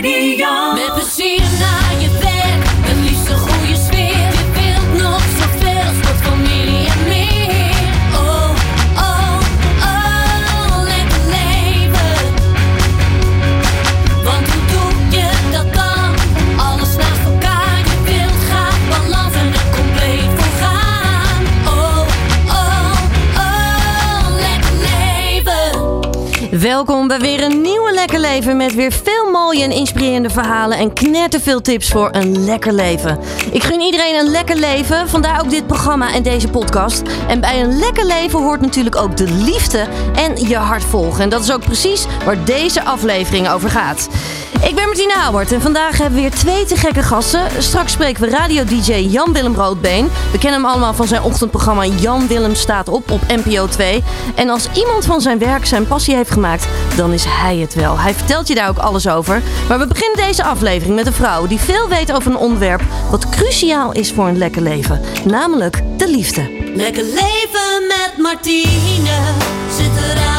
Radio. Met plezier naar je werk, een goede sfeer. Je wilt nog zoveel, sport, familie en meer. Oh, oh, oh, lekker leven. Want hoe doe je dat dan? Alles naast elkaar, je wilt graag balans en er compleet voor gaan. Oh, oh, oh, lekker leven. Welkom bij weer een nieuwe Lekker Leven met weer veel mooie en inspirerende verhalen en knetterveel tips voor een lekker leven. Ik gun iedereen een lekker leven, vandaar ook dit programma en deze podcast. En bij een lekker leven hoort natuurlijk ook de liefde en je hart volgen. En dat is ook precies waar deze aflevering over gaat. Ik ben Martine Houwert en vandaag hebben we weer twee te gekke gasten. Straks spreken we radio-dj Jan-Willem Roodbeen. We kennen hem allemaal van zijn ochtendprogramma Jan Willem staat op op NPO 2. En als iemand van zijn werk zijn passie heeft gemaakt, dan is hij het wel. Hij vertelt je daar ook alles over. Maar we beginnen deze aflevering met een vrouw die veel weet over een onderwerp wat cruciaal is voor een lekker leven. Namelijk de liefde. Lekker leven met Martine. Zet de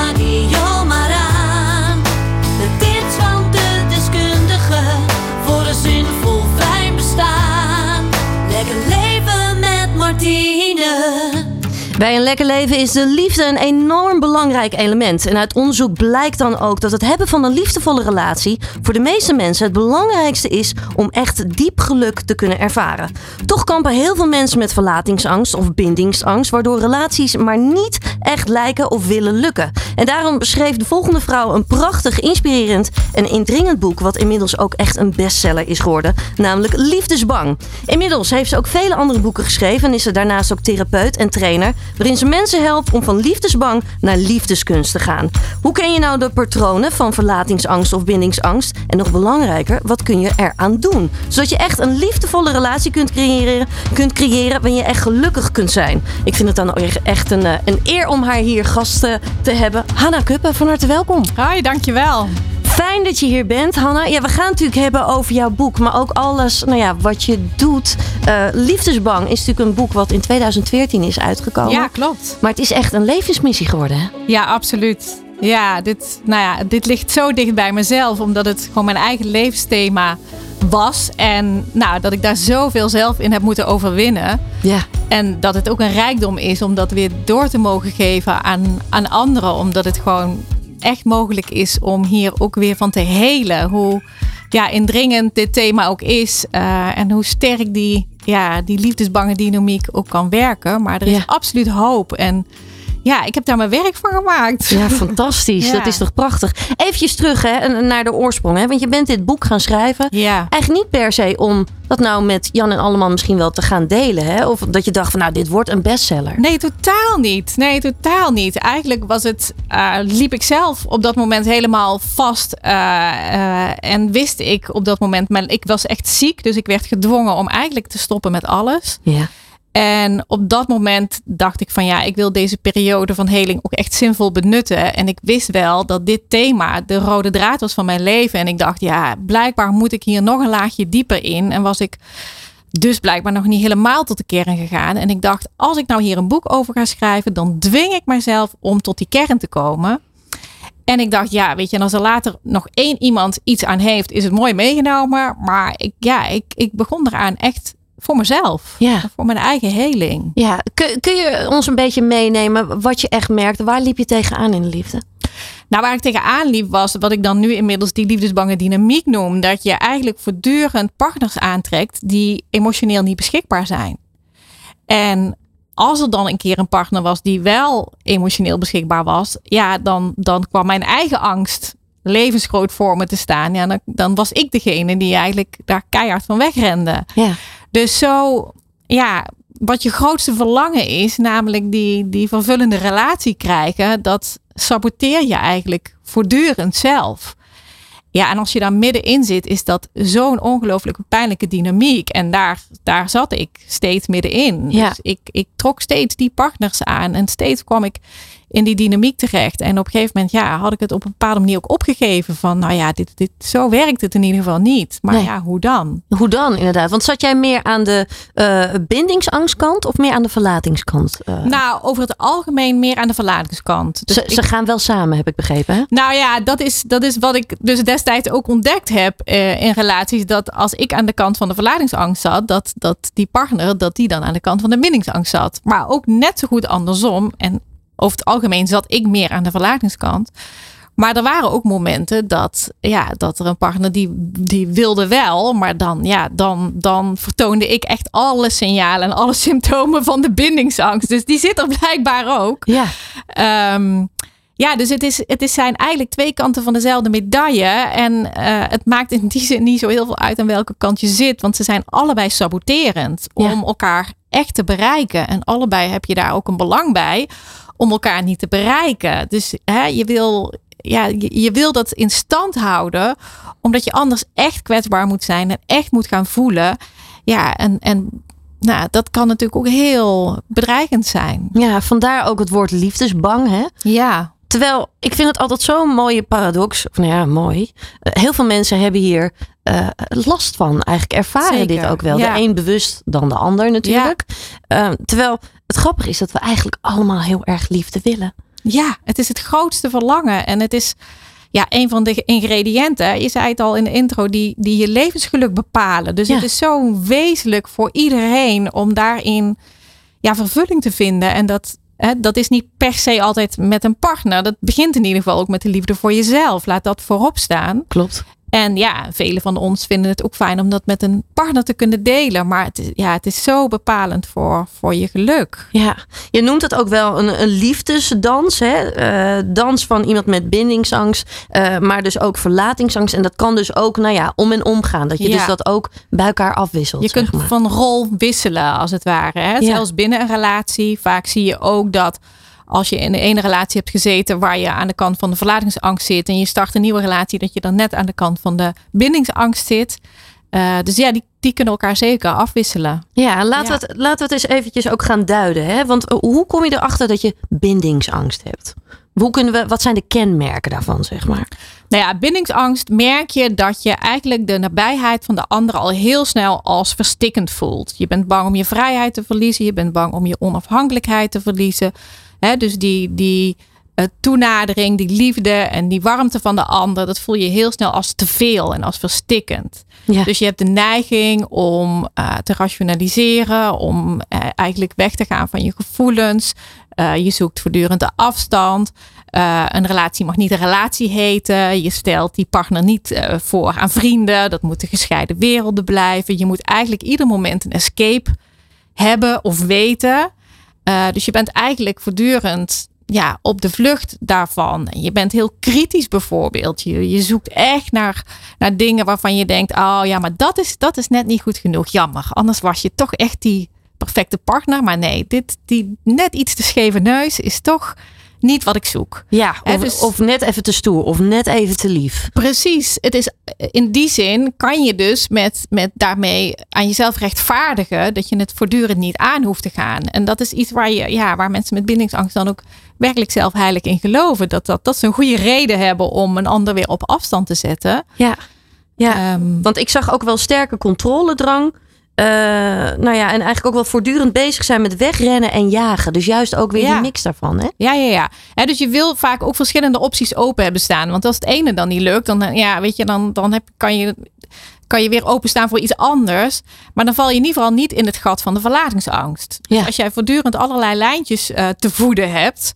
Bij een lekker leven is de liefde een enorm belangrijk element. En uit onderzoek blijkt dan ook dat het hebben van een liefdevolle relatie voor de meeste mensen het belangrijkste is om echt diep geluk te kunnen ervaren. Toch kampen heel veel mensen met verlatingsangst of bindingsangst, waardoor relaties maar niet echt lijken of willen lukken. En daarom schreef de volgende vrouw een prachtig, inspirerend en indringend boek, wat inmiddels ook echt een bestseller is geworden, namelijk Liefdesbang. Inmiddels heeft ze ook vele andere boeken geschreven en is ze daarnaast ook therapeut en trainer, waarin ze mensen helpt om van liefdesbang naar liefdeskunst te gaan. Hoe ken je nou de patronen van verlatingsangst of bindingsangst? En nog belangrijker, wat kun je eraan doen? Zodat je echt een liefdevolle relatie kunt creëren, kunt creëren waarin je echt gelukkig kunt zijn. Ik vind het dan echt een, eh, een eer om haar hier gast eh, te hebben. Hanna Kuppen, van harte welkom. Hoi, dankjewel. Fijn dat je hier bent, Hanna. Ja, we gaan het natuurlijk hebben over jouw boek, maar ook alles nou ja, wat je doet. Eh, Liefdesbang is natuurlijk een boek wat in 2014 is uitgekomen. Ja, klopt. Maar het is echt een levensmissie geworden, hè? Ja, absoluut. Ja, dit, nou ja, dit ligt zo dicht bij mezelf, omdat het gewoon mijn eigen levensthema was. En nou, dat ik daar zoveel zelf in heb moeten overwinnen. Ja. En dat het ook een rijkdom is om dat weer door te mogen geven aan, aan anderen. Omdat het gewoon echt mogelijk is om hier ook weer van te helen. Hoe ja, indringend dit thema ook is. eh, en hoe sterk die, ja, die liefdesbange dynamiek ook kan werken. Maar er is Ja. absoluut hoop. En ja, ik heb daar mijn werk van gemaakt. Ja, fantastisch. Ja. Dat is toch prachtig. Even terug hè, naar de oorsprong. Hè? Want je bent dit boek gaan schrijven. Ja. Eigenlijk niet per se om dat nou met Jan en Alleman misschien wel te gaan delen. Hè? Of dat je dacht van nou, dit wordt een bestseller. Nee, totaal niet. Nee, totaal niet. Eigenlijk was het, eh, liep ik zelf op dat moment helemaal vast. eh, eh, en wist ik op dat moment, maar ik was echt ziek. Dus ik werd gedwongen om eigenlijk te stoppen met alles. Ja. En op dat moment dacht ik van ja, ik wil deze periode van heling ook echt zinvol benutten. En ik wist wel dat dit thema de rode draad was van mijn leven. En ik dacht ja, blijkbaar moet ik hier nog een laagje dieper in. En was ik dus blijkbaar nog niet helemaal tot de kern gegaan. En ik dacht, als ik nou hier een boek over ga schrijven, dan dwing ik mezelf om tot die kern te komen. En ik dacht, ja, weet je, en als er later nog één iemand iets aan heeft, is het mooi meegenomen. Maar ik, ja, ik, ik begon eraan echt voor mezelf. Ja. Voor mijn eigen heling. Ja, kun, kun je ons een beetje meenemen wat je echt merkte? Waar liep je tegenaan in de liefde? Nou, waar ik tegenaan liep was wat ik dan nu inmiddels die liefdesbange dynamiek noem. Dat je eigenlijk voortdurend partners aantrekt die emotioneel niet beschikbaar zijn. En als er dan een keer een partner was die wel emotioneel beschikbaar was, ja, dan, dan kwam mijn eigen angst levensgroot voor me te staan. Ja, dan, dan was ik degene die eigenlijk daar keihard van wegrende. Ja. Dus zo, ja, wat je grootste verlangen is, namelijk die, die vervullende relatie krijgen, dat saboteer je eigenlijk voortdurend zelf. Ja, en als je daar middenin zit, is dat zo'n ongelooflijk pijnlijke dynamiek. En daar, daar zat ik steeds middenin. Ja. Dus ik, ik trok steeds die partners aan. En steeds kwam ik in die dynamiek terecht. En op een gegeven moment ja, had ik het op een bepaalde manier ook opgegeven. Van nou ja, dit, dit, zo werkt het in ieder geval niet. Maar Nee. ja, hoe dan? Hoe dan, inderdaad? Want zat jij meer aan de eh, bindingsangstkant of meer aan de verlatingskant? Eh, Nou, over het algemeen meer aan de verlatingskant. Dus ze, ik- ze gaan wel samen, heb ik begrepen. Hè? Nou ja, dat is, dat is wat ik dus destijds ook ontdekt heb eh, in relaties. Dat als ik aan de kant van de verlatingsangst zat, dat, dat die partner, dat die dan aan de kant van de bindingsangst zat. Maar ook net zo goed andersom. En over het algemeen zat ik meer aan de verlatingskant. Maar er waren ook momenten dat, ja, dat er een partner die, die wilde wel, maar dan, ja, dan, dan vertoonde ik echt alle signalen en alle symptomen van de bindingsangst. Dus die zit er blijkbaar ook. Ja. Ehm, ja, dus het, is, het is zijn eigenlijk twee kanten van dezelfde medaille. En eh, het maakt in die zin niet zo heel veel uit aan welke kant je zit. Want ze zijn allebei saboterend Ja. om elkaar echt te bereiken. En allebei heb je daar ook een belang bij om elkaar niet te bereiken. Dus hè, je, wil, ja, je, je wil dat in stand houden, omdat je anders echt kwetsbaar moet zijn en echt moet gaan voelen. Ja, en, en nou, dat kan natuurlijk ook heel bedreigend zijn. ja, vandaar ook het woord liefdesbang. Hè? Ja, Terwijl ik vind het altijd zo'n mooie paradox. Of nou ja, mooi. Eh, heel veel mensen hebben hier eh, last van. Eigenlijk ervaren Zeker, dit ook wel. ja. De een bewust dan de ander natuurlijk. Eh, terwijl het grappige is dat we eigenlijk allemaal heel erg liefde willen. Ja, het is het grootste verlangen. En het is ja, een van de ingrediënten, je zei het al in de intro, die, die je levensgeluk bepalen. Dus Ja. het is zo wezenlijk voor iedereen om daarin ja, vervulling te vinden. En dat, hè, dat is niet per se altijd met een partner. Dat begint in ieder geval ook met de liefde voor jezelf. Laat dat voorop staan. Klopt. En ja, velen van ons vinden het ook fijn om dat met een partner te kunnen delen. Maar het is, ja, het is zo bepalend voor, voor je geluk. Ja, je noemt het ook wel een, een liefdesdans. Hè? Eh, dans van iemand met bindingsangst, eh, maar dus ook verlatingsangst. En dat kan dus ook, nou ja, om en om gaan. Dat je Ja. dus dat ook bij elkaar afwisselt. Je kunt maar. van rol wisselen, als het ware. Hè? Ja. Zelfs binnen een relatie. Vaak zie je ook dat als je in de ene relatie hebt gezeten waar je aan de kant van de verlatingsangst zit en je start een nieuwe relatie, dat je dan net aan de kant van de bindingsangst zit. Eh, dus ja, die, die kunnen elkaar zeker afwisselen. Ja, laten, Ja. We het, laten we het eens eventjes ook gaan duiden. Hè? Want eh, hoe kom je erachter dat je bindingsangst hebt? Hoe kunnen we, wat zijn de kenmerken daarvan, zeg maar? Nou ja, bindingsangst merk je dat je eigenlijk de nabijheid van de ander al heel snel als verstikkend voelt. Je bent bang om je vrijheid te verliezen. Je bent bang om je onafhankelijkheid te verliezen. Hè, dus die, die eh, toenadering, die liefde en die warmte van de ander, dat voel je heel snel als te veel en als verstikkend. Ja. Dus je hebt de neiging om eh, te rationaliseren, om eh, eigenlijk weg te gaan van je gevoelens. Je zoekt voortdurend de afstand. Een relatie mag niet een relatie heten. Je stelt die partner niet voor aan vrienden. Dat moeten gescheiden werelden blijven. Je moet eigenlijk ieder moment een escape hebben of weten. Eh, dus je bent eigenlijk voortdurend ja, op de vlucht daarvan. Je bent heel kritisch bijvoorbeeld. Je, je zoekt echt naar, naar dingen waarvan je denkt: oh ja, maar dat is, dat is net niet goed genoeg. Jammer. Anders was je toch echt die perfecte partner. Maar nee, dit, die net iets te scheve neus is toch niet wat ik zoek. Ja, of, dus- of net even te stoer, of net even te lief. Precies. Het is, in die zin kan je dus met, met daarmee aan jezelf rechtvaardigen dat je het voortdurend niet aan hoeft te gaan. En dat is iets waar, je, ja, waar mensen met bindingsangst dan ook werkelijk zelf heilig in geloven. Dat, dat, dat ze een goede reden hebben om een ander weer op afstand te zetten. Ja, ja. Ehm, want ik zag ook wel sterke controledrang. Eh, nou ja, en eigenlijk ook wel voortdurend bezig zijn met wegrennen en jagen. Dus juist ook weer Ja. die mix daarvan, hè? Ja, ja, ja. Hè, dus je wil vaak ook verschillende opties open hebben staan. Want als het ene dan niet lukt, dan, eh, ja, weet je, dan, dan heb, kan, je, kan je weer openstaan voor iets anders. Maar dan val je in ieder geval niet in het gat van de verlatingsangst. Dus Ja. als jij voortdurend allerlei lijntjes eh, te voeden hebt.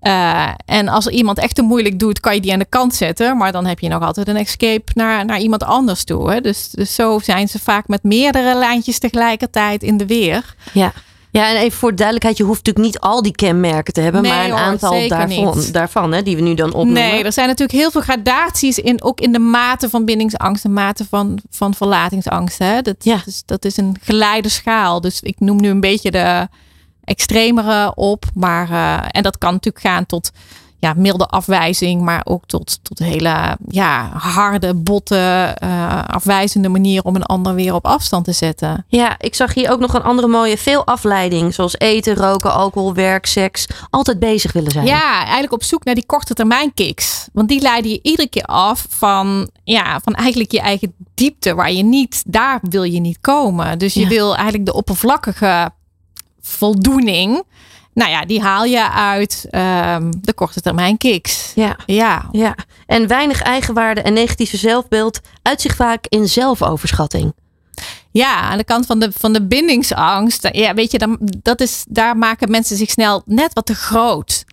Eh, en als er iemand echt te moeilijk doet, kan je die aan de kant zetten. Maar dan heb je nog altijd een escape naar, naar iemand anders toe. Hè? Dus, dus zo zijn ze vaak met meerdere lijntjes tegelijkertijd in de weer. Ja. Ja, en even voor duidelijkheid, je hoeft natuurlijk niet al die kenmerken te hebben, Nee maar een hoor, aantal daarvan, niet. daarvan hè, die we nu dan opnoemen. Nee, er zijn natuurlijk heel veel gradaties in, ook in de mate van bindingsangst en mate van, van verlatingsangst. Hè? Dat, Ja. is, dat is een geleide schaal. Dus ik noem nu een beetje de extremere op. Maar, eh, en dat kan natuurlijk gaan tot ja, milde afwijzing, maar ook tot, tot hele ja, harde, botte, eh, afwijzende manier om een ander weer op afstand te zetten. Ja, ik zag hier ook nog een andere mooie. Veel afleiding, zoals eten, roken, alcohol, werk, seks. Altijd bezig willen zijn. Ja, eigenlijk op zoek naar die korte termijn kicks. Want die leiden je iedere keer af van, ja, van eigenlijk je eigen diepte, waar je niet, daar wil je niet komen. Dus je Ja. wil eigenlijk de oppervlakkige voldoening. Nou ja, die haal je uit ehm, de korte termijn kicks. Ja, Ja, ja. En weinig eigenwaarde en negatieve zelfbeeld uit zich vaak in zelfoverschatting. Ja, aan de kant van de, van de bindingsangst. Ja, weet je, dan, dat is, daar maken mensen zich snel net wat te groot.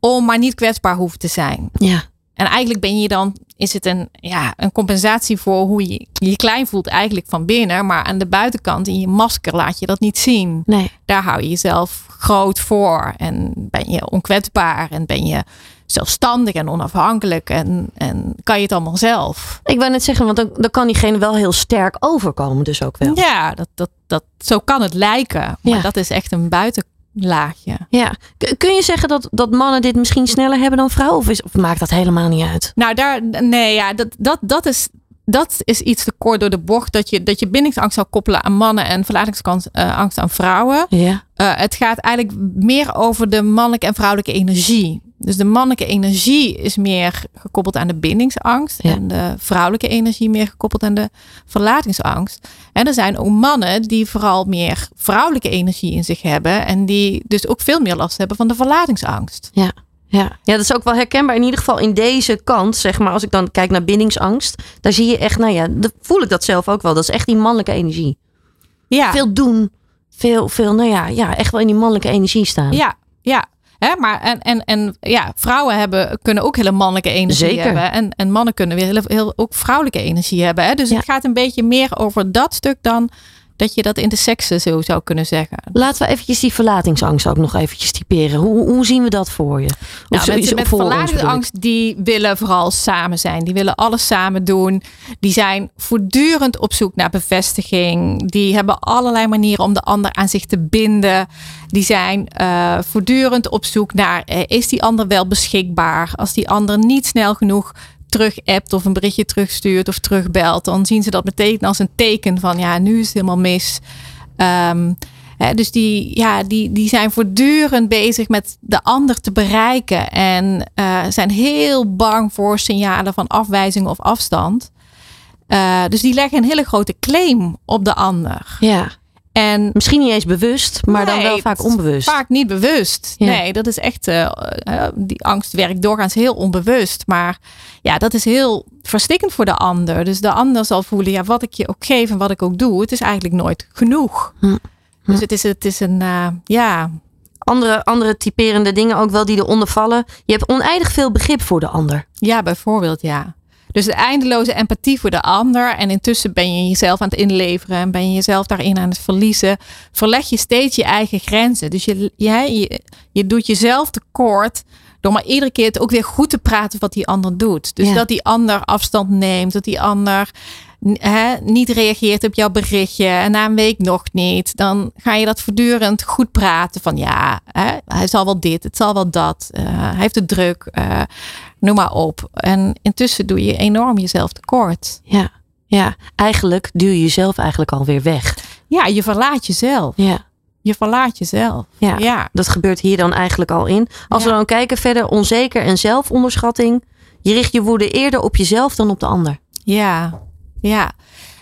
Om maar niet kwetsbaar hoeven te zijn. Ja, En eigenlijk ben je dan, is het een, ja, een compensatie voor hoe je je klein voelt eigenlijk van binnen. Maar aan de buitenkant, in je masker, laat je dat niet zien. nee. Daar hou je jezelf groot voor. En ben je onkwetsbaar. En ben je zelfstandig en onafhankelijk. En, en kan je het allemaal zelf. Ik wou net zeggen, want dan, dan kan diegene wel heel sterk overkomen, dus ook wel. Ja, dat, dat, dat, zo kan het lijken. Maar Ja. dat is echt een buitenlaagje. Ja. Kun je zeggen dat, dat mannen dit misschien sneller hebben dan vrouwen? Of, is, of maakt dat helemaal niet uit? Nou, daar, nee, ja, dat, dat, dat, is, dat is iets te kort door de bocht. Dat je, dat je bindingsangst zou koppelen aan mannen en verlatingsangst eh, angst aan vrouwen. Ja. Eh, het gaat eigenlijk meer over de mannelijke en vrouwelijke energie. Dus de mannelijke energie is meer gekoppeld aan de bindingsangst. Ja. En de vrouwelijke energie meer gekoppeld aan de verlatingsangst. En er zijn ook mannen die vooral meer vrouwelijke energie in zich hebben. En die dus ook veel meer last hebben van de verlatingsangst. Ja. Ja. ja, dat is ook wel herkenbaar. In ieder geval in deze kant, zeg maar, als ik dan kijk naar bindingsangst, daar zie je echt, nou ja, voel ik dat zelf ook wel. Dat is echt die mannelijke energie. Ja, Veel doen, veel, veel, nou ja, ja, echt wel in die mannelijke energie staan. Ja, ja. Hè, maar en, en, en ja, vrouwen hebben, kunnen ook hele mannelijke energie Zeker. hebben. En, en mannen kunnen weer heel, heel, ook vrouwelijke energie hebben. Hè? Dus Ja. het gaat een beetje meer over dat stuk dan dat je dat in de seksen zo zou kunnen zeggen. Laten we eventjes die verlatingsangst ook nog eventjes typeren. Hoe, hoe zien we dat voor je? Of Nou, mensen met verlatingsangst die willen vooral samen zijn. Die willen alles samen doen. Die zijn voortdurend op zoek naar bevestiging. Die hebben allerlei manieren om de ander aan zich te binden. Die zijn eh, voortdurend op zoek naar eh, is die ander wel beschikbaar? Als die ander niet snel genoeg terug appt of een berichtje terugstuurt of terugbelt, dan zien ze dat meteen als een teken van ja, nu is het helemaal mis. Ehm, hè, dus die, ja, die, die zijn voortdurend bezig met de ander te bereiken. En eh, zijn heel bang voor signalen van afwijzing of afstand. Eh, dus die leggen een hele grote claim op de ander. Ja, En misschien niet eens bewust, maar dan wel vaak onbewust. Vaak niet bewust. Ja. Nee, dat is echt. eh, eh, die angst werkt doorgaans heel onbewust. Maar ja, dat is heel verstikkend voor de ander. Dus de ander zal voelen, ja, wat ik je ook geef en wat ik ook doe, het is eigenlijk nooit genoeg. Hm. Dus het is, het is een, eh, ja, Andere, andere typerende dingen ook wel die eronder vallen. Je hebt oneindig veel begrip voor de ander. ja, bijvoorbeeld, ja. Dus de eindeloze empathie voor de ander. En intussen ben je jezelf aan het inleveren. En ben je jezelf daarin aan het verliezen. Verleg je steeds je eigen grenzen. Dus je, jij, je, je doet jezelf tekort. Door maar iedere keer het ook weer goed te praten wat die ander doet. Dus Ja. dat die ander afstand neemt. Dat die ander hè, niet reageert op jouw berichtje. En na een week nog niet. Dan ga je dat voortdurend goed praten. Van ja, hè, hij zal wel dit. Het zal wel dat. eh, hij heeft het druk. eh, noem maar op. En intussen doe je enorm jezelf tekort. Ja, ja. Eigenlijk duw je jezelf eigenlijk alweer weg. Ja, je verlaat jezelf. Ja, Je verlaat jezelf. ja. Ja. Dat gebeurt hier dan eigenlijk al in. Als Ja. we dan kijken verder, onzeker en zelfonderschatting. Je richt je woede eerder op jezelf dan op de ander. Ja, ja.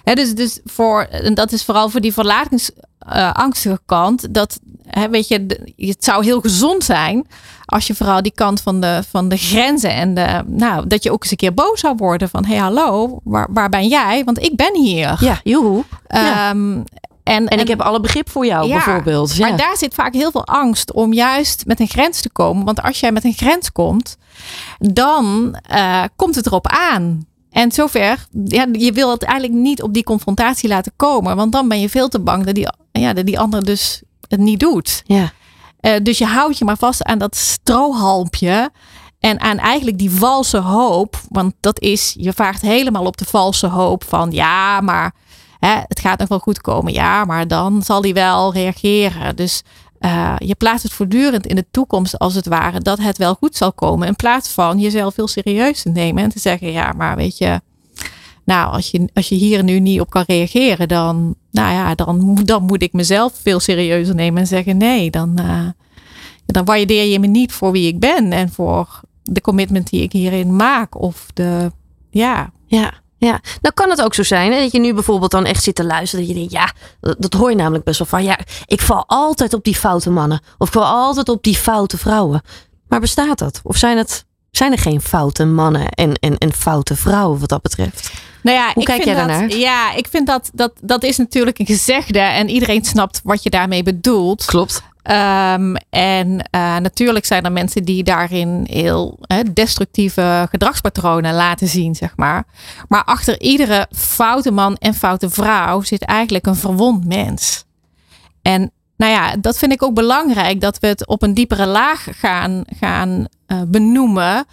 Hè, dus, dus voor, en dat is vooral voor die verlatingsangstige kant. Dat, hè, weet je, het zou heel gezond zijn als je vooral die kant van de, van de grenzen en de, nou, dat je ook eens een keer boos zou worden van, hé hey, hallo, waar, waar ben jij? Want ik ben hier. Ja, joehoe. ja. Ehm, en, En ik heb alle begrip voor jou, Ja, bijvoorbeeld. Ja. Maar daar zit vaak heel veel angst om juist met een grens te komen. Want als jij met een grens komt, dan eh, komt het erop aan. En zover, ja, je wil het eigenlijk niet op die confrontatie laten komen. Want dan ben je veel te bang dat die, ja, dat die ander dus het niet doet. ja. Eh, dus je houdt je maar vast aan dat strohalmpje. En aan eigenlijk die valse hoop. Want dat is, je vaart helemaal op de valse hoop van ja, maar hè, het gaat nog wel goed komen. Ja, maar dan zal hij wel reageren. Dus eh, je plaatst het voortdurend in de toekomst als het ware dat het wel goed zal komen. In plaats van jezelf heel serieus te nemen en te zeggen, ja, maar weet je, nou, als je, als je hier nu niet op kan reageren, dan, nou ja, dan, dan moet ik mezelf veel serieuzer nemen en zeggen, nee, dan, uh, dan waardeer je me niet voor wie ik ben en voor de commitment die ik hierin maak. Of de, ja. Ja. Ja, nou kan het ook zo zijn hè, dat je nu bijvoorbeeld dan echt zit te luisteren. Dat je denkt, ja, dat, dat hoor je namelijk best wel van. Ja, ik val altijd op die foute mannen. Of ik val altijd op die foute vrouwen. Maar bestaat dat? Of zijn, het, zijn er geen foute mannen en, en, en foute vrouwen wat dat betreft? Nou ja, Hoe ik kijk vind jij dat, daarnaar? Ja, ik vind dat, dat dat is natuurlijk een gezegde en iedereen snapt wat je daarmee bedoelt. Klopt. Ehm, en eh, natuurlijk zijn er mensen die daarin heel destructieve gedragspatronen laten zien, zeg maar. Maar achter iedere foute man en foute vrouw zit eigenlijk een verwond mens. En nou ja, dat vind ik ook belangrijk dat we het op een diepere laag gaan, gaan eh, benoemen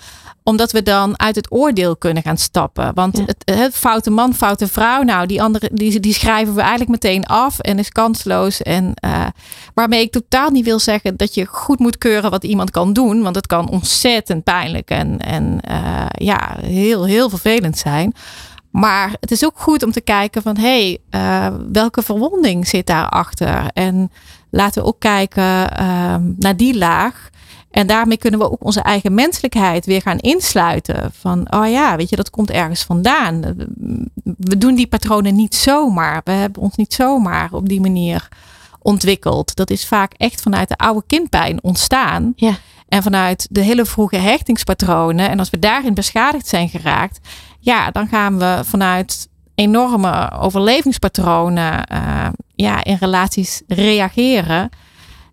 omdat we dan uit het oordeel kunnen gaan stappen. Want Ja. het, het foute man, foute vrouw, nou, die andere, die, die schrijven we eigenlijk meteen af en is kansloos. En eh, waarmee ik totaal niet wil zeggen dat je goed moet keuren wat iemand kan doen. Want het kan ontzettend pijnlijk en, en eh, ja, heel, heel vervelend zijn. Maar het is ook goed om te kijken van hé, hey, eh, welke verwonding zit daarachter? En laten we ook kijken ehm, naar die laag. En daarmee kunnen we ook onze eigen menselijkheid weer gaan insluiten. Van, oh ja, weet je, dat komt ergens vandaan. We doen die patronen niet zomaar. We hebben ons niet zomaar op die manier ontwikkeld. Dat is vaak echt vanuit de oude kindpijn ontstaan. Ja. En vanuit de hele vroege hechtingspatronen. En als we daarin beschadigd zijn geraakt, ja, dan gaan we vanuit enorme overlevingspatronen eh, ja, in relaties reageren.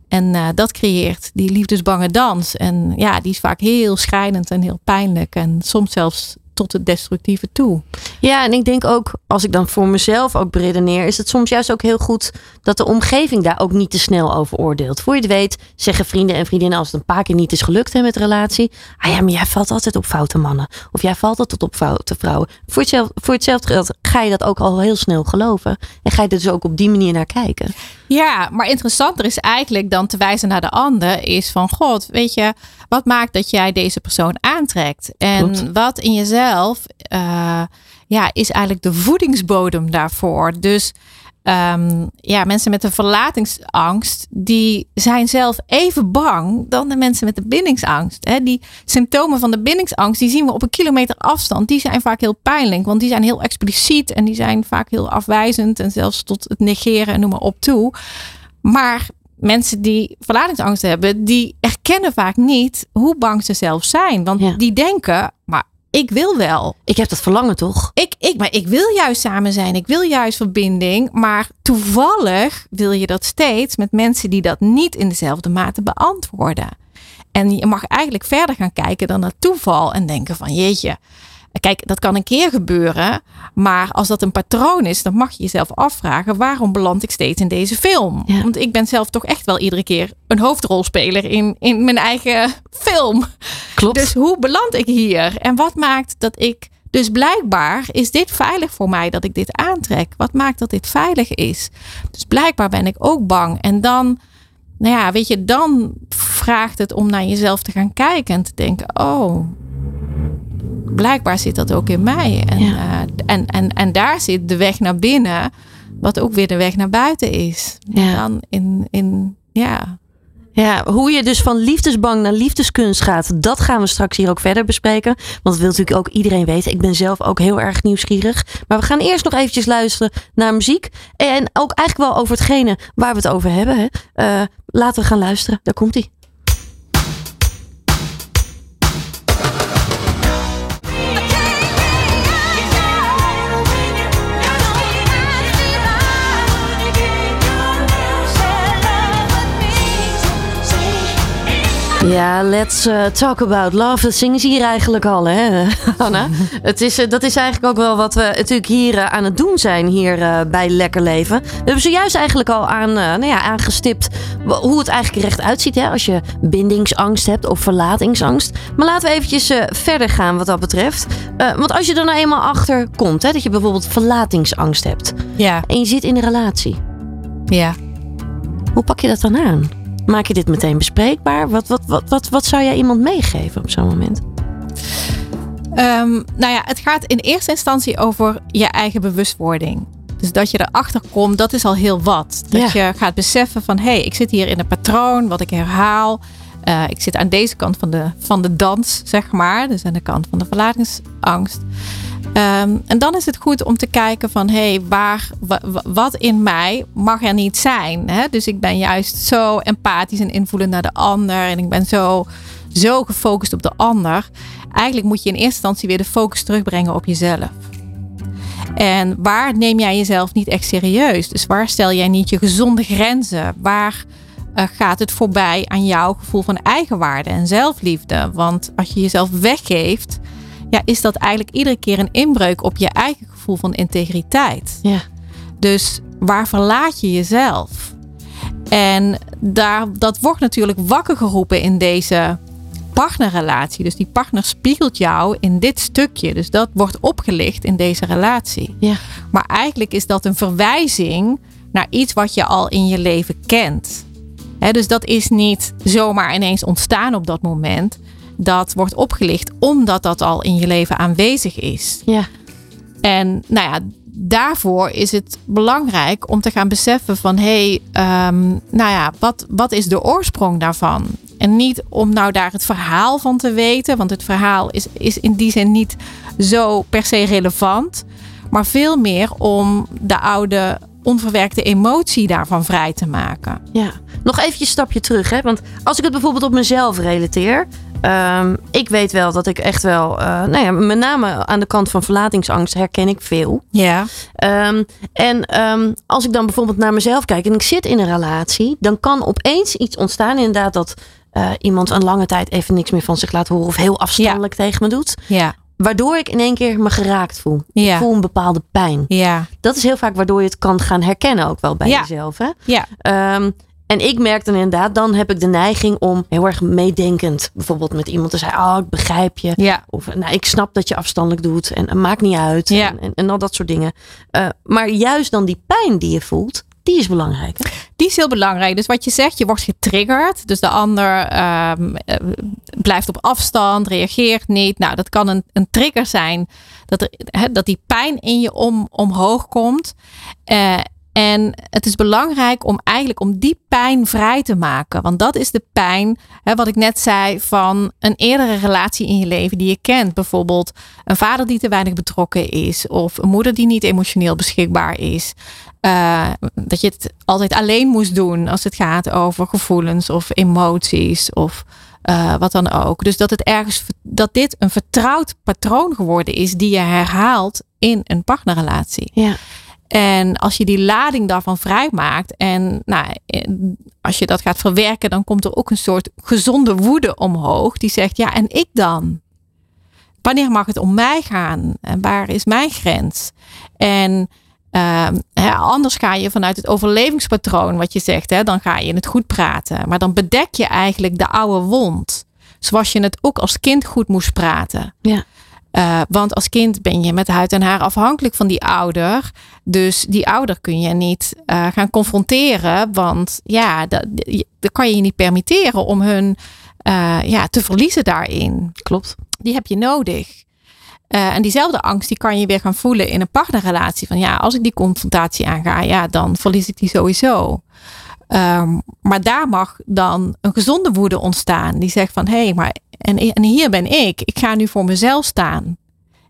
En eh, dat creëert die liefdesbange dans. En ja, die is vaak heel schrijnend en heel pijnlijk. En soms zelfs tot het destructieve toe. Ja, en ik denk ook, als ik dan voor mezelf ook beredeneer, is het soms juist ook heel goed dat de omgeving daar ook niet te snel over oordeelt. Voor je het weet, zeggen vrienden en vriendinnen als het een paar keer niet is gelukt hè, met relatie. Ah ja, maar jij valt altijd op foute mannen. Of jij valt altijd op foute vrouwen. Voor hetzelfde, voor hetzelfde geld ga je dat ook al heel snel geloven. En ga je er dus ook op die manier naar kijken. Ja, maar interessanter is eigenlijk dan te wijzen naar de ander, is van God, weet je, wat maakt dat jij deze persoon aantrekt? En Klopt. wat in jezelf, eh, ja, is eigenlijk de voedingsbodem daarvoor. Dus ehm, ja, mensen met een verlatingsangst, die zijn zelf even bang dan de mensen met de bindingsangst. Hè? Die symptomen van de bindingsangst, die zien we op een kilometer afstand. Die zijn vaak heel pijnlijk, want die zijn heel expliciet en die zijn vaak heel afwijzend en zelfs tot het negeren en noem maar op toe. Maar mensen die verlatingsangst hebben, die erkennen vaak niet hoe bang ze zelf zijn. Want Ja. die denken, maar ik wil wel. Ik heb dat verlangen toch? Ik, ik, maar ik wil juist samen zijn. Ik wil juist verbinding. Maar toevallig wil je dat steeds met mensen die dat niet in dezelfde mate beantwoorden. En je mag eigenlijk verder gaan kijken dan naar toeval en denken van jeetje. Kijk, dat kan een keer gebeuren. Maar als dat een patroon is, dan mag je jezelf afvragen: waarom beland ik steeds in deze film? Ja. Want ik ben zelf toch echt wel iedere keer een hoofdrolspeler in, in mijn eigen film. Klopt. Dus hoe beland ik hier? En wat maakt dat ik. Dus blijkbaar is dit veilig voor mij dat ik dit aantrek. Wat maakt dat dit veilig is? Dus blijkbaar ben ik ook bang. En dan, nou ja, weet je, dan vraagt het om naar jezelf te gaan kijken en te denken: oh, blijkbaar zit dat ook in mij. En, Ja. eh, en, en, en daar zit de weg naar binnen, wat ook weer de weg naar buiten is. Ja. Dan in, in ja, Ja, hoe je dus van liefdesbang naar liefdeskunst gaat, dat gaan we straks hier ook verder bespreken. Want dat wil natuurlijk ook iedereen weten. Ik ben zelf ook heel erg nieuwsgierig. Maar we gaan eerst nog eventjes luisteren naar muziek. En ook eigenlijk wel over hetgene waar we het over hebben. Hè. Eh, laten we gaan luisteren. Daar komt Ja, let's eh, talk about love. Dat zingen ze hier eigenlijk al, hè, Anna? Het is, eh, dat is eigenlijk ook wel wat we natuurlijk hier eh, aan het doen zijn hier bij Lekker Leven. We hebben zojuist eigenlijk al aan, nou ja, aangestipt hoe het eigenlijk recht uitziet hè, als je bindingsangst hebt of verlatingsangst. Maar laten we eventjes verder gaan wat dat betreft. Want als je er nou eenmaal achter komt, hè, dat je bijvoorbeeld verlatingsangst hebt ja, en je zit in een relatie, ja. hoe pak je dat dan aan? Maak je dit meteen bespreekbaar? Wat, wat, wat, wat, wat zou jij iemand meegeven op zo'n moment? Ehm, nou ja, het gaat in eerste instantie over je eigen bewustwording. Dus dat je erachter komt, dat is al heel wat. Dat je gaat beseffen van, hé, hey, ik zit hier in een patroon, wat ik herhaal. Uh, ik zit aan deze kant van de, van de dans, zeg maar. Dus aan de kant van de verlatingsangst. Um, en dan is het goed om te kijken van, hé, hey, waar, wat in mij mag er niet zijn? Hè? Dus ik ben juist zo empathisch en invoelend naar de ander. En ik ben zo, zo gefocust op de ander. Eigenlijk moet je in eerste instantie weer de focus terugbrengen op jezelf. En waar neem jij jezelf niet echt serieus? Dus waar stel jij niet je gezonde grenzen? Waar uh, gaat het voorbij aan jouw gevoel van eigenwaarde en zelfliefde? Want als je jezelf weggeeft, ja, is dat eigenlijk iedere keer een inbreuk op je eigen gevoel van integriteit. Ja. Dus waar verlaat je jezelf? En daar, dat wordt natuurlijk wakker geroepen in deze partnerrelatie. Dus die partner spiegelt jou in dit stukje. Dus dat wordt opgelicht in deze relatie. Ja. Maar eigenlijk is dat een verwijzing naar iets wat je al in je leven kent. dus dat is niet zomaar ineens ontstaan op dat moment. Dat wordt opgelicht omdat dat al in je leven aanwezig is. Ja. En nou ja, daarvoor is het belangrijk om te gaan beseffen van hé, hey, ehm, nou ja, wat, wat is de oorsprong daarvan? En niet om nou daar het verhaal van te weten, want het verhaal is, is in die zin niet zo per se relevant. Maar veel meer om de oude onverwerkte emotie daarvan vrij te maken. Ja, nog even een stapje terug. Hè? Want als ik het bijvoorbeeld op mezelf relateer. Um, ik weet wel dat ik echt wel, uh, nou ja, met name aan de kant van verlatingsangst herken ik veel. Ja. Um, en um, als ik dan bijvoorbeeld naar mezelf kijk en ik zit in een relatie, dan kan opeens iets ontstaan. Inderdaad, dat uh, iemand een lange tijd even niks meer van zich laat horen of heel afstandelijk ja. tegen me doet. Ja. Waardoor ik in één keer me geraakt voel. Ja. Ik voel een bepaalde pijn. Ja. Dat is heel vaak waardoor je het kan gaan herkennen ook wel bij Ja. jezelf. Hè? Ja. Ehm, en ik merk dan inderdaad, dan heb ik de neiging om heel erg meedenkend bijvoorbeeld met iemand te zeggen, oh ik begrijp je. Ja. Of nou, ik snap dat je afstandelijk doet en, en maakt niet uit. Ja. En, en, en al dat soort dingen. Uh, maar juist dan die pijn die je voelt, die is belangrijk. Hè? Die is heel belangrijk. Dus wat je zegt, je wordt getriggerd. Dus de ander um, blijft op afstand, reageert niet. Nou, dat kan een, een trigger zijn. Dat, er, he, dat die pijn in je om, omhoog komt. Uh, en het is belangrijk om eigenlijk om die pijn vrij te maken. Want dat is de pijn, hè, wat ik net zei, van een eerdere relatie in je leven die je kent. Bijvoorbeeld een vader die te weinig betrokken is. Of een moeder die niet emotioneel beschikbaar is. Uh, dat je het altijd alleen moest doen als het gaat over gevoelens of emoties of uh, wat dan ook. Dus dat het ergens dat dit een vertrouwd patroon geworden is die je herhaalt in een partnerrelatie. Ja. En als je die lading daarvan vrijmaakt en nou, als je dat gaat verwerken, dan komt er ook een soort gezonde woede omhoog die zegt, ja, en ik dan? Wanneer mag het om mij gaan? En waar is mijn grens? En uh, hè, anders ga je vanuit het overlevingspatroon, wat je zegt, hè, dan ga je het goed praten. Maar dan bedek je eigenlijk de oude wond. Zoals je het ook als kind goed moest praten. Ja. Uh, want als kind ben je met huid en haar afhankelijk van die ouder. Dus die ouder kun je niet uh, gaan confronteren. Want ja, dat, dat kan je je niet permitteren om hun uh, ja, te verliezen daarin. Klopt. Die heb je nodig. En diezelfde angst die kan je weer gaan voelen in een partnerrelatie. Van ja, als ik die confrontatie aanga, ja, dan verlies ik die sowieso. Um, maar daar mag dan een gezonde woede ontstaan. Die zegt van hé, hey, maar en, en hier ben ik. Ik ga nu voor mezelf staan.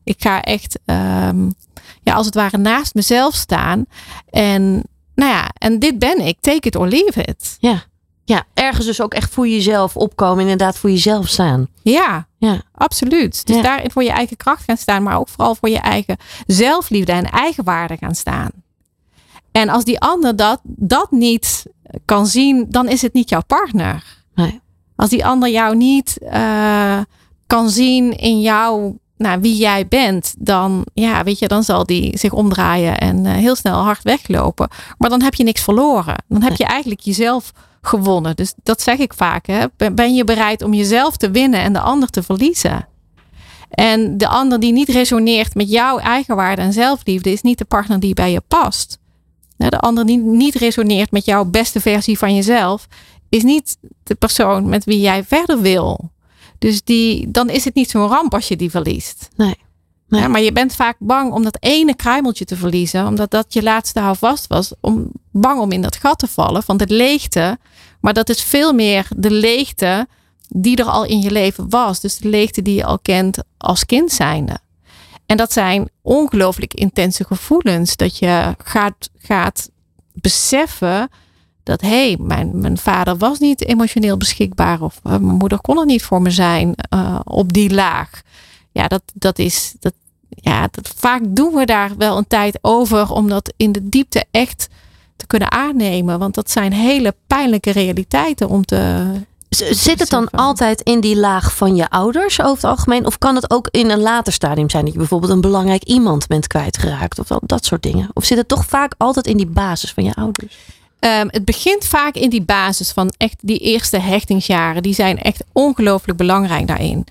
Ik ga echt, um, ja, als het ware naast mezelf staan. En nou ja, en dit ben ik. Take it or leave it. Ja. Ja, ergens dus ook echt voor jezelf opkomen. Inderdaad, voor jezelf staan. Ja, ja. absoluut. Dus Ja. daarin voor je eigen kracht gaan staan. Maar ook vooral voor je eigen zelfliefde en eigenwaarde gaan staan. En als die ander dat, dat niet kan zien, dan is het niet jouw partner. Nee. Als die ander jou niet uh, kan zien in jou, nou, wie jij bent, dan, ja, weet je, dan zal die zich omdraaien en uh, heel snel hard weglopen. Maar dan heb je niks verloren. Dan heb je eigenlijk jezelf gewonnen. Dus dat zeg ik vaak. Hè? Ben je bereid om jezelf te winnen en de ander te verliezen? En de ander die niet resoneert met jouw eigenwaarde en zelfliefde, is niet de partner die bij je past. De ander die niet resoneert met jouw beste versie van jezelf, is niet de persoon met wie jij verder wil. Dus die, dan is het niet zo'n ramp als je die verliest. Nee. Nee. Ja, maar je bent vaak bang om dat ene kruimeltje te verliezen, omdat dat je laatste houvast was. Om, bang om in dat gat te vallen van de leegte. Maar dat is veel meer de leegte die er al in je leven was. Dus de leegte die je al kent als kind zijnde. En dat zijn ongelooflijk intense gevoelens. Dat je gaat, gaat beseffen dat hé, hey, mijn, mijn vader was niet emotioneel beschikbaar. Of eh, mijn moeder kon er niet voor me zijn eh, op die laag. Ja, dat, dat is. Dat, ja, dat, vaak doen we daar wel een tijd over om dat in de diepte echt te kunnen aannemen. Want dat zijn hele pijnlijke realiteiten om te. Zit het dan altijd in die laag van je ouders over het algemeen? Of kan het ook in een later stadium zijn dat je bijvoorbeeld een belangrijk iemand bent kwijtgeraakt? Of dat soort dingen? Of zit het toch vaak altijd in die basis van je ouders? Ehm, het begint vaak in die basis van echt die eerste hechtingsjaren. Die zijn echt ongelooflijk belangrijk daarin.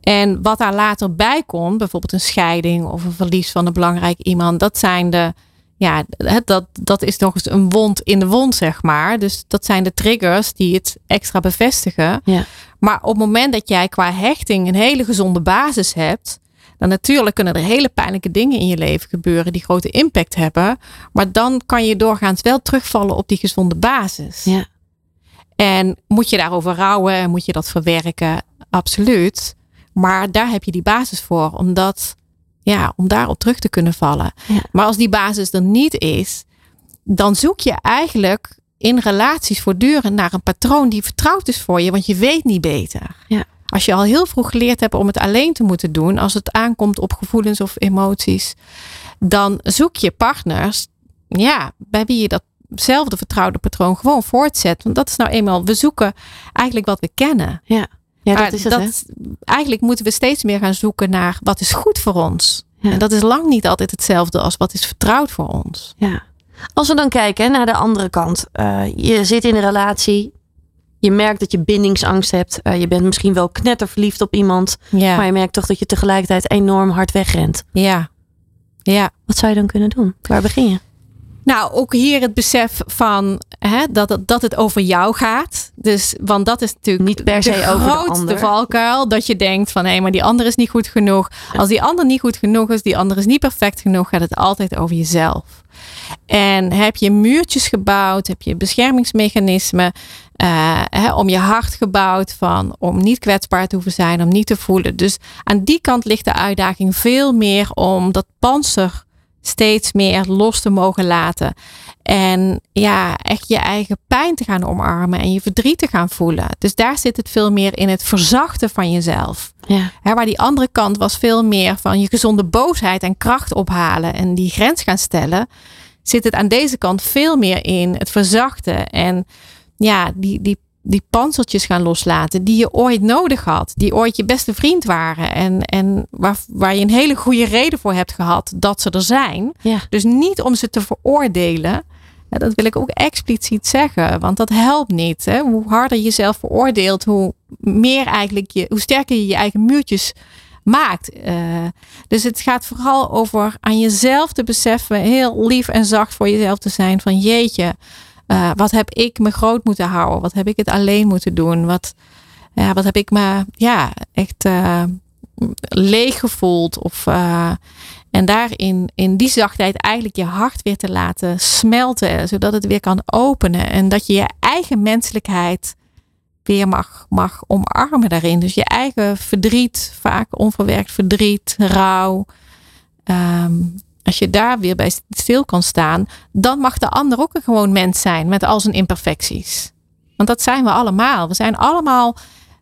En wat daar later bij komt, bijvoorbeeld een scheiding of een verlies van een belangrijk iemand, dat zijn de, ja, dat, dat is nog eens een wond in de wond, zeg maar. Dus dat zijn de triggers die het extra bevestigen. Ja. Maar op het moment dat jij qua hechting een hele gezonde basis hebt, dan natuurlijk kunnen er hele pijnlijke dingen in je leven gebeuren die grote impact hebben. Maar dan kan je doorgaans wel terugvallen op die gezonde basis. Ja. En moet je daarover rouwen en moet je dat verwerken? Absoluut. Maar daar heb je die basis voor, omdat, ja, om daarop terug te kunnen vallen. Ja. Maar als die basis er niet is, dan zoek je eigenlijk in relaties voortdurend naar een patroon die vertrouwd is voor je, want je weet niet beter. Ja. Als je al heel vroeg geleerd hebt om het alleen te moeten doen, als het aankomt op gevoelens of emoties, dan zoek je partners, ja, bij wie je datzelfde vertrouwde patroon gewoon voortzet. Want dat is nou eenmaal, we zoeken eigenlijk wat we kennen. Ja, ja Maar dat is het. hè? Eigenlijk moeten we steeds meer gaan zoeken naar wat is goed voor ons. Ja. En dat is lang niet altijd hetzelfde als wat is vertrouwd voor ons. Ja. Als we dan kijken naar de andere kant. Eh, je zit in een relatie. Je merkt dat je bindingsangst hebt. Eh, je bent misschien wel knetterverliefd op iemand. Ja, Maar je merkt toch dat je tegelijkertijd enorm hard wegrent. ja, ja. Wat zou je dan kunnen doen? Waar begin je? Nou, ook hier het besef van hè, dat, het, dat het over jou gaat. Dus, want dat is natuurlijk Niet per se de over de ander. valkuil. Dat je denkt van hé, maar die ander is niet goed genoeg. Als die ander niet goed genoeg is, die ander is niet perfect genoeg, gaat het altijd over jezelf. En heb je muurtjes gebouwd, heb je beschermingsmechanismen eh, om je hart gebouwd van om niet kwetsbaar te hoeven zijn, om niet te voelen. Dus aan die kant ligt de uitdaging veel meer om dat panzer steeds meer los te mogen laten. En ja, echt je eigen pijn te gaan omarmen en je verdriet te gaan voelen. Dus daar zit het veel meer in het verzachten van jezelf. Ja. Waar die andere kant was veel meer van je gezonde boosheid en kracht ophalen en die grens gaan stellen. Zit het aan deze kant veel meer in het verzachten en ja, die, die, die panzertjes gaan loslaten die je ooit nodig had. Die ooit je beste vriend waren en, en waar, waar je een hele goede reden voor hebt gehad dat ze er zijn. Ja. Dus niet om ze te veroordelen. Ja, dat wil ik ook expliciet zeggen, want dat helpt niet. Hè? Hoe harder je jezelf veroordeelt, hoe meer eigenlijk je, hoe sterker je je eigen muurtjes maakt. Eh, dus het gaat vooral over aan jezelf te beseffen, heel lief en zacht voor jezelf te zijn. Van jeetje, eh, wat heb ik me groot moeten houden? Wat heb ik het alleen moeten doen? Wat, ja, wat heb ik me ja, echt eh, leeg gevoeld? Of, eh, en daarin, in die zachtheid, eigenlijk je hart weer te laten smelten, zodat het weer kan openen. En dat je je eigen menselijkheid weer mag, mag omarmen daarin. Dus je eigen verdriet, vaak onverwerkt verdriet, rouw. Ehm, als je daar weer bij stil kan staan, dan mag de ander ook een gewoon mens zijn met al zijn imperfecties. Want dat zijn we allemaal. We zijn allemaal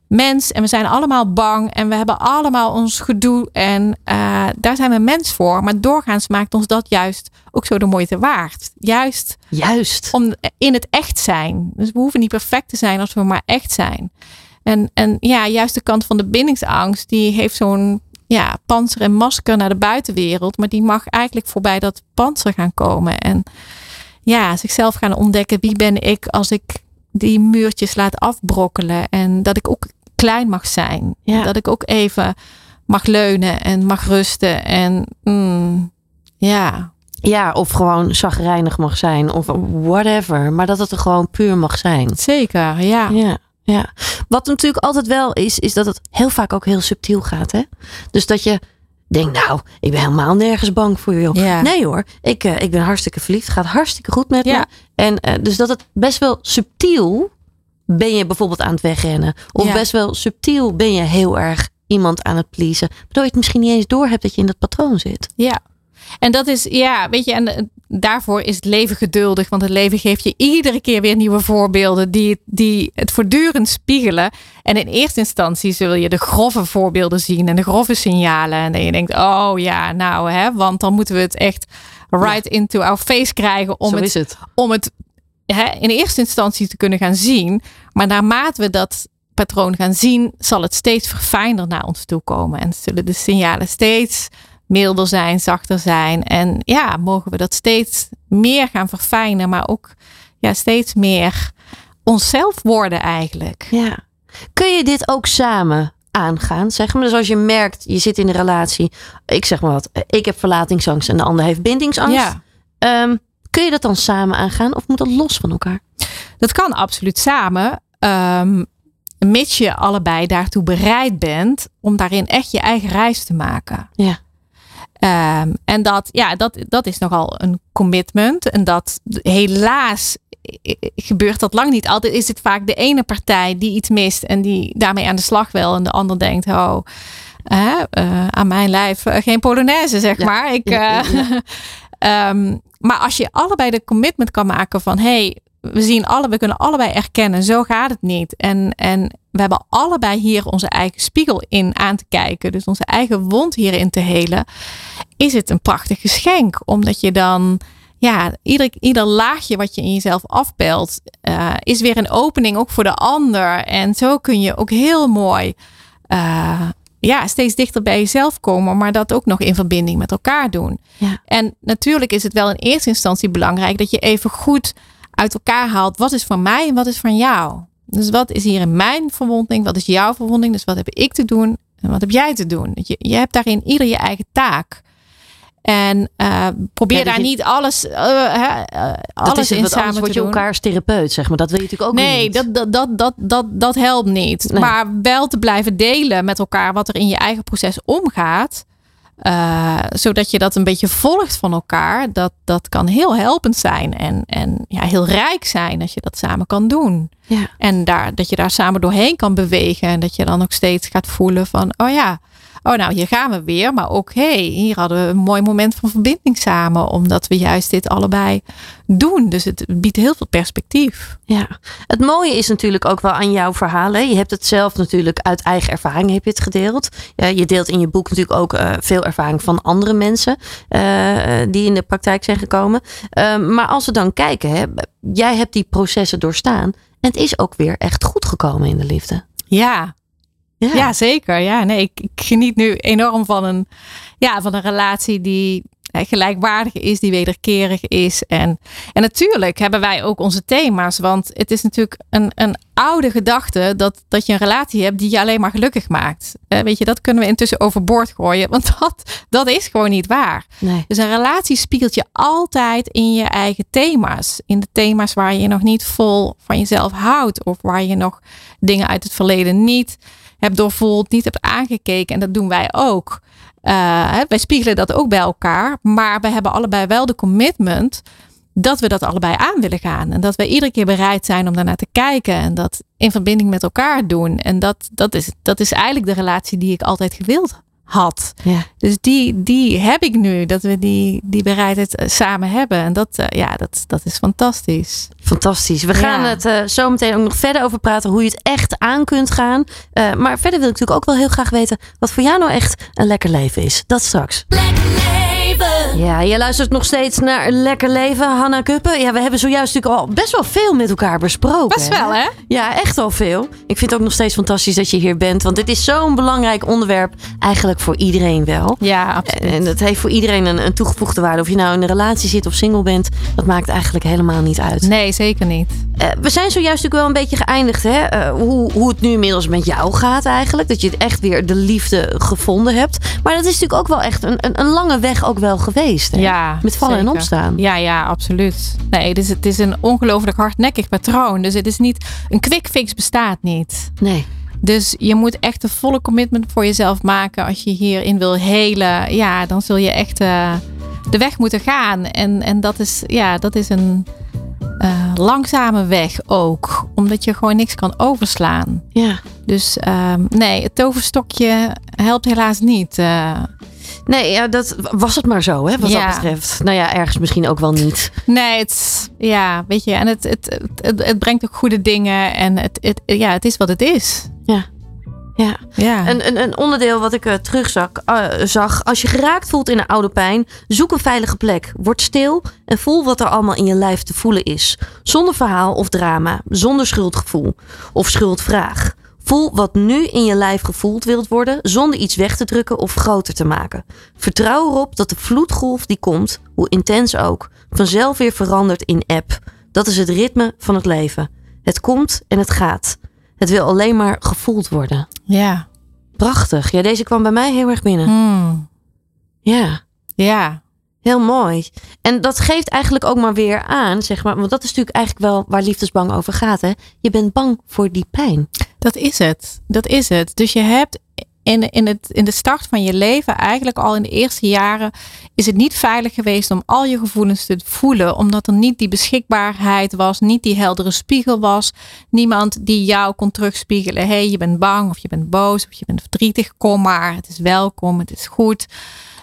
mens en we zijn allemaal bang en we hebben allemaal ons gedoe en eh, daar zijn we mens voor. Maar doorgaans maakt ons dat juist ook zo de moeite waard. Juist Juist. om in het echt zijn. Dus we hoeven niet perfect te zijn als we maar echt zijn. En, en ja, juist de kant van de bindingsangst, die heeft zo'n ja, panzer en masker naar de buitenwereld. Maar die mag eigenlijk voorbij dat panzer gaan komen. En ja, zichzelf gaan ontdekken. Wie ben ik als ik die muurtjes laat afbrokkelen. En dat ik ook klein mag zijn. Ja. Dat ik ook even mag leunen en mag rusten. En mm, ja, Ja, of gewoon zagrijnig mag zijn. Of whatever. Maar dat het er gewoon puur mag zijn. Zeker, ja. Ja, ja. Wat natuurlijk altijd wel is, is dat het heel vaak ook heel subtiel gaat. Hè? Dus dat je denkt, nou, ik ben helemaal nergens bang voor je. Ja. Nee hoor, ik, eh, ik ben hartstikke verliefd. Gaat hartstikke goed met Ja. me. En eh, dus dat het best wel subtiel ben je bijvoorbeeld aan het wegrennen. Of Ja. best wel subtiel ben je heel erg iemand aan het pleasen. Waardoor je het misschien niet eens door hebt dat je in dat patroon zit. Ja. En dat is, ja, weet je, en eh, daarvoor is het leven geduldig. Want het leven geeft je iedere keer weer nieuwe voorbeelden die, het- die het voortdurend spiegelen. En in eerste instantie zul je de grove voorbeelden zien en de grove signalen. En dan je denkt, oh ja, nou hè, want dan moeten we het echt right into our face krijgen om Zo het is het. om het hè, in eerste instantie te kunnen gaan zien. Maar naarmate we dat patroon gaan zien, zal het steeds verfijnder naar ons toe komen. En zullen de signalen steeds milder zijn, zachter zijn. En ja, mogen we dat steeds meer gaan verfijnen, maar ook ja, steeds meer onszelf worden eigenlijk. Ja. Kun je dit ook samen aangaan? Zeg maar, dus als je merkt, je zit in een relatie. Ik zeg maar wat, ik heb verlatingsangst en de ander heeft bindingsangst. Ja, Ehm, kun je dat dan samen aangaan of moet dat los van elkaar? dat kan absoluut samen. ehm, mits je allebei daartoe bereid bent om daarin echt je eigen reis te maken. Ja. Ehm, en dat, ja, dat, dat is nogal een commitment. En dat helaas gebeurt dat lang niet. Altijd is het vaak de ene partij die iets mist en die daarmee aan de slag wil. En de ander denkt, oh, eh, aan mijn lijf eh, geen Polonaise, zeg Ja, maar. Ik, ja, eh, ja, ehm, maar als je allebei de commitment kan maken van, hey, we zien alle, we kunnen allebei erkennen, zo gaat het niet. En, en we hebben allebei hier onze eigen spiegel in aan te kijken. Dus onze eigen wond hierin te helen. Is het een prachtig geschenk. Omdat je dan, ja, ieder, ieder laagje wat je in jezelf afpelt, eh, is weer een opening ook voor de ander. En zo kun je ook heel mooi, eh, ja, steeds dichter bij jezelf komen. Maar dat ook nog in verbinding met elkaar doen. Ja. En natuurlijk is het wel in eerste instantie belangrijk dat je even goed uit elkaar haalt. Wat is van mij en wat is van jou? Dus wat is hier in mijn verwonding? Wat is jouw verwonding? Dus wat heb ik te doen? En wat heb jij te doen? Je, je hebt daarin ieder je eigen taak. En eh, probeer Ja, daar je- niet alles, eh, eh, alles in samen te word je doen. elkaars therapeut, zeg maar. Dat wil je natuurlijk ook Nee, niet. dat, dat, dat, dat, dat, dat helpt niet. Nee. Maar wel te blijven delen met elkaar wat er in je eigen proces omgaat. Eh, zodat je dat een beetje volgt van elkaar. Dat, dat kan heel helpend zijn. En, en ja, heel rijk zijn als je dat samen kan doen. Ja. En daar, dat je daar samen doorheen kan bewegen. En dat je dan ook steeds gaat voelen van, oh ja, oh nou, hier gaan we weer. Maar ook, hey, hier hadden we een mooi moment van verbinding samen. Omdat we juist dit allebei doen. Dus het biedt heel veel perspectief. Ja, het mooie is natuurlijk ook wel aan jouw verhaal. Hè? Je hebt het zelf natuurlijk uit eigen ervaring heb je het gedeeld. Je deelt in je boek natuurlijk ook eh, veel ervaring van andere mensen eh, die in de praktijk zijn gekomen. Ehm, maar als we dan kijken, hè, jij hebt die processen doorstaan en het is ook weer echt goed gekomen in de liefde. Ja, Ja, zeker. Ja, nee, ik, ik geniet nu enorm van een, ja, van een relatie die eh, gelijkwaardig is, die wederkerig is. En, en natuurlijk hebben wij ook onze thema's. Want het is natuurlijk een, een oude gedachte dat, dat je een relatie hebt die je alleen maar gelukkig maakt. Eh, weet je, dat kunnen we intussen overboord gooien. Want dat, dat is gewoon niet waar. Nee. Dus een relatie spiegelt je altijd in je eigen thema's. In de thema's waar je nog niet vol van jezelf houdt. Of waar je nog dingen uit het verleden niet hebt doorvoeld, niet hebt aangekeken. En dat doen wij ook. Uh, wij spiegelen dat ook bij elkaar. Maar we hebben allebei wel de commitment dat we dat allebei aan willen gaan. En dat we iedere keer bereid zijn om daarnaar te kijken. En dat in verbinding met elkaar doen. En dat, dat, is, dat is eigenlijk de relatie die ik altijd gewild had. Ja. Dus die, die heb ik nu, dat we die, die bereidheid eh, samen hebben. En dat, uh, ja, dat, dat is fantastisch. Fantastisch. We gaan Ja. het uh, zo meteen ook nog verder over praten hoe je het echt aan kunt gaan. Uh, maar verder wil ik natuurlijk ook wel heel graag weten wat voor jou nou echt een lekker leven is. Dat straks. Lekker leven. Ja, je luistert nog steeds naar Lekker Leven, Hanna Kuppen. Ja, we hebben zojuist natuurlijk al best wel veel met elkaar besproken. Best wel, hè? Ja, echt wel veel. Ik vind het ook nog steeds fantastisch dat je hier bent. Want dit is zo'n belangrijk onderwerp. Eigenlijk voor iedereen wel. Ja, absoluut. En dat heeft voor iedereen een, een toegevoegde waarde. Of je nou in een relatie zit of single bent. Dat maakt eigenlijk helemaal niet uit. Nee, zeker niet. Uh, we zijn zojuist natuurlijk wel een beetje geëindigd. Hè? Uh, hoe, hoe het nu inmiddels met jou gaat eigenlijk. Dat je echt weer de liefde gevonden hebt. Maar dat is natuurlijk ook wel echt een, een, een lange weg ook wel wel geweest. Hè? Ja, Met vallen en opstaan. Ja, ja, absoluut. Nee, het is, het is een ongelooflijk hardnekkig patroon. Dus het is niet, een quick fix bestaat niet. Nee. Dus je moet echt een volle commitment voor jezelf maken. Als je hierin wil helen, ja, dan zul je echt eh, de weg moeten gaan. En, en dat, is, ja, dat is een eh, langzame weg ook. Omdat je gewoon niks kan overslaan. Ja. Dus ehm, nee, het toverstokje helpt helaas niet. Nee, ja, dat was het maar zo, hè, wat Ja. dat betreft. Nou ja, ergens misschien ook wel niet. nee, het, ja, weet je, en het, het, het, het, brengt ook goede dingen. En het, het, ja, het is wat het is. Ja. Ja. Ja. Een, een, een onderdeel wat ik eh, terugzag, eh, zag. Als je geraakt voelt in een oude pijn, zoek een veilige plek. Word stil en voel wat er allemaal in je lijf te voelen is. Zonder verhaal of drama, zonder schuldgevoel of schuldvraag. Voel wat nu in je lijf gevoeld wilt worden, zonder iets weg te drukken of groter te maken. Vertrouw erop dat de vloedgolf die komt, hoe intens ook, vanzelf weer verandert in eb. Dat is het ritme van het leven. Het komt en het gaat. Het wil alleen maar gevoeld worden. ja. Prachtig. Ja, deze kwam bij mij heel erg binnen. Hmm. Ja, Ja. heel mooi. En dat geeft eigenlijk ook maar weer aan, zeg maar, want dat is natuurlijk eigenlijk wel waar liefdesbang over gaat, hè? Je bent bang voor die pijn. Dat is het. Dat is het. Dus je hebt in, in, het, in de start van je leven, eigenlijk al in de eerste jaren, is het niet veilig geweest om al je gevoelens te voelen. Omdat er niet die beschikbaarheid was, niet die heldere spiegel was. Niemand die jou kon terugspiegelen. Hé, hey, je bent bang of je bent boos of je bent verdrietig. Kom maar, het is welkom, het is goed.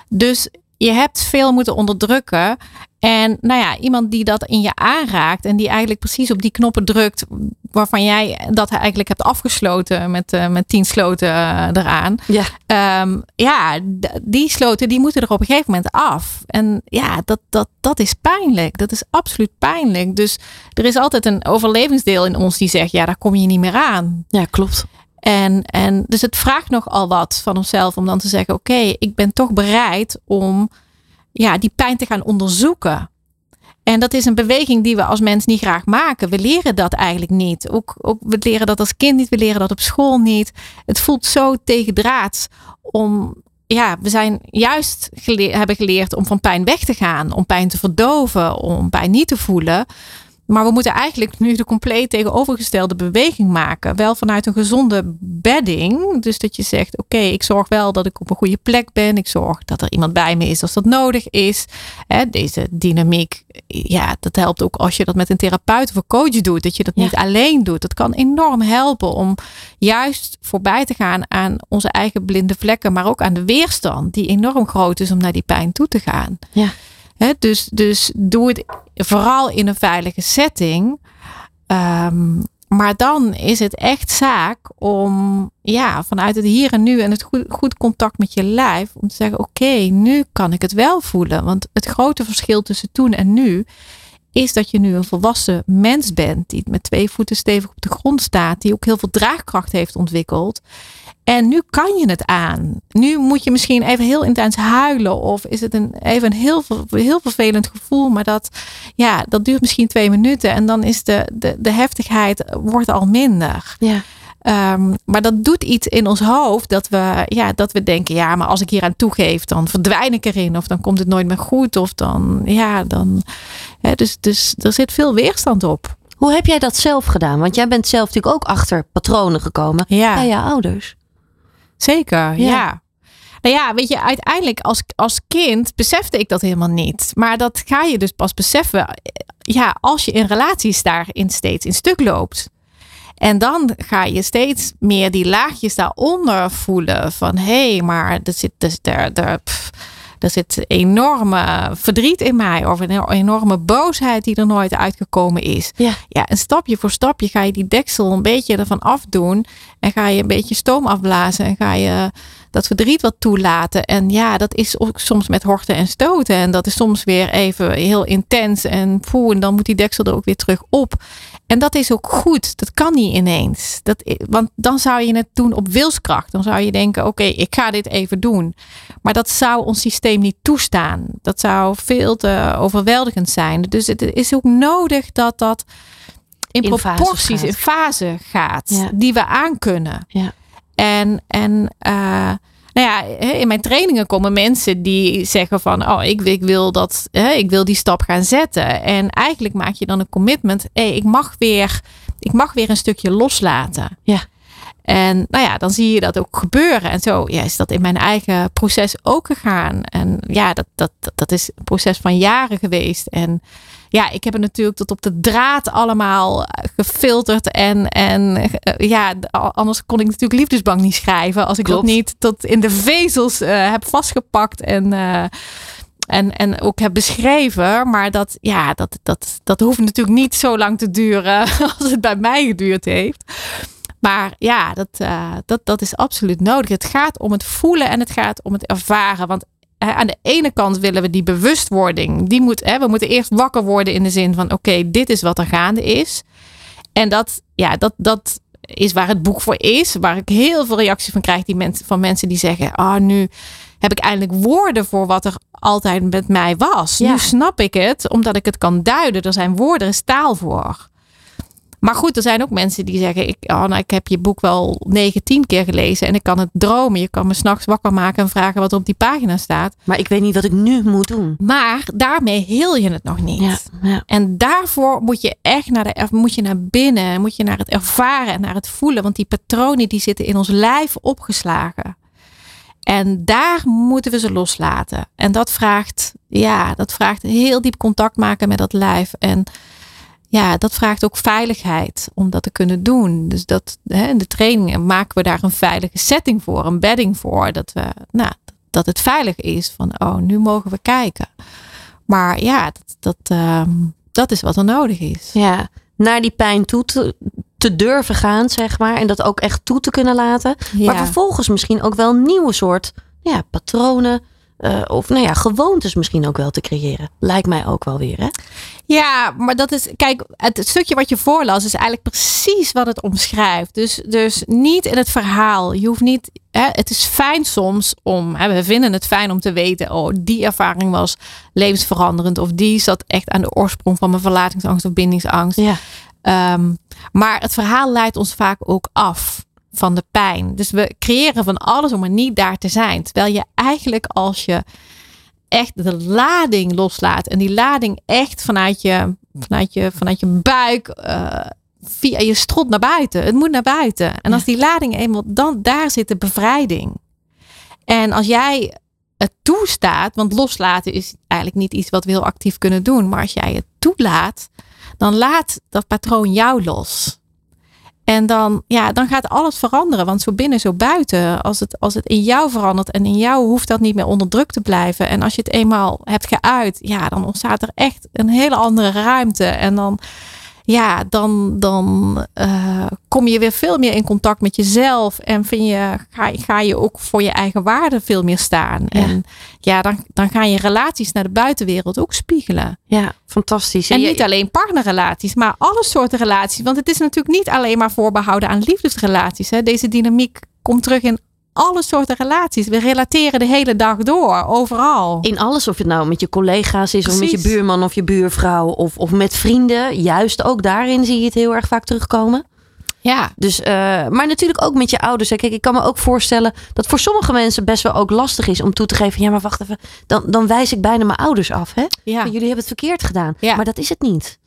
Dus je hebt veel moeten onderdrukken. En nou ja, iemand die dat in je aanraakt en die eigenlijk precies op die knoppen drukt waarvan jij dat eigenlijk hebt afgesloten met, eh, met tien sloten eh, eraan. Ja. Ehm, ja, die sloten die moeten er op een gegeven moment af. En ja, dat, dat, dat is pijnlijk. Dat is absoluut pijnlijk. Dus er is altijd een overlevingsdeel in ons die zegt, ja, daar kom je niet meer aan. Ja, klopt. En, en dus het vraagt nogal wat van onszelf om dan te zeggen: Oké, ik ben toch bereid om ja, die pijn te gaan onderzoeken. En dat is een beweging die we als mens niet graag maken. We leren dat eigenlijk niet. Ook, ook, we leren dat als kind niet, we leren dat op school niet. Het voelt zo tegendraads om. Ja, we zijn juist hebben geleerd om van pijn weg te gaan, om pijn te verdoven, om pijn niet te voelen. Maar we moeten eigenlijk nu de compleet tegenovergestelde beweging maken. Wel vanuit een gezonde bedding. Dus dat je zegt: Oké, ik zorg wel dat ik op een goede plek ben. Ik zorg dat er iemand bij me is als dat nodig is. Hè, deze dynamiek, ja, dat helpt ook als je dat met een therapeut of een coach doet. Dat je dat Ja. niet alleen doet. Dat kan enorm helpen om juist voorbij te gaan aan onze eigen blinde vlekken. Maar ook aan de weerstand, die enorm groot is om naar die pijn toe te gaan. Ja. Hè, dus, dus doe het vooral in een veilige setting. Ehm, maar dan is het echt zaak om ja, vanuit het hier en nu en het goed, goed contact met je lijf. Om te zeggen, oké, nu kan ik het wel voelen. Want het grote verschil tussen toen en nu is dat je nu een volwassen mens bent. Die met twee voeten stevig op de grond staat. Die ook heel veel draagkracht heeft ontwikkeld. En nu kan je het aan. Nu moet je misschien even heel intens huilen. Of is het een, even een heel, heel vervelend gevoel. Maar dat, ja, dat duurt misschien twee minuten. En dan is de, de, de heftigheid wordt al minder. Ja. Ehm, maar dat doet iets in ons hoofd. Dat we, ja, dat we denken, ja, maar als ik hier aan toegeef, dan verdwijn ik erin. Of dan komt het nooit meer goed. Of dan, ja, dan. Hè, dus, dus er zit veel weerstand op. Hoe heb jij dat zelf gedaan? Want jij bent zelf natuurlijk ook achter patronen gekomen Ja. bij je ouders. Zeker, Ja. ja. Nou ja, weet je, uiteindelijk als, als kind besefte ik dat helemaal niet. Maar dat ga je dus pas beseffen, eh, ja, als je in relaties daarin steeds in stuk loopt. En dan ga je steeds meer die laagjes daaronder voelen van, hé, hey, maar er zit, er, er, er, pff, er zit enorme verdriet in mij of een enorme boosheid die er nooit uitgekomen is. Ja. Ja, en stapje voor stapje ga je die deksel een beetje ervan afdoen. En ga je een beetje stoom afblazen. En ga je dat verdriet wat toelaten. En ja, dat is ook soms met horten en stoten. En dat is soms weer even heel intens. En poeh, en dan moet die deksel er ook weer terug op. En dat is ook goed. Dat kan niet ineens. Dat, want dan zou je het doen op wilskracht. Dan zou je denken, oké, ik ga dit even doen. Maar dat zou ons systeem niet toestaan. Dat zou veel te overweldigend zijn. Dus het is ook nodig dat dat in, proporties, in fase gaat. Ja. Die we aankunnen. Ja. En, en uh, nou ja, in mijn trainingen komen mensen die zeggen van, oh, ik, ik wil dat, hè, ik wil die stap gaan zetten. En eigenlijk maak je dan een commitment. Hé, ik mag weer, ik mag weer een stukje loslaten. Ja. En nou ja, dan zie je dat ook gebeuren. En zo ja, is dat in mijn eigen proces ook gegaan. En ja, dat, dat, dat, dat is een proces van jaren geweest. En ja, ik heb het natuurlijk tot op de draad allemaal gefilterd. En, en eh, ja, anders kon ik natuurlijk Liefdesbank niet schrijven. Als ik Klopt. dat niet tot in de vezels eh, heb vastgepakt. En, eh, en, en ook heb beschreven. Maar dat, ja, dat, dat, dat hoeft natuurlijk niet zo lang te duren als het bij mij geduurd heeft. Maar ja, dat, eh, dat, dat is absoluut nodig. Het gaat om het voelen en het gaat om het ervaren. Want aan de ene kant willen we die bewustwording. Die moet, hè, we moeten eerst wakker worden in de zin van: oké, dit is wat er gaande is. En dat, ja, dat, dat is waar het boek voor is. Waar ik heel veel reacties van krijg die mensen, van mensen die zeggen: Ah, nu heb ik eindelijk woorden voor wat er altijd met mij was. Ja. Nu snap ik het, omdat ik het kan duiden. Er zijn woorden, er is taal voor. Maar goed, er zijn ook mensen die zeggen: ik, nou, ik heb je boek wel negen, tien keer gelezen en ik kan het dromen. Je kan me s'nachts wakker maken en vragen wat er op die pagina staat. Maar ik weet niet wat ik nu moet doen. Maar daarmee heel je het nog niet. Ja, ja. En daarvoor moet je echt naar, de, moet je naar binnen, moet je naar het ervaren en naar het voelen. Want die patronen die zitten in ons lijf opgeslagen. En daar moeten we ze loslaten. En dat vraagt, ja, dat vraagt heel diep contact maken met dat lijf. En ja, dat vraagt ook veiligheid om dat te kunnen doen. Dus dat hè, in de trainingen maken we daar een veilige setting voor, een bedding voor. Dat, we, nou, dat het veilig is van, oh, nu mogen we kijken. Maar ja, dat, dat, ehm, dat is wat er nodig is. Ja, naar die pijn toe te, te durven gaan, zeg maar. En dat ook echt toe te kunnen laten. Maar vervolgens misschien ook wel een nieuwe soort ja, patronen. Eh, of nou ja, gewoontes misschien ook wel te creëren. Lijkt mij ook wel weer, hè? Ja, maar dat is, kijk, het stukje wat je voorlas is eigenlijk precies wat het omschrijft. Dus, dus niet in het verhaal. Je hoeft niet, hè, het is fijn soms om, hè, we vinden het fijn om te weten, oh, die ervaring was levensveranderend. Of die zat echt aan de oorsprong van mijn verlatingsangst of bindingsangst. Ja. Ehm, maar het verhaal leidt ons vaak ook af van de pijn. Dus we creëren van alles om er niet daar te zijn. Terwijl je eigenlijk als je echt de lading loslaat en die lading echt vanuit je, vanuit je, vanuit je buik eh, via je strot naar buiten. Het moet naar buiten. En als die lading eenmaal dan daar zit de bevrijding. En als jij het toestaat, want loslaten is eigenlijk niet iets wat we heel actief kunnen doen, maar als jij het toelaat, dan laat dat patroon jou los. En dan, ja, dan gaat alles veranderen. Want zo binnen, zo buiten. Als het, als het in jou verandert en in jou hoeft dat niet meer onder druk te blijven. En als je het eenmaal hebt geuit, ja, dan ontstaat er echt een hele andere ruimte. En dan, ja, dan, dan eh, kom je weer veel meer in contact met jezelf. En vind je, ga, ga je ook voor je eigen waarde veel meer staan. Ja. En ja, dan, dan gaan je relaties naar de buitenwereld ook spiegelen. Ja, fantastisch. En je- niet alleen partnerrelaties, maar alle soorten relaties. Want het is natuurlijk niet alleen maar voorbehouden aan liefdesrelaties. Hè. Deze dynamiek komt terug in alle soorten relaties. We relateren de hele dag door, overal. In alles, of het nou met je collega's is, of met je buurman of je buurvrouw, of, of met vrienden. Juist ook daarin zie je het heel erg vaak terugkomen. Ja, Dus, eh, maar natuurlijk ook met je ouders. hè. Kijk, ik kan me ook voorstellen dat voor sommige mensen best wel ook lastig is om toe te geven. Ja, maar wacht even. Dan, dan wijs ik bijna mijn ouders af. Hè? ja. Jullie hebben het verkeerd gedaan. Ja. Maar dat is het niet.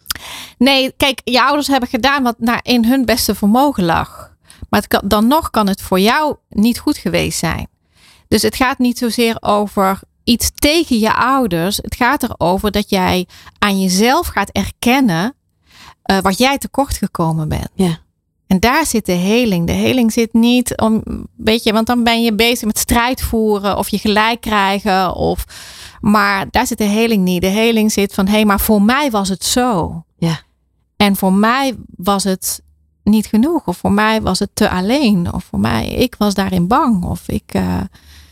Nee, kijk, je ouders hebben gedaan wat naar in hun beste vermogen lag. Maar het kan, dan nog kan het voor jou niet goed geweest zijn. Dus het gaat niet zozeer over iets tegen je ouders. Het gaat erover dat jij aan jezelf gaat erkennen eh, wat jij tekort gekomen bent. Ja. En daar zit de heling. De heling zit niet om, weet je, want dan ben je bezig met strijd voeren of je gelijk krijgen. Of, maar daar zit de heling niet. De heling zit van, hé, hey, maar voor mij was het zo. Ja. En voor mij was het niet genoeg. Of voor mij was het te alleen. Of voor mij, ik was daarin bang. Of ik eh,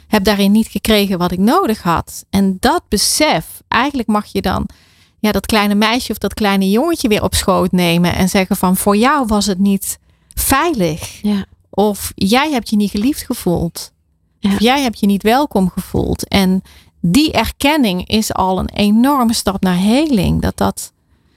heb daarin niet gekregen wat ik nodig had. En dat besef, eigenlijk mag je dan ja, dat kleine meisje of dat kleine jongetje weer op schoot nemen. En zeggen van, voor jou was het niet veilig. Ja. Of jij hebt je niet geliefd gevoeld. Ja. Of jij hebt je niet welkom gevoeld. En die erkenning is al een enorme stap naar heling. Dat dat,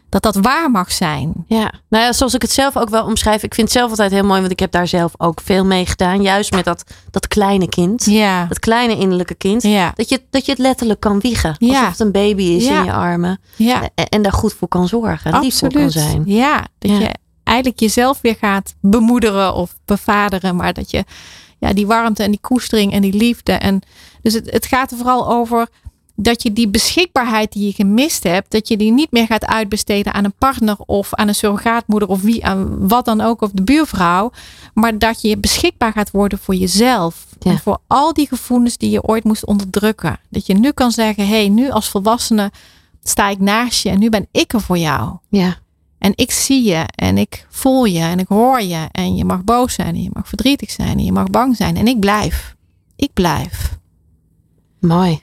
dat dat waar mag zijn. Ja, nou ja, zoals ik het zelf ook wel omschrijf. Ik vind het zelf altijd heel mooi, want ik heb daar zelf ook veel mee gedaan. Juist met dat, dat kleine kind. Ja. Dat kleine innerlijke kind. Ja. Dat, je, dat je het letterlijk kan wiegen. Ja. Alsof het een baby is Ja. in je armen. Ja. En, en daar goed voor kan zorgen. En lief voor kan zijn. Ja, dat Ja. je eigenlijk jezelf weer gaat bemoederen of bevaderen, maar dat je ja, die warmte en die koestering en die liefde. En dus het, het gaat er vooral over dat je die beschikbaarheid die je gemist hebt, dat je die niet meer gaat uitbesteden aan een partner of aan een surrogaatmoeder of wie aan wat dan ook of de buurvrouw, maar dat je beschikbaar gaat worden voor jezelf Ja. en voor al die gevoelens die je ooit moest onderdrukken. Dat je nu kan zeggen, hé, hey, nu als volwassene sta ik naast je en nu ben ik er voor jou. Ja. En ik zie je en ik voel je en ik hoor je. En je mag boos zijn en je mag verdrietig zijn en je mag bang zijn. En ik blijf. Ik blijf. Mooi.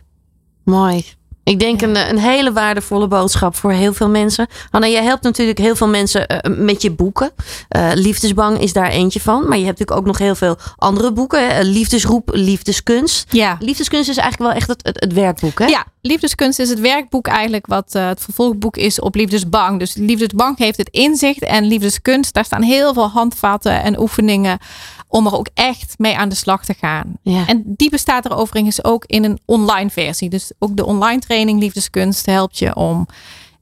Mooi. Ik denk een, een hele waardevolle boodschap voor heel veel mensen. Hanna, jij helpt natuurlijk heel veel mensen eh, met je boeken. Eh, Liefdesbang is daar eentje van. Maar je hebt natuurlijk ook nog heel veel andere boeken. hè. Liefdesroep, Liefdeskunst. Ja. Liefdeskunst is eigenlijk wel echt het, het, het werkboek, hè? Ja, Liefdeskunst is het werkboek eigenlijk wat eh, het vervolgboek is op Liefdesbang. Dus Liefdesbang geeft het inzicht en Liefdeskunst, daar staan heel veel handvatten en oefeningen om er ook echt mee aan de slag te gaan. Ja. En die bestaat er overigens ook in een online versie. Dus ook de online training Liefdeskunst helpt je om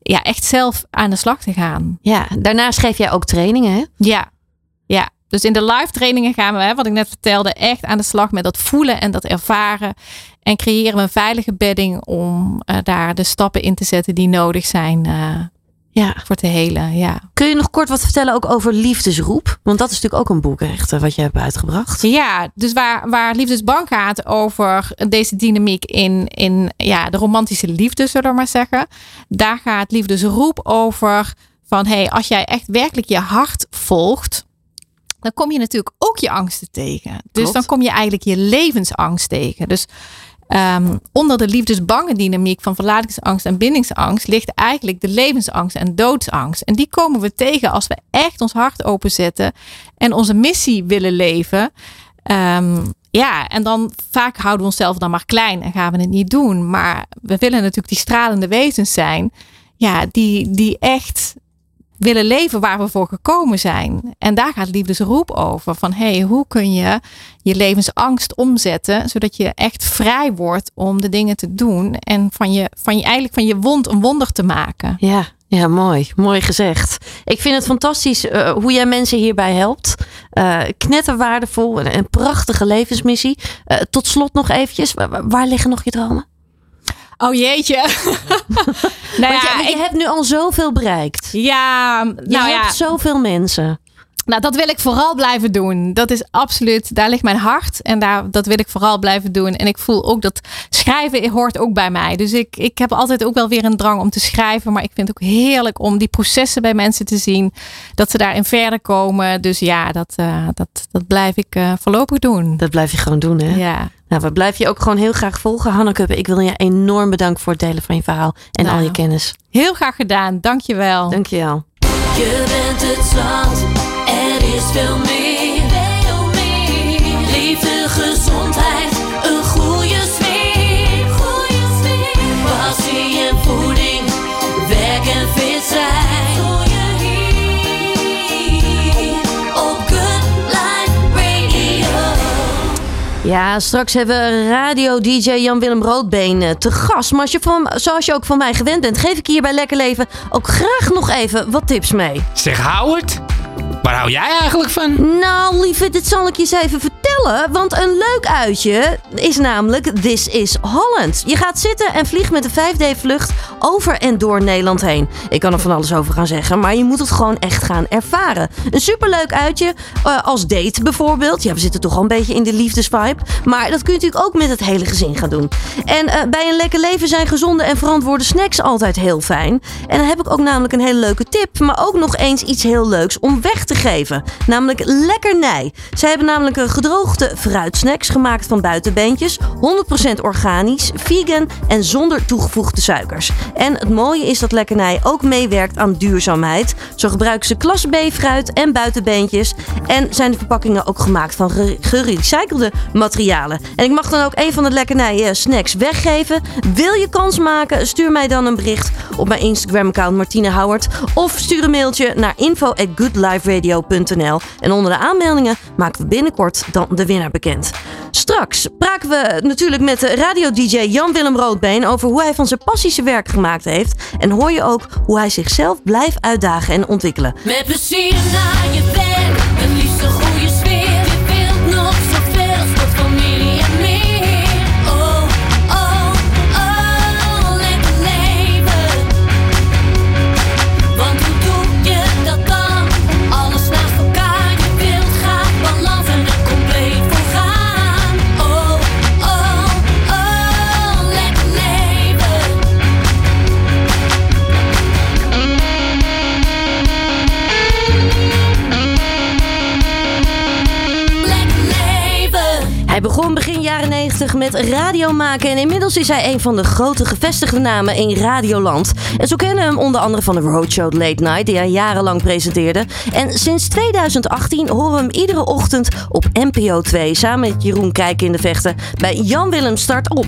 ja, echt zelf aan de slag te gaan. ja. Daarnaast geef jij ook trainingen, hè? Ja, ja. Dus in de live trainingen gaan we, hè, wat ik net vertelde, echt aan de slag met dat voelen en dat ervaren. En creëren we een veilige bedding om eh, daar de stappen in te zetten die nodig zijn eh, Ja. voor te helen. Ja. Kun je nog kort wat vertellen ook over Liefdesroep? Want dat is natuurlijk ook een boek, echt, eh, wat je hebt uitgebracht. Ja, dus waar, waar Liefdesbank gaat over deze dynamiek in, in ja, de romantische liefde, zullen we maar zeggen. Daar gaat Liefdesroep over van hey, als jij echt werkelijk je hart volgt, dan kom je natuurlijk ook je angsten tegen. Dus Klopt. dan kom je eigenlijk je levensangst tegen. Dus ehm, onder de liefdesbange dynamiek van verlatingsangst en bindingsangst ligt eigenlijk de levensangst en doodsangst. En die komen we tegen als we echt ons hart openzetten en onze missie willen leven. Ehm, ja, en dan vaak houden we onszelf dan maar klein en gaan we het niet doen. Maar we willen natuurlijk die stralende wezens zijn. Ja, die, die echt willen leven waar we voor gekomen zijn. En daar gaat liefdesroep over. Van hey, hoe kun je je levensangst omzetten, zodat je echt vrij wordt om de dingen te doen en van je, van je eigenlijk van je wond een wonder te maken. Ja, ja, mooi. Mooi gezegd. Ik vind het fantastisch eh, hoe jij mensen hierbij helpt. Eh knetterwaardevol, een, een prachtige levensmissie. Eh, tot slot nog eventjes, wa- wa- waar liggen nog je dromen? Oh jeetje. nou Want ja, je ik- hebt nu al zoveel bereikt. ja, Je nou ja, helpt zoveel mensen. Nou, dat wil ik vooral blijven doen. Dat is absoluut, daar ligt mijn hart. En daar, dat wil ik vooral blijven doen. En ik voel ook dat schrijven hoort ook bij mij. Dus ik, ik heb altijd ook wel weer een drang om te schrijven. Maar ik vind het ook heerlijk om die processen bij mensen te zien. Dat ze daarin verder komen. Dus ja, dat, eh, dat, dat blijf ik eh, voorlopig doen. Dat blijf je gewoon doen, hè? Ja. Nou, we blijven je ook gewoon heel graag volgen. Hanneke, ik wil je enorm bedanken voor het delen van je verhaal en Nou. al je kennis. Heel graag gedaan. Dankjewel. Dankjewel. Je bent het zand, er is veel meer. Ja, straks hebben we radio-dj Jan-Willem Roodbeen eh, te gast. Maar als je van, zoals je ook van mij gewend bent, geef ik hier bij Lekker Leven ook graag nog even wat tips mee. Zeg Howard, waar hou jij eigenlijk van? Nou, lieve, dit zal ik je eens even vertellen. Want een leuk uitje is namelijk This is Holland. Je gaat zitten en vliegt met een 5D-vlucht over en door Nederland heen. Ik kan er van alles over gaan zeggen, maar je moet het gewoon echt gaan ervaren. Een superleuk uitje, eh, als date bijvoorbeeld. Ja, we zitten toch al een beetje in de liefdesvibe. Maar dat kun je natuurlijk ook met het hele gezin gaan doen. En eh, bij een lekker leven zijn gezonde en verantwoorde snacks altijd heel fijn. En dan heb ik ook namelijk een hele leuke tip. Maar ook nog eens iets heel leuks om weg te geven. Namelijk lekkernij. Zij hebben namelijk een gedroogde fruitsnacks gemaakt van buitenbeentjes. 100% organisch, vegan en zonder toegevoegde suikers. En het mooie is dat lekkernij ook meewerkt aan duurzaamheid. Zo gebruiken ze klas B fruit en buitenbeentjes. En zijn de verpakkingen ook gemaakt van ge- gerecyclede materialen. En ik mag dan ook een van de lekkernij eh, snacks weggeven. Wil je kans maken? Stuur mij dan een bericht op mijn Instagram-account Martine Howard. Of stuur een mailtje naar info.goodliferadio.nl. En onder de aanmeldingen maken we binnenkort dan de winnaar bekend. Straks spraken we natuurlijk met de radio-dj Jan-Willem Roodbeen over hoe hij van zijn passie zijn werk gemaakt heeft. En hoor je ook hoe hij zichzelf blijft uitdagen en ontwikkelen. Jaren 90 met radio maken en inmiddels is hij een van de grote gevestigde namen in Radioland. En zo kennen we hem onder andere van de Roadshow Late Night, die hij jarenlang presenteerde. En sinds 2018 horen we hem iedere ochtend op NPO 2 samen met Jeroen Kijken in de Vechten bij Jan Willem Start Op.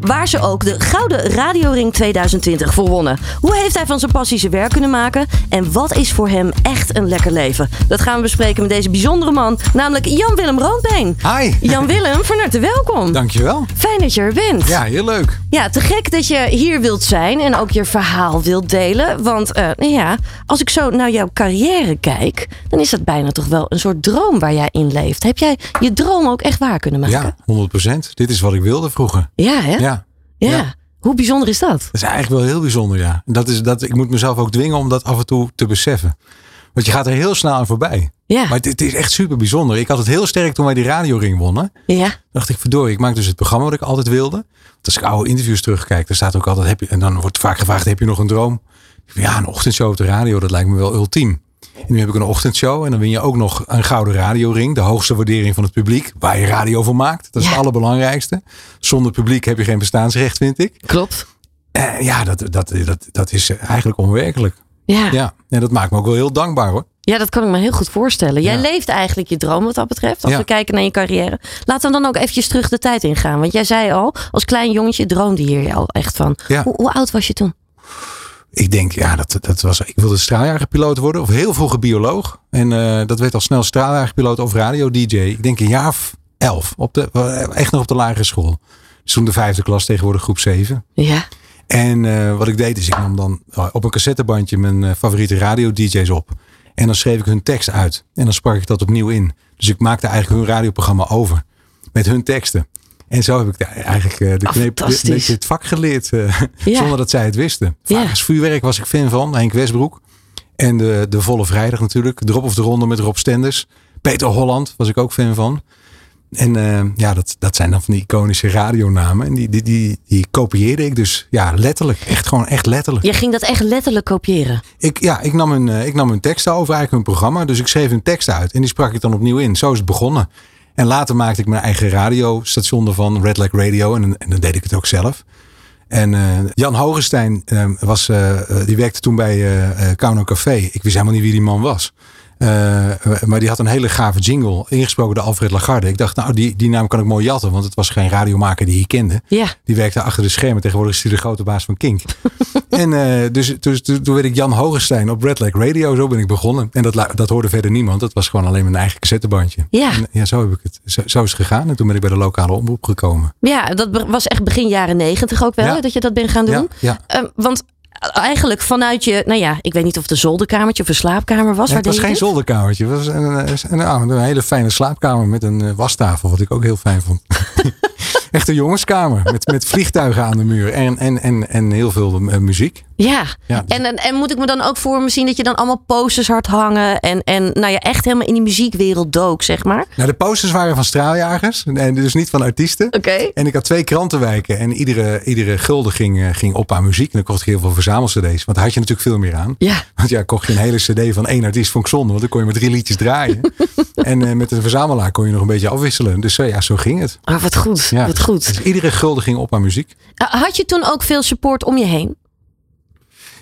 Waar ze ook de Gouden Radioring 2020 voor wonnen. Hoe heeft hij van zijn passie zijn werk kunnen maken? En wat is voor hem echt een lekker leven? Dat gaan we bespreken met deze bijzondere man, namelijk Jan Willem Roodbeen. Hi. Jan Willem, van harte welkom. Dankjewel. Fijn dat je er bent. Ja, heel leuk. Ja, te gek dat je hier wilt zijn en ook je verhaal wilt delen. Want eh, nou ja, als ik zo naar jouw carrière kijk, dan is dat bijna toch wel een soort droom waar jij in leeft. Heb jij je droom ook echt waar kunnen maken? Ja, 100%. Dit is wat ik wilde vroeger. Ja, hè? Ja. Ja. ja. Hoe bijzonder is dat? Dat is eigenlijk wel heel bijzonder, ja. Dat is, dat, ik moet mezelf ook dwingen om dat af en toe te beseffen. Want je gaat er heel snel aan voorbij. Ja. Maar het, is echt super bijzonder. Ik had het heel sterk toen wij die radioring wonnen. Ja. dacht ik, verdorie, ik maak dus het programma wat ik altijd wilde. Want als ik oude interviews terugkijk, dan staat ook altijd, heb je, en dan wordt vaak gevraagd, heb je nog een droom? Ja, een ochtendshow op de radio, dat lijkt me wel ultiem. En nu heb ik een ochtendshow en dan win je ook nog een gouden radioring. De hoogste waardering van het publiek, waar je radio voor maakt. Dat is Ja. het allerbelangrijkste. Zonder publiek heb je geen bestaansrecht, vind ik. Klopt. Eh, ja, dat, dat, dat, dat is eigenlijk onwerkelijk. Ja. Ja, en dat maakt me ook wel heel dankbaar hoor. Dat kan ik me heel goed voorstellen. Jij Ja. leeft eigenlijk je droom wat dat betreft. Als Ja. we kijken naar je carrière. Laten we dan ook eventjes terug de tijd ingaan. Want jij zei al, als klein jongetje droomde je hier al echt van. Ja. Hoe, hoe oud was je toen? Ik denk, ja, dat, dat was, ik wilde straaljagerpiloot worden. Of heel vroeger bioloog. En eh, dat werd al snel straaljagerpiloot of radio-dj. Ik denk een jaar of elf. Op de, echt nog op de lagere school. Dus toen de vijfde klas, tegenwoordig groep zeven. Ja. En eh, wat ik deed is, ik nam dan eh, op een cassettebandje mijn eh, favoriete radio-dj's op. En dan schreef ik hun tekst uit. En dan sprak ik dat opnieuw in. Dus ik maakte eigenlijk hun radioprogramma over. Met hun teksten. En zo heb ik de- eigenlijk eh, de Ah, kneep, beetje het vak geleerd. eh, Ja. Zonder dat zij het wisten. Ja. Varens vuurwerk was ik fan van. Henk Westbroek. En de, de Volle Vrijdag natuurlijk. Drop of de Ronde met Rob Stenders. Peter Holland was ik ook fan van. En eh, ja, dat, dat zijn dan van die iconische radionamen. En die, die, die, die kopieerde ik dus ja, letterlijk. Echt gewoon echt letterlijk. Je ging dat echt letterlijk kopiëren. Ik, ja, ik nam, hun, eh, ik nam hun teksten over, eigenlijk hun programma. Dus ik schreef hun teksten uit. En die sprak ik dan opnieuw in. Zo is het begonnen. En later maakte ik mijn eigen radiostation ervan. Red Lag Radio. En, en dan deed ik het ook zelf. En eh, Jan Hogestein eh, was, die werkte toen bij Kauno Café. Ik wist helemaal niet wie die man was. Eh, maar die had een hele gave jingle, ingesproken door Alfred Lagarde. Ik dacht, nou, die, die naam kan ik mooi jatten, want het was geen radiomaker die ik kende. Ja. Die werkte achter de schermen. Tegenwoordig is hij de grote baas van Kink. en eh, dus, dus, dus toen werd ik Jan Hogestein op Red Radio. Zo ben ik begonnen. En dat, dat hoorde verder niemand. Dat was gewoon alleen mijn eigen cassettebandje. Ja. En, ja, zo heb ik het. Zo, zo is het gegaan. En toen ben ik bij de lokale omroep gekomen. Ja, dat was echt begin jaren negentig ook wel, Ja. dat je dat bent gaan doen. Ja, ja. Eh, want eigenlijk vanuit je, nou ja, ik weet niet of het een zolderkamertje of een slaapkamer was. Ja, het was geen zolderkamertje. Het was een, een, een, nou, een hele fijne slaapkamer met een eh, wastafel. Wat ik ook heel fijn vond. Echt een jongenskamer. Met, met vliegtuigen aan de muur. En, en, en, en heel veel eh, muziek. Ja. Ja. En, en, en moet ik me dan ook voor me zien dat je dan allemaal posters hard hangen en, en nou ja, echt helemaal in die muziekwereld dook, zeg maar? Nou, de posters waren van straaljagers. En dus niet van artiesten. Oké. En ik had twee krantenwijken. En iedere, iedere gulden ging, eh, ging op aan muziek. En dan kocht ik heel veel verzamel-cd's. Want daar had je natuurlijk veel meer aan. Ja. Want ja, kocht je een hele cd van één artiest vond ik zonde. Want dan kon je maar drie liedjes draaien. en eh, met een verzamelaar kon je nog een beetje afwisselen. Dus eh, ja, zo ging het. Oh, wat goed. Ja. Wat goed. Dus iedere gulden ging op aan muziek. Uh, Had je toen ook veel support om je heen?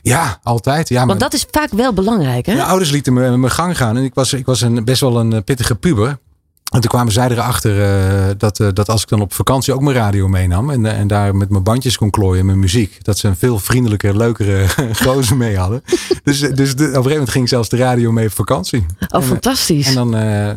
Ja, altijd. Ja, maar Want dat is vaak wel belangrijk, hè? Mijn ouders lieten me mijn gang gaan. En ik was, ik was een, best wel een eh, pittige puber. En toen kwamen zij erachter eh, dat, eh, dat als ik dan op vakantie ook mijn radio meenam. En, en daar met mijn bandjes kon klooien, mijn muziek. Dat ze een veel vriendelijker, leukere gozer mee hadden. Dus, dus de, op een gegeven moment ging zelfs de radio mee op vakantie. Oh, fantastisch. En dan,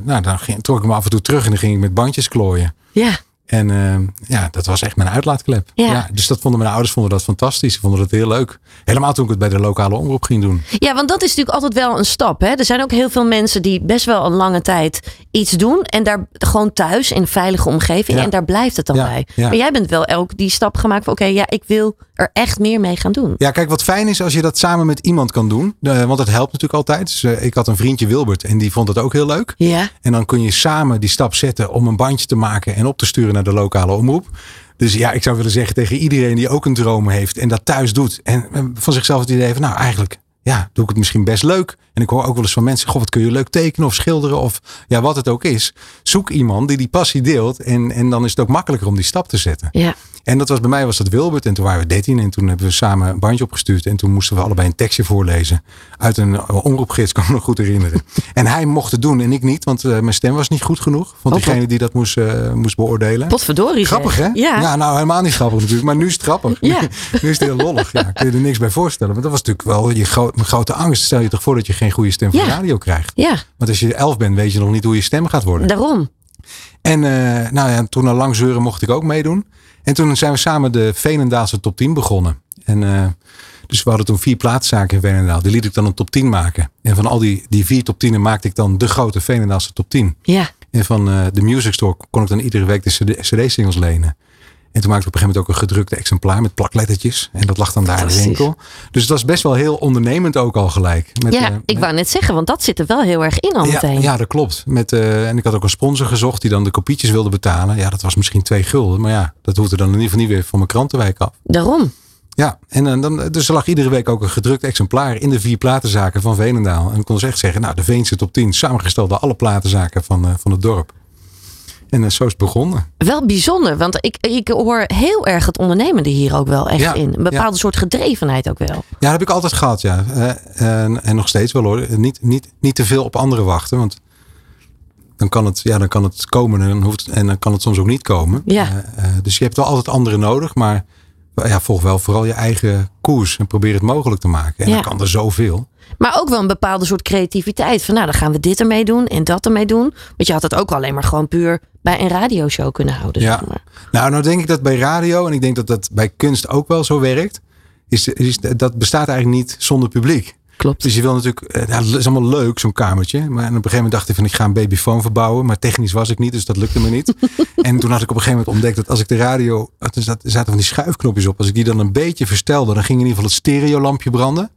nou, dan ging, trok ik me af en toe terug en dan ging ik met bandjes klooien. ja. En eh, ja, dat was echt mijn uitlaatklep. Ja. dus dat vonden mijn ouders vonden dat fantastisch. Ze vonden dat heel leuk. Helemaal toen ik het bij de lokale omroep ging doen. ja, want dat is natuurlijk altijd wel een stap. Hè? Er zijn ook heel veel mensen die best wel een lange tijd iets doen. En daar gewoon thuis in een veilige omgeving. Ja. En daar blijft het dan Ja, bij. Maar jij bent wel ook die stap gemaakt van... Oké, ja, ik wil er echt meer mee gaan doen. Ja, kijk, wat fijn is als je dat samen met iemand kan doen. Want dat helpt natuurlijk altijd. Dus, eh, ik had een vriendje Wilbert en die vond het ook heel leuk. Ja. En dan kun je samen die stap zetten om een bandje te maken en op te sturen naar de lokale omroep. Dus ja, ik zou willen zeggen tegen iedereen die ook een droom heeft en dat thuis doet. En van zichzelf het idee van, nou eigenlijk, ja, doe ik het misschien best leuk. En ik hoor ook wel eens van mensen, goh, wat kun je leuk tekenen of schilderen of ja, wat het ook is. Zoek iemand die die passie deelt en, en dan is het ook makkelijker om die stap te zetten. Ja. En dat was bij mij was dat Wilbert. En toen waren we 13 en toen hebben we samen een bandje opgestuurd. En toen moesten we allebei een tekstje voorlezen. Uit een eh, omroepgids, kan ik me nog goed herinneren. En hij mocht het doen en ik niet, want eh, mijn stem was niet goed genoeg. Vond Oh, diegene die dat moest, eh, moest beoordelen. Potverdorie. Grappig hè? Ja. nou helemaal niet grappig natuurlijk. Maar nu is het grappig. Ja. nu is het heel lollig. Ja, kun je er niks bij voorstellen. Want dat was natuurlijk wel je gro- grote angst. Stel je toch voor dat je geen goede stem voor Ja. de radio krijgt. Ja, Want als je elf bent, weet je nog niet hoe je stem gaat worden. daarom. En nou ja, toen al lang zeuren mocht ik ook meedoen. En toen zijn we samen de Veenendaalse top 10 begonnen. En eh, dus we hadden toen vier plaatszaken in Veenendaal. Die liet ik dan een top 10 maken. En van al die, die vier top 10 maakte ik dan de grote Veenendaalse top 10. Ja. En van eh, de Music Store kon ik dan iedere week de CD cd-singles lenen. En toen maakte ik op een gegeven moment ook een gedrukte exemplaar met plaklettertjes. En dat lag dan daar in de winkel. Dus het was best wel heel ondernemend ook al gelijk. Met, ja, eh, ik wou net zeggen, want dat zit er wel heel erg in al ja, meteen. ja, dat klopt. Met, eh, en ik had ook een sponsor gezocht die dan de kopietjes wilde betalen. Ja, dat was misschien twee gulden. Maar ja, dat hoefde dan in ieder geval niet weer van mijn krantenwijk af. Daarom. Ja, en eh, dan, dus er lag iedere week ook een gedrukt exemplaar in de vier platenzaken van Veenendaal. En ik kon dus echt zeggen, nou, de Veense top 10, samengesteld door alle platenzaken van, van het dorp. En eh, zo is het begonnen. Wel bijzonder, want ik, ik hoor heel erg het ondernemende hier ook wel echt Ja, in. Een bepaalde ja. soort gedrevenheid ook wel. Ja, dat heb ik altijd gehad, ja. Eh, en, en nog steeds wel hoor. Niet, niet, niet te veel op anderen wachten, want dan kan het, ja, dan kan het komen en dan, hoeft, en dan kan het soms ook niet komen. Ja. Eh, dus je hebt wel altijd anderen nodig, maar ja, volg wel vooral je eigen koers en probeer het mogelijk te maken. En Ja. dan kan er zoveel. Maar ook wel een bepaalde soort creativiteit. Van nou, dan gaan we dit ermee doen en dat ermee doen. Want je had het ook alleen maar gewoon puur bij een radioshow kunnen houden. Ja. Zeg maar. Nou, nou denk ik dat bij radio, en ik denk dat dat bij kunst ook wel zo werkt, is, is dat bestaat eigenlijk niet zonder publiek. Klopt. Dus je wil natuurlijk, eh, nou, het is allemaal leuk, zo'n kamertje. Maar op een gegeven moment dacht ik van, ik ga een babyfoon verbouwen. Maar technisch was ik niet, dus dat lukte me niet. en toen had ik op een gegeven moment ontdekt dat als ik de radio, er zat- er zaten van die schuifknopjes op. Als ik die dan een beetje verstelde, dan ging in ieder geval het stereolampje branden.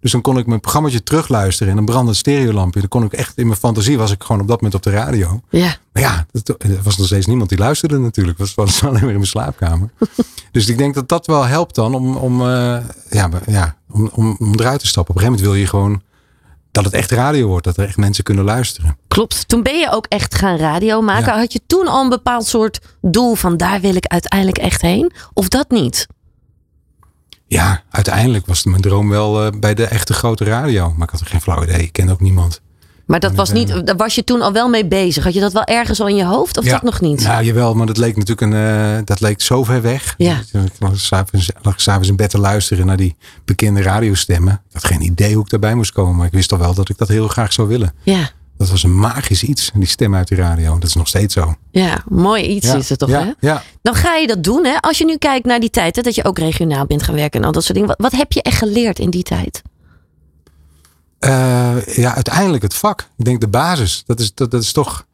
Dus dan kon ik mijn programmaatje terugluisteren en dan brandde het stereolampje. Dan kon ik echt, in mijn fantasie was ik gewoon op dat moment op de radio. Ja. Maar ja, dat- er was nog steeds niemand die luisterde natuurlijk. Het was, was alleen maar in mijn slaapkamer. dus ik denk dat dat wel helpt dan om, om, eh, ja, ja, om, om, om eruit te stappen. Op een gegeven moment wil je gewoon dat het echt radio wordt. Dat er echt mensen kunnen luisteren. Klopt. Toen ben je ook echt gaan radio maken. Ja. Had je toen al een bepaald soort doel van daar wil ik uiteindelijk echt heen? Of dat niet? Ja, uiteindelijk was mijn droom wel eh, bij de echte grote radio. Maar ik had er geen flauw idee. Ik kende ook niemand. Maar dat was niet, daar was je toen al wel mee bezig. Had je dat wel ergens al in je hoofd of Ja. dat nog niet? Nou, jawel, maar dat leek natuurlijk een, eh, dat leek zo ver weg. Ja. Ik lag s'avonds lag s'avonds in bed te luisteren naar die bekende radiostemmen. Ik had geen idee hoe ik daarbij moest komen. Maar ik wist al wel dat ik dat heel graag zou willen. Ja. Dat was een magisch iets, die stem uit de radio. Dat is nog steeds zo. Ja, mooi iets ja. is het toch, ja, hè? Ja. Dan ga je dat doen, hè? Als je nu kijkt naar die tijd, hè, dat je ook regionaal bent gaan werken en al dat soort dingen. Wat, wat heb je echt geleerd in die tijd? Eh, ja, uiteindelijk het vak. Ik denk de basis. Dat is, dat, dat is toch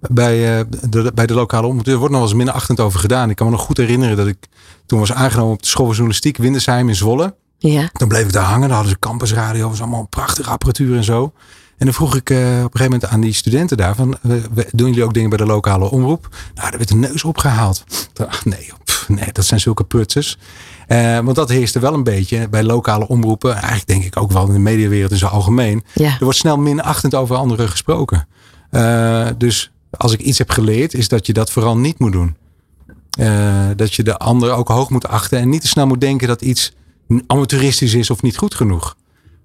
bij, eh, de, bij de lokale omroep. Er wordt nog wel eens minachtend over gedaan. Ik kan me nog goed herinneren dat ik toen was aangenomen op de school van journalistiek Windesheim in Zwolle. Ja. Dan bleef ik daar hangen. Dan hadden ze campusradio. was allemaal prachtige apparatuur en zo. En dan vroeg ik eh, op een gegeven moment aan die studenten daar van, doen jullie ook dingen bij de lokale omroep? Nou, er werd een neus opgehaald. Ach, nee, pff, nee, dat zijn zulke prutsers. Eh, want dat heerste wel een beetje bij lokale omroepen. Eigenlijk denk ik ook wel in de mediawereld in zijn algemeen. Ja. Er wordt snel minachtend over anderen gesproken. Eh, dus als ik iets heb geleerd, is dat je dat vooral niet moet doen. Eh, dat je de ander ook hoog moet achten en niet te snel moet denken dat iets amateuristisch is of niet goed genoeg.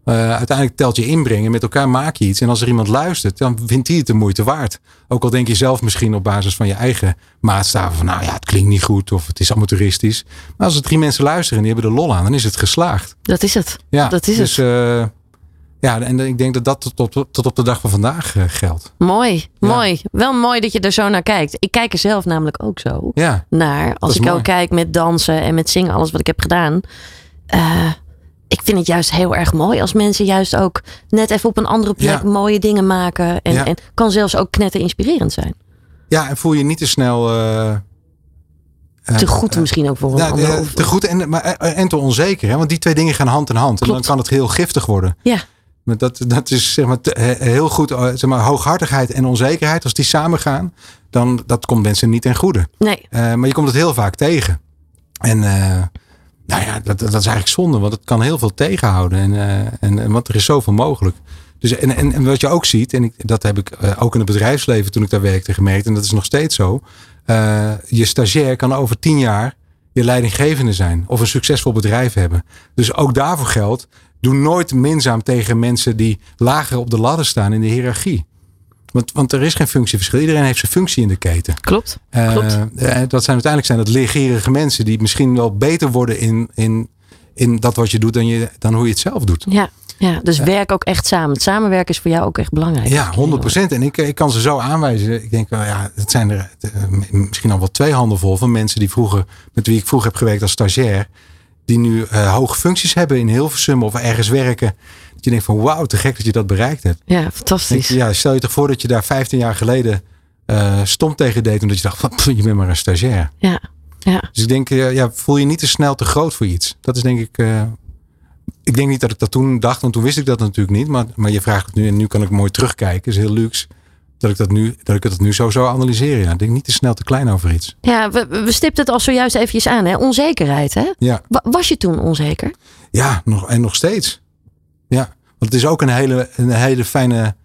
Eh, uiteindelijk telt je inbrengen, met elkaar maak je iets. En als er iemand luistert, dan vindt hij het de moeite waard. Ook al denk je zelf misschien op basis van je eigen maatstaven van nou ja, het klinkt niet goed of het is amateuristisch. Maar als er drie mensen luisteren en die hebben er lol aan, dan is het geslaagd. Dat is het. Ja, Dat is dus, eh, ja, en ik denk dat dat tot, tot, tot op de dag van vandaag eh, geldt. Mooi, Ja. mooi. Wel mooi dat je er zo naar kijkt. Ik kijk er zelf namelijk ook zo Ja, naar. Als ik mooi. ook kijk met dansen en met zingen, alles wat ik heb gedaan. Ik vind het juist heel erg mooi als mensen juist ook net even op een andere plek Ja. mooie dingen maken. En, Ja. en kan zelfs ook knetter inspirerend zijn. ja en voel je niet te snel... eh, eh, Te goed eh, misschien ook voor een Ja, ander. Of- te goed en, maar, en te onzeker. Hè? Want die twee dingen gaan hand in hand. En dan kan het heel giftig worden. Ja. Maar dat, dat is zeg maar, te- heel goed. Zeg maar, hooghartigheid en onzekerheid. Als die samengaan, dan dat komt mensen niet ten goede. Nee, maar je komt het heel vaak tegen. En nou ja, dat, dat is eigenlijk zonde. Want het kan heel veel tegenhouden. En, eh, en, en want er is zoveel mogelijk. Dus, en, en, en wat je ook ziet, en ik, dat heb ik eh, ook in het bedrijfsleven toen ik daar werkte gemerkt. En dat is nog steeds zo. eh, je stagiair kan over tien jaar je leidinggevende zijn. Of een succesvol bedrijf hebben. Dus ook daarvoor geldt. Doe nooit minzaam tegen mensen die lager op de ladder staan in de hiërarchie. Want, want er is geen functieverschil. Iedereen heeft zijn functie in de keten. klopt. Eh, Klopt. eh, dat zijn uiteindelijk zijn dat legerige mensen die misschien wel beter worden in, in, in dat wat je doet dan, je, dan hoe je het zelf doet. Ja, ja, dus werk ook echt samen. Het samenwerken is voor jou ook echt belangrijk. Ja, 100%. En ik, ik kan ze zo aanwijzen. Ik denk, wel, ja, het zijn er eh, misschien al wel twee handen vol van mensen die vroeger, met wie ik vroeger heb gewerkt als stagiair, die nu eh, hoge functies hebben in Hilversum of ergens werken. Dat je denkt van wauw, te gek dat je dat bereikt hebt. Ja, fantastisch. ja, stel je toch voor dat je daar 15 jaar geleden eh, stom tegen deed, omdat je dacht, van, je bent maar een stagiair. Ja, ja. Dus ik denk, eh, ja, voel je niet te snel te groot voor iets. Dat is denk ik. ik denk niet dat ik dat toen dacht, want toen wist ik dat natuurlijk niet. Maar, maar je vraagt het nu en nu kan ik mooi terugkijken. is heel luxe. Dat ik dat nu, dat ik het nu zo zou analyseren. Ja. Ik denk niet te snel te klein over iets. ja we, we stipten het al zojuist eventjes aan. Hè? Onzekerheid, hè? Ja, Wa- Was je toen onzeker? ja nog, en nog steeds. Ja, want het is ook een hele, een hele fijne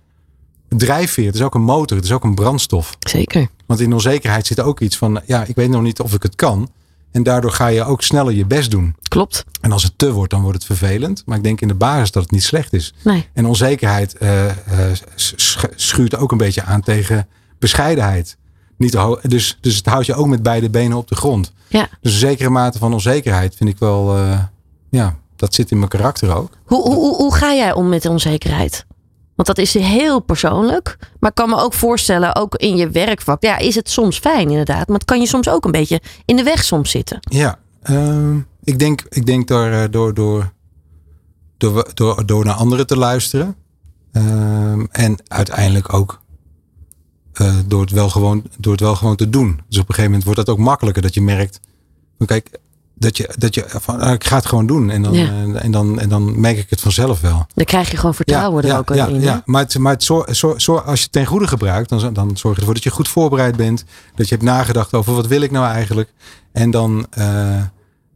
drijfveer. Het is ook een motor. Het is ook een brandstof. Zeker. Want in onzekerheid zit ook iets van, ja, ik weet nog niet of ik het kan. En daardoor ga je ook sneller je best doen. Klopt. En als het te wordt, dan wordt het vervelend. Maar ik denk in de basis dat het niet slecht is. Nee. En onzekerheid eh, eh, sch- schuurt ook een beetje aan tegen bescheidenheid. Niet dus, dus het houdt je ook met beide benen op de grond. Ja. Dus een zekere mate van onzekerheid vind ik wel, eh, ja, dat zit in mijn karakter ook. Hoe, hoe, hoe, hoe ga jij om met onzekerheid? Want dat is heel persoonlijk. Maar ik kan me ook voorstellen, ook in je werkvak. Ja, is het soms fijn inderdaad. Maar het kan je soms ook een beetje in de weg soms zitten. Ja, ehm, ik denk, ik denk door, eh, door, door, door, door, door naar anderen te luisteren. ehm, en uiteindelijk ook eh, door, het wel gewoon, door het wel gewoon te doen. Dus op een gegeven moment wordt dat ook makkelijker. Dat je merkt, kijk, dat je, dat je van, ah, ik ga het gewoon doen. En dan, Ja. eh, en, dan, en dan merk ik het vanzelf wel. Dan krijg je gewoon vertrouwen er ja, ook ja, in. ja. Maar, het, maar het zor, zor- als je het ten goede gebruikt, dan, dan zorg je ervoor dat je goed voorbereid bent. Dat je hebt nagedacht over wat wil ik nou eigenlijk. En dan, eh,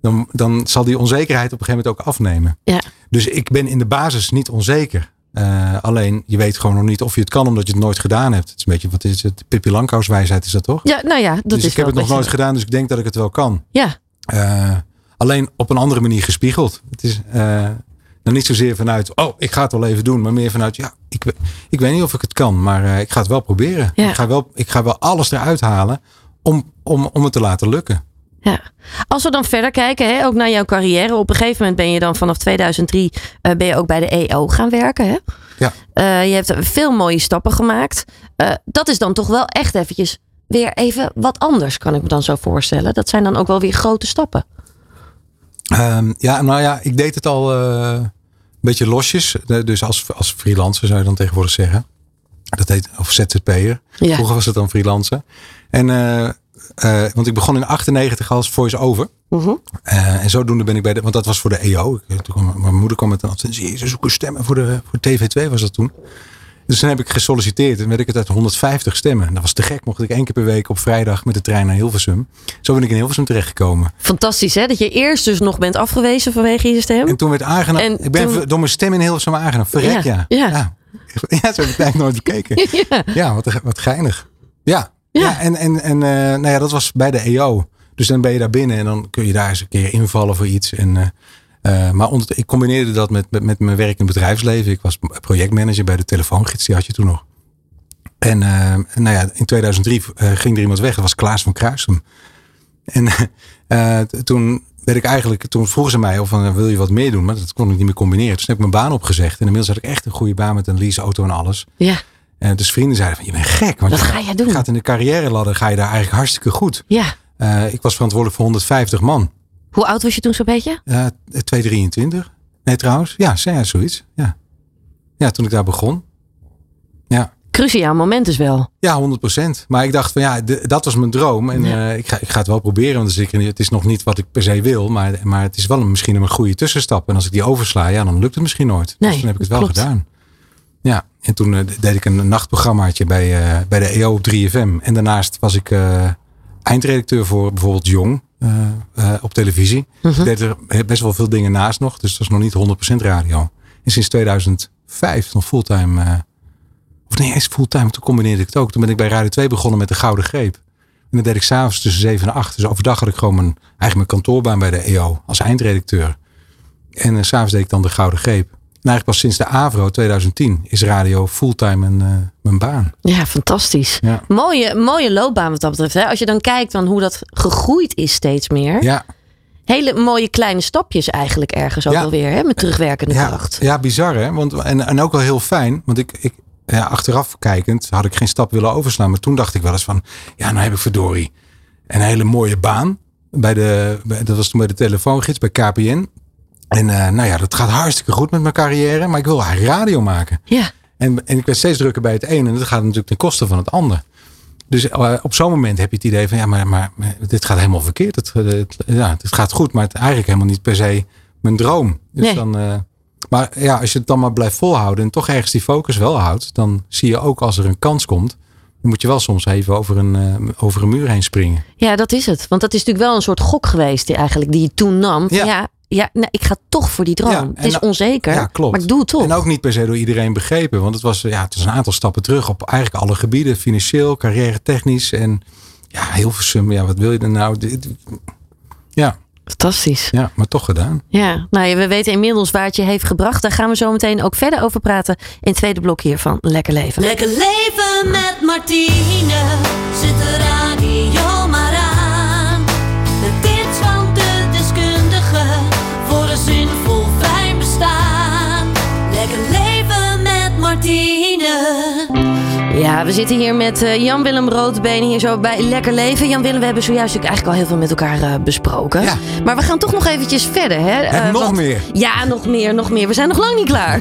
dan, dan zal die onzekerheid op een gegeven moment ook afnemen. Ja. Dus ik ben in de basis niet onzeker. Eh, alleen je weet gewoon nog niet of je het kan omdat je het nooit gedaan hebt. Het is een beetje, wat is het? Pippi Langkous wijsheid is dat toch? Ja, nou ja, dat dus is ik heb het nog nooit gedaan, dus ik denk dat ik het wel kan. Ja, Eh, alleen op een andere manier gespiegeld. Het is eh, dan niet zozeer vanuit, oh, ik ga het wel even doen. Maar meer vanuit, ja, ik, ik weet niet of ik het kan. Maar eh, ik ga het wel proberen. Ja. Ik, ga wel, ik ga wel alles eruit halen om, om, om het te laten lukken. ja. Als we dan verder kijken, hè, ook naar jouw carrière. Op een gegeven moment ben je dan vanaf 2003 eh, ben je ook bij de EO gaan werken. Hè? Ja. Je hebt veel mooie stappen gemaakt. Dat is dan toch wel echt eventjes weer even wat anders, kan ik me dan zo voorstellen. Dat zijn dan ook wel weer grote stappen. Ehm, ja, nou ja, ik deed het al eh, een beetje losjes. Dus als, als freelancer zou je dan tegenwoordig zeggen. Dat heet, of ZZP'er. Ja. Vroeger was het dan freelancer. En eh, eh, want ik begon in 98 als voice-over. Mhm. Eh, en zodoende ben ik bij de, want dat was voor de EO. Ik- toen kwam- mijn moeder kwam met een advertentie. Ze zoeken stemmen voor, de, voor TV2 was dat toen. Dus toen heb ik gesolliciteerd en werd ik het uit 150 stemmen. En dat was te gek. Mocht ik één keer per week op vrijdag met de trein naar Hilversum. Zo ben ik in Hilversum terechtgekomen. Fantastisch hè, dat je eerst dus nog bent afgewezen vanwege je stem. En toen werd aangenomen. En Ik ben toen- door mijn stem in Hilversum aangenomen. Verrek Ja, ja. ja. Ja, ja. zo heb ik eigenlijk nooit bekeken. ja. Ja, wat, wat geinig. Ja, Ja. ja. en, en, en eh, nou ja, dat was bij de EO. Dus dan ben je daar binnen en dan kun je daar eens een keer invallen voor iets. En, eh, eh, maar onder, ik combineerde dat met, met, met mijn werk in het bedrijfsleven. Ik was projectmanager bij de telefoongids, die had je toen nog. En eh, nou ja, in 2003 eh, ging er iemand weg, dat was Klaas van Kruisum. En toen werd ik eigenlijk, toen vroegen ze mij of van, wil je wat meer doen, maar dat kon ik niet meer combineren. Dus toen heb ik mijn baan opgezegd. En inmiddels had ik echt een goede baan met een leaseauto en alles. ja, En dus vrienden zeiden van, je bent gek. Want Wat je ga je doen? gaat in de carrière ladder, ga je daar eigenlijk hartstikke goed. ja. Ik was verantwoordelijk voor 150 man. Hoe oud was je toen zo'n beetje? Uh, 223. Nee, trouwens. Ja, zoiets. Ja. ja, toen ik daar begon. Ja. Cruciaal moment dus wel. Ja, 100%. Maar ik dacht van ja, de- dat was mijn droom. En Ja. eh, ik, ga, ik ga het wel proberen. Want is, zeker niet- het is nog niet wat ik per se wil. Maar, maar het is wel een, misschien een goede tussenstap. En als ik die oversla, ja, dan lukt het misschien nooit. Nee, dus toen heb ik het wel klopt. gedaan. Ja, en toen eh, deed ik een nachtprogrammaatje bij, eh, bij de EO op 3FM. En daarnaast was ik eindredacteur voor bijvoorbeeld Jong op televisie. Mhm. Ik deed er best wel veel dingen naast nog. Dus dat was nog niet 100% radio. En sinds 2005 nog fulltime... eh, of nee, eens fulltime. Toen combineerde ik het ook. Toen ben ik bij Radio 2 begonnen met de Gouden Greep. En dat deed ik s'avonds tussen 7 en 8. Dus overdag had ik gewoon mijn, eigenlijk mijn kantoorbaan bij de EO als eindredacteur. En s s'avonds deed ik dan de Gouden Greep. En eigenlijk pas sinds de AVRO 2010 is radio fulltime een, eh, mijn baan. Ja, fantastisch. Ja. Mooie, mooie loopbaan wat dat betreft. Hè? Als je dan kijkt dan hoe dat gegroeid is steeds meer. Ja, Hele mooie kleine stapjes eigenlijk ergens ook Ja. alweer. Hè? Met terugwerkende ja, kracht. ja bizar hè. Want, en, en ook wel heel fijn. Want ik, ik ja, achteraf kijkend had ik geen stap willen overslaan. Maar toen dacht ik wel eens van, ja nou heb ik verdorie een hele mooie baan. Bij de, bij- dat was toen bij de telefoongids bij KPN. En eh, nou ja, dat gaat hartstikke goed met mijn carrière. Maar ik wil eigenlijk radio maken. Ja. En, en ik werd steeds drukker bij het een. En dat gaat natuurlijk ten koste van het ander. Dus eh, op zo'n moment heb je het idee van ja, maar, maar, maar dit gaat helemaal verkeerd. Het, het, ja, het gaat goed, maar het eigenlijk helemaal niet per se mijn droom. Dus Nee. dan, eh, maar ja, als je het dan maar blijft volhouden en toch ergens die focus wel houdt, dan zie je ook als er een kans komt, dan moet je wel soms even over een, eh, over een muur heen springen. ja, dat is het. Want dat is natuurlijk wel een soort gok geweest die, eigenlijk, die je toen nam. Ja. Ja, nou, ik ga toch voor die droom. Ja, het is nou- onzeker, Ja, klopt. maar ik doe het toch. En ook niet per se door iedereen begrepen, want het was, ja, het was een aantal stappen terug op eigenlijk alle gebieden, financieel, carrière technisch en ja, heel veel ja, wat wil je er nou? Dit- Ja, Fantastisch. ja, maar toch gedaan. Ja, nou ja, we weten inmiddels waar het je heeft gebracht. Daar gaan we zo meteen ook verder over praten in het tweede blok hier van Lekker Leven. Lekker leven met Martine. Zet de radio Ja, we zitten hier met eh, Jan-Willem Roodbeen hier zo bij Lekker Leven. Jan-Willem, we hebben zojuist eigenlijk al heel veel met elkaar eh, besproken. Ja. Maar we gaan toch nog eventjes verder. Hè? En Eh, nog want- meer. Ja, nog meer, nog meer. We zijn nog lang niet klaar.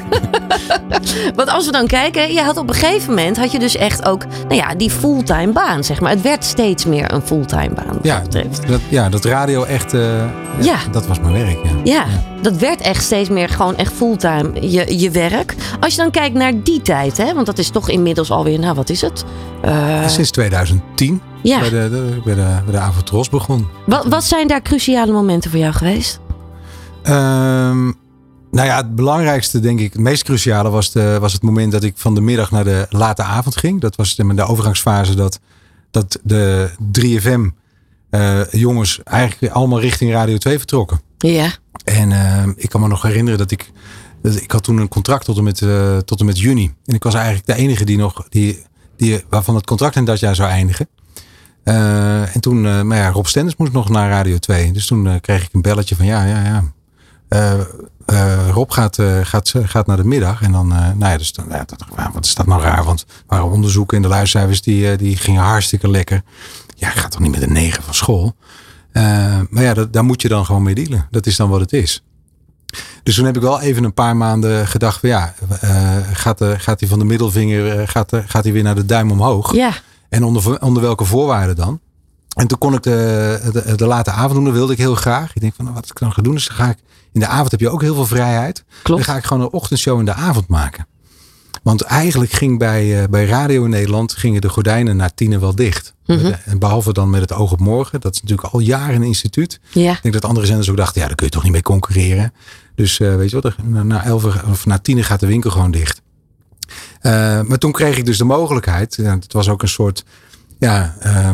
want als we dan kijken, je had op een gegeven moment had je dus echt ook, nou ja, die fulltime baan, zeg maar. Het werd steeds meer een fulltime baan. Wat Ja, dat ja, dat radio echt, Ja. dat was mijn werk. Ja. Ja, dat werd echt steeds meer gewoon echt fulltime je, je werk. Als je dan kijkt naar die tijd, hè, want dat is toch inmiddels alweer, nou wat is het? Eh, Sinds 2010, ja. bij de, de, bij de, bij de Avotros begon. Wat, wat zijn daar cruciale momenten voor jou geweest? Ehm, nou ja, het belangrijkste, denk ik, het meest cruciale was, de, was het moment dat ik van de middag naar de late avond ging. Dat was de, de overgangsfase dat, dat de 3FM eh, jongens eigenlijk allemaal richting Radio 2 vertrokken. Ja, En ehm, ik kan me nog herinneren dat ik. Dat ik had toen een contract tot en, met, eh, tot en met juni. En ik was eigenlijk de enige die nog. Die, die, waarvan het contract in dat jaar zou eindigen. Eh, en toen. eh, maar ja, Rob Stenders moest nog naar Radio 2. Dus toen eh, kreeg ik een belletje van ja, ja, ja. Eh, eh, Rob gaat, eh, gaat, gaat naar de middag. En dan. eh, nou ja, dus dan, wat is dat nou raar? Want waren onderzoeken en de luistercijfers die, eh, die gingen hartstikke lekker. Ja, ik ga toch niet met een negen van school. Eh, maar ja, dat, daar moet je dan gewoon mee dealen. Dat is dan wat het is. Dus toen heb ik wel even een paar maanden gedacht van ja, eh, gaat, de, gaat hij van de middelvinger, eh, gaat, de- gaat hij weer naar de duim omhoog? ja, En onder, onder welke voorwaarden dan? En toen kon ik de, de, de late avond doen, dat wilde ik heel graag. Ik denk van, nou, wat ik dan ga doen, is dan ga ik... In de avond heb je ook heel veel vrijheid. Klopt. Dan ga ik gewoon een ochtendshow in de avond maken. Want eigenlijk ging bij, eh, bij Radio in Nederland gingen de gordijnen na tienen wel dicht. Mhm. En behalve dan met het oog op morgen. Dat is natuurlijk al jaren een instituut. Ja. Ik denk dat andere zenders ook dachten, ja, daar kun je toch niet mee concurreren. Dus eh, weet je wat, na, elf of na tien gaat de winkel gewoon dicht. Eh, maar toen kreeg ik dus de mogelijkheid. Ja, het was ook een soort, ja, eh,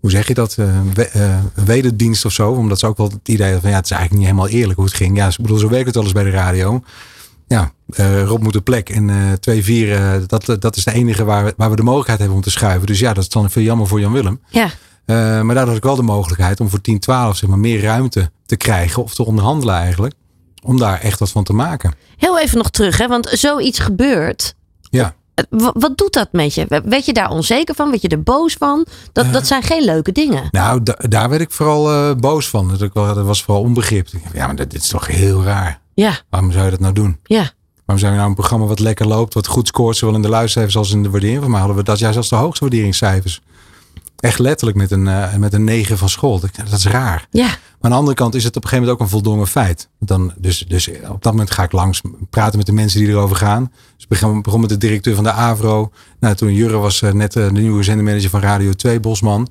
hoe zeg je dat? Eh, we- eh, een wederdienst of zo. Omdat ze ook wel het idee hadden van, ja, het is eigenlijk niet helemaal eerlijk hoe het ging. Ja, ik bedoel, zo werkt het wel eens bij de radio. Ja, eh, Rob moet de plek. En eh 2-4, eh, dat, dat is de enige waar we, waar we de mogelijkheid hebben om te schuiven. Dus ja, dat is dan veel jammer voor Jan Willem. Ja. Eh, maar daardoor had ik wel de mogelijkheid om voor 10, 12 zeg maar, meer ruimte te krijgen. Of te onderhandelen eigenlijk. Om daar echt wat van te maken. Heel even nog terug, hè, want zoiets gebeurt. Ja. Eh, wa- Wat doet dat met je? Werd je daar onzeker van? Werd je er boos van? Dat, dat zijn geen leuke dingen. Nou, da- daar werd ik vooral eh, boos van. Dat, ik, wel- dat was vooral onbegrip. Ja, maar dit, dit is toch heel raar. Ja, Waarom zou je dat nou doen? ja. Waarom zou je nou een programma wat lekker loopt, wat goed scoort, zowel in de luistercijfers als in de waardering van mij, hadden we dat juist als de hoogste waarderingscijfers. Echt letterlijk met een, eh, met een 9 van school. Dat, is raar. Ja, Maar aan de andere kant is het op een gegeven moment ook een voldongen feit. Dan, dus, dus op dat moment ga ik langs praten met de mensen die erover gaan. Dus ik begon, begon met de directeur van de AVRO. Nou, toen Jurre was eh, net eh, de nieuwe zendermanager van Radio 2, Bosman.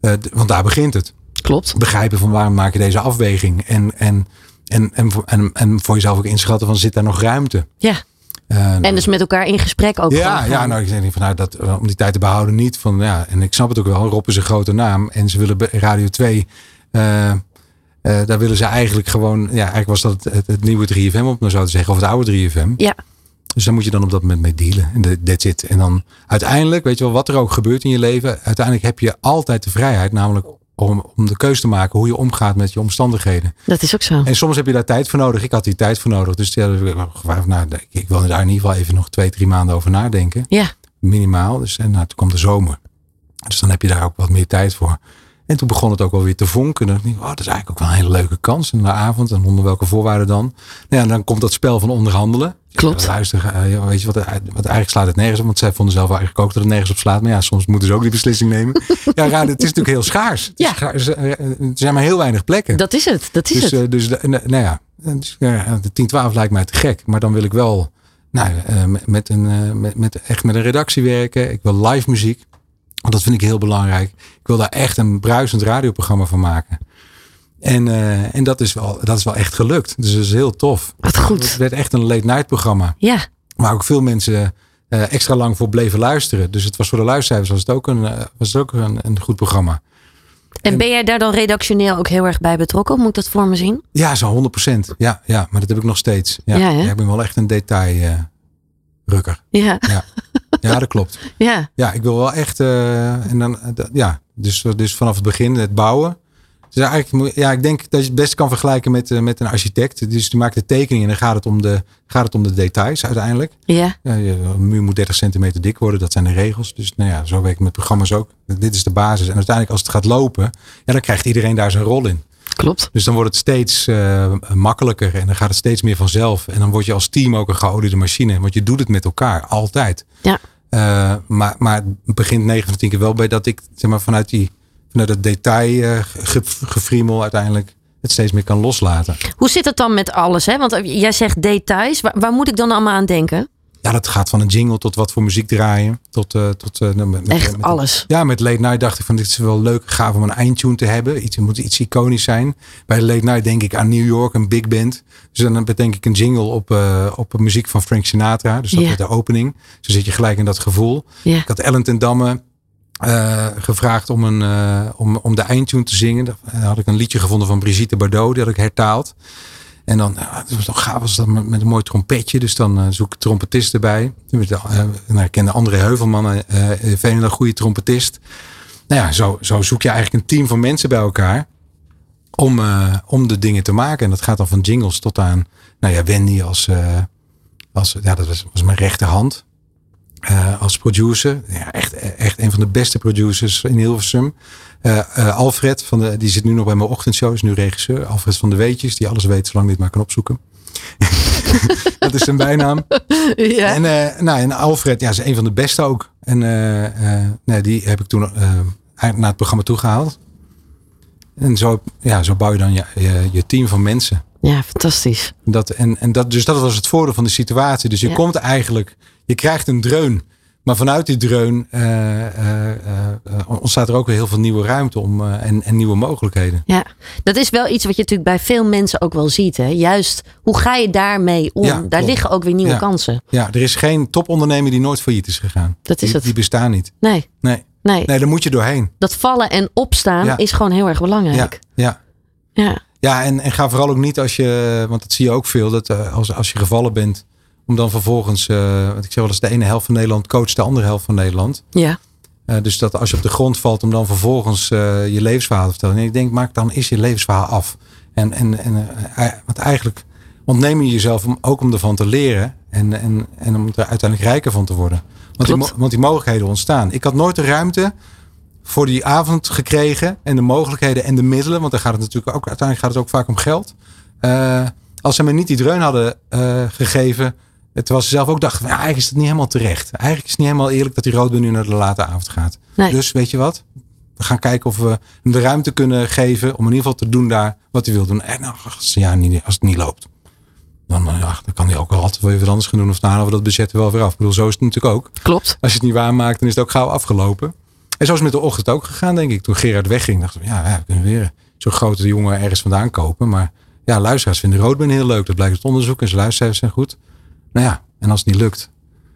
Eh, want daar begint het. klopt. Begrijpen van waarom maak je deze afweging. En, en, en, en, en, en voor jezelf ook inschatten van zit daar nog ruimte. Ja. Eh, En dus met elkaar in gesprek ook. ja, ja, nou, ik zeg van nou, dat, eh, om die tijd te behouden niet. Van, ja, en ik snap het ook wel. Rob is een grote naam. En ze willen bij Radio 2. eh, eh, daar willen ze eigenlijk gewoon. Ja, eigenlijk was dat het, het nieuwe 3FM, om het nou zo te zeggen. Of het oude 3FM. Ja. Dus daar moet je dan op dat moment mee dealen. En that's it. En dan uiteindelijk, weet je wel, wat er ook gebeurt in je leven. Uiteindelijk heb je altijd de vrijheid. Namelijk om, om de keuze te maken hoe je omgaat met je omstandigheden. Dat is ook zo. En soms heb je daar tijd voor nodig. Ik had die tijd voor nodig. Dus ja, nou, ik wil daar in ieder geval even nog twee, drie maanden over nadenken Ja, minimaal. Dus en nou, toen kwam de zomer. Dus dan heb je daar ook wat meer tijd voor. En toen begon het ook wel weer te vonken. Dacht ik, oh, dat is eigenlijk ook wel een hele leuke kans. En de avond, en onder welke voorwaarden dan? Nou ja, dan komt dat spel van onderhandelen. Klopt. Ja, luister, eh, weet je wat, wat eigenlijk slaat het nergens op. Want zij vonden zelf eigenlijk ook dat het nergens op slaat. Maar ja, soms moeten ze ook die beslissing nemen. ja, raar, het is natuurlijk heel schaars. Ja. schaars, eh, Er zijn maar heel weinig plekken. dat is het. Dat is Dus, het. eh, dus de- nou nou ja, dus, ja, de 10-12 lijkt mij te gek. Maar dan wil ik wel nou, eh, met, een, eh, met, met, echt met een redactie werken. Ik wil live muziek. Dat vind ik heel belangrijk. Ik wil daar echt een bruisend radioprogramma van maken. En, eh, en dat, is wel, dat is wel echt gelukt. Dus dat is heel tof. Wat goed. Het werd echt een late night programma. Ja, Waar ook veel mensen eh, extra lang voor bleven luisteren. Dus het was voor de luistercijfers was het ook een, eh, was het ook een, een goed programma. en ben jij daar dan redactioneel ook heel erg bij betrokken? Moet ik dat voor me zien? Ja, zo 100%. Ja, ja, maar dat heb ik nog steeds. Ja, ik ben wel echt een detail eh, rukker. Ja, Ja. Ja, dat klopt. ja, Ja, ik wil wel echt. eh, en dan, eh, ja, dus, dus vanaf het begin het bouwen. Dus eigenlijk, ja, ik denk dat je het best kan vergelijken met, eh, met een architect. Dus die maakt de tekening en dan gaat het om de, gaat het om de details uiteindelijk. ja. Ja, een muur moet 30 centimeter dik worden, dat zijn de regels. Dus nou ja, zo werk ik met programma's ook. Dit is de basis. En uiteindelijk als het gaat lopen, ja, dan krijgt iedereen daar zijn rol in. Klopt. Dus dan wordt het steeds eh, makkelijker en dan gaat het steeds meer vanzelf. En dan word je als team ook een geoliede machine. Want je doet het met elkaar, altijd. Ja. Eh, maar, maar het begint 9 van de 10 keer wel bij dat ik zeg maar, vanuit, die, vanuit het detail eh, uiteindelijk het steeds meer kan loslaten. Hoe zit het dan met alles? Hè? Want jij zegt details. Waar, waar moet ik dan allemaal aan denken? Ja, dat gaat van een jingle tot wat voor muziek draaien. Tot, eh, tot, eh, met, met- Echt met- alles. Ja, met Late Night dacht ik van dit is wel leuk, gaaf om een eindtune te hebben. Iets, moet iets iconisch zijn. Bij Late Night denk ik aan New York, een big band. Dus dan bedenk ik een jingle op, eh, op muziek van Frank Sinatra. Dus dat werd de opening. Zo zit je gelijk in dat gevoel. Ik had Ellen ten Damme gevraagd om, een, om, om de eindtune te zingen. Dan had ik een liedje gevonden van Brigitte Bardot. Die had ik hertaald. En dan, ja, het was gaaf was dat met, een mooi trompetje. Dus dan eh, zoek ik trompetist erbij. Eh, nou, ik kende André Heuvelman, veel een goede trompetist. Nou ja, zo, zo zoek je eigenlijk een team van mensen bij elkaar. Om, om de dingen te maken. En dat gaat dan van jingles tot aan, nou ja, Wendy als, als ja, dat was, was mijn rechterhand. Eh, als producer. Ja, echt, echt een van de beste producers in Hilversum. Eh, eh, Alfred, van de, die zit nu nog bij mijn ochtendshow, is nu regisseur. Alfred van de Weetjes, die alles weet zolang het maar kan opzoeken. dat is zijn bijnaam. Ja. En, nou, en Alfred, ja, is een van de beste ook. En nee, die heb ik toen naar het programma toegehaald. En zo, ja, zo bouw je dan je, je, je team van mensen. Ja, fantastisch. Dat, en, en dat, dus dat was het voordeel van de situatie. Dus je Ja. komt eigenlijk, je krijgt een dreun. Maar vanuit die dreun eh, eh, eh, ontstaat er ook weer heel veel nieuwe ruimte om, en, en nieuwe mogelijkheden. Ja, dat is wel iets wat je natuurlijk bij veel mensen ook wel ziet. Hè? Juist, hoe ga je daarmee om? Ja, Daar klopt. liggen ook weer nieuwe Ja. kansen. Ja, er is geen topondernemer die nooit failliet is gegaan. Dat is die, het. Die bestaan niet. Nee, Nee, nee. nee daar moet je doorheen. Dat vallen en opstaan Ja. is gewoon heel erg belangrijk. ja. Ja. Ja, en, en ga vooral ook niet als je, want dat zie je ook veel, dat als, als je gevallen bent, om dan vervolgens, eh want ik zeg wel eens, de ene helft van Nederland coacht de andere helft van Nederland. ja. Eh, dus dat als je op de grond valt, om dan vervolgens eh, je levensverhaal te vertellen. Nee, ik denk, maak dan is je levensverhaal af. En, en, en want eigenlijk ontneem je jezelf om, ook om ervan te leren en, en, en om er uiteindelijk rijker van te worden. Want die, Klopt. want die mogelijkheden ontstaan. Ik had nooit de ruimte voor die avond gekregen en de mogelijkheden en de middelen, want dan gaat het natuurlijk ook uiteindelijk gaat het ook vaak om geld. Als ze me niet die dreun hadden gegeven, terwijl ze zelf ook dachten, van, ja, eigenlijk is het niet helemaal terecht. Eigenlijk is het niet helemaal eerlijk dat die rood nu naar de late avond gaat. Nee. Dus weet je wat? We gaan kijken of we hem de ruimte kunnen geven om in ieder geval te doen daar wat hij wil doen. En nou, als, ja, niet, als het niet loopt, dan, eh, ja, dan kan hij ook altijd wel even anders gaan doen. Of dan halen we dat budget er wel weer af. Ik bedoel, zo is het natuurlijk ook. Klopt. Als je het niet waarmaakt, dan is het ook gauw afgelopen. En zo is het met de ochtend ook gegaan, denk ik. Toen Gerard wegging, dachten we, ja, ja, we kunnen weer zo'n grote jongen ergens vandaan kopen. Maar ja, luisteraars vinden roodben heel leuk. Dat blijkt uit onderzoek en zijn luisteraars zijn goed. Nou ja, en als het niet lukt,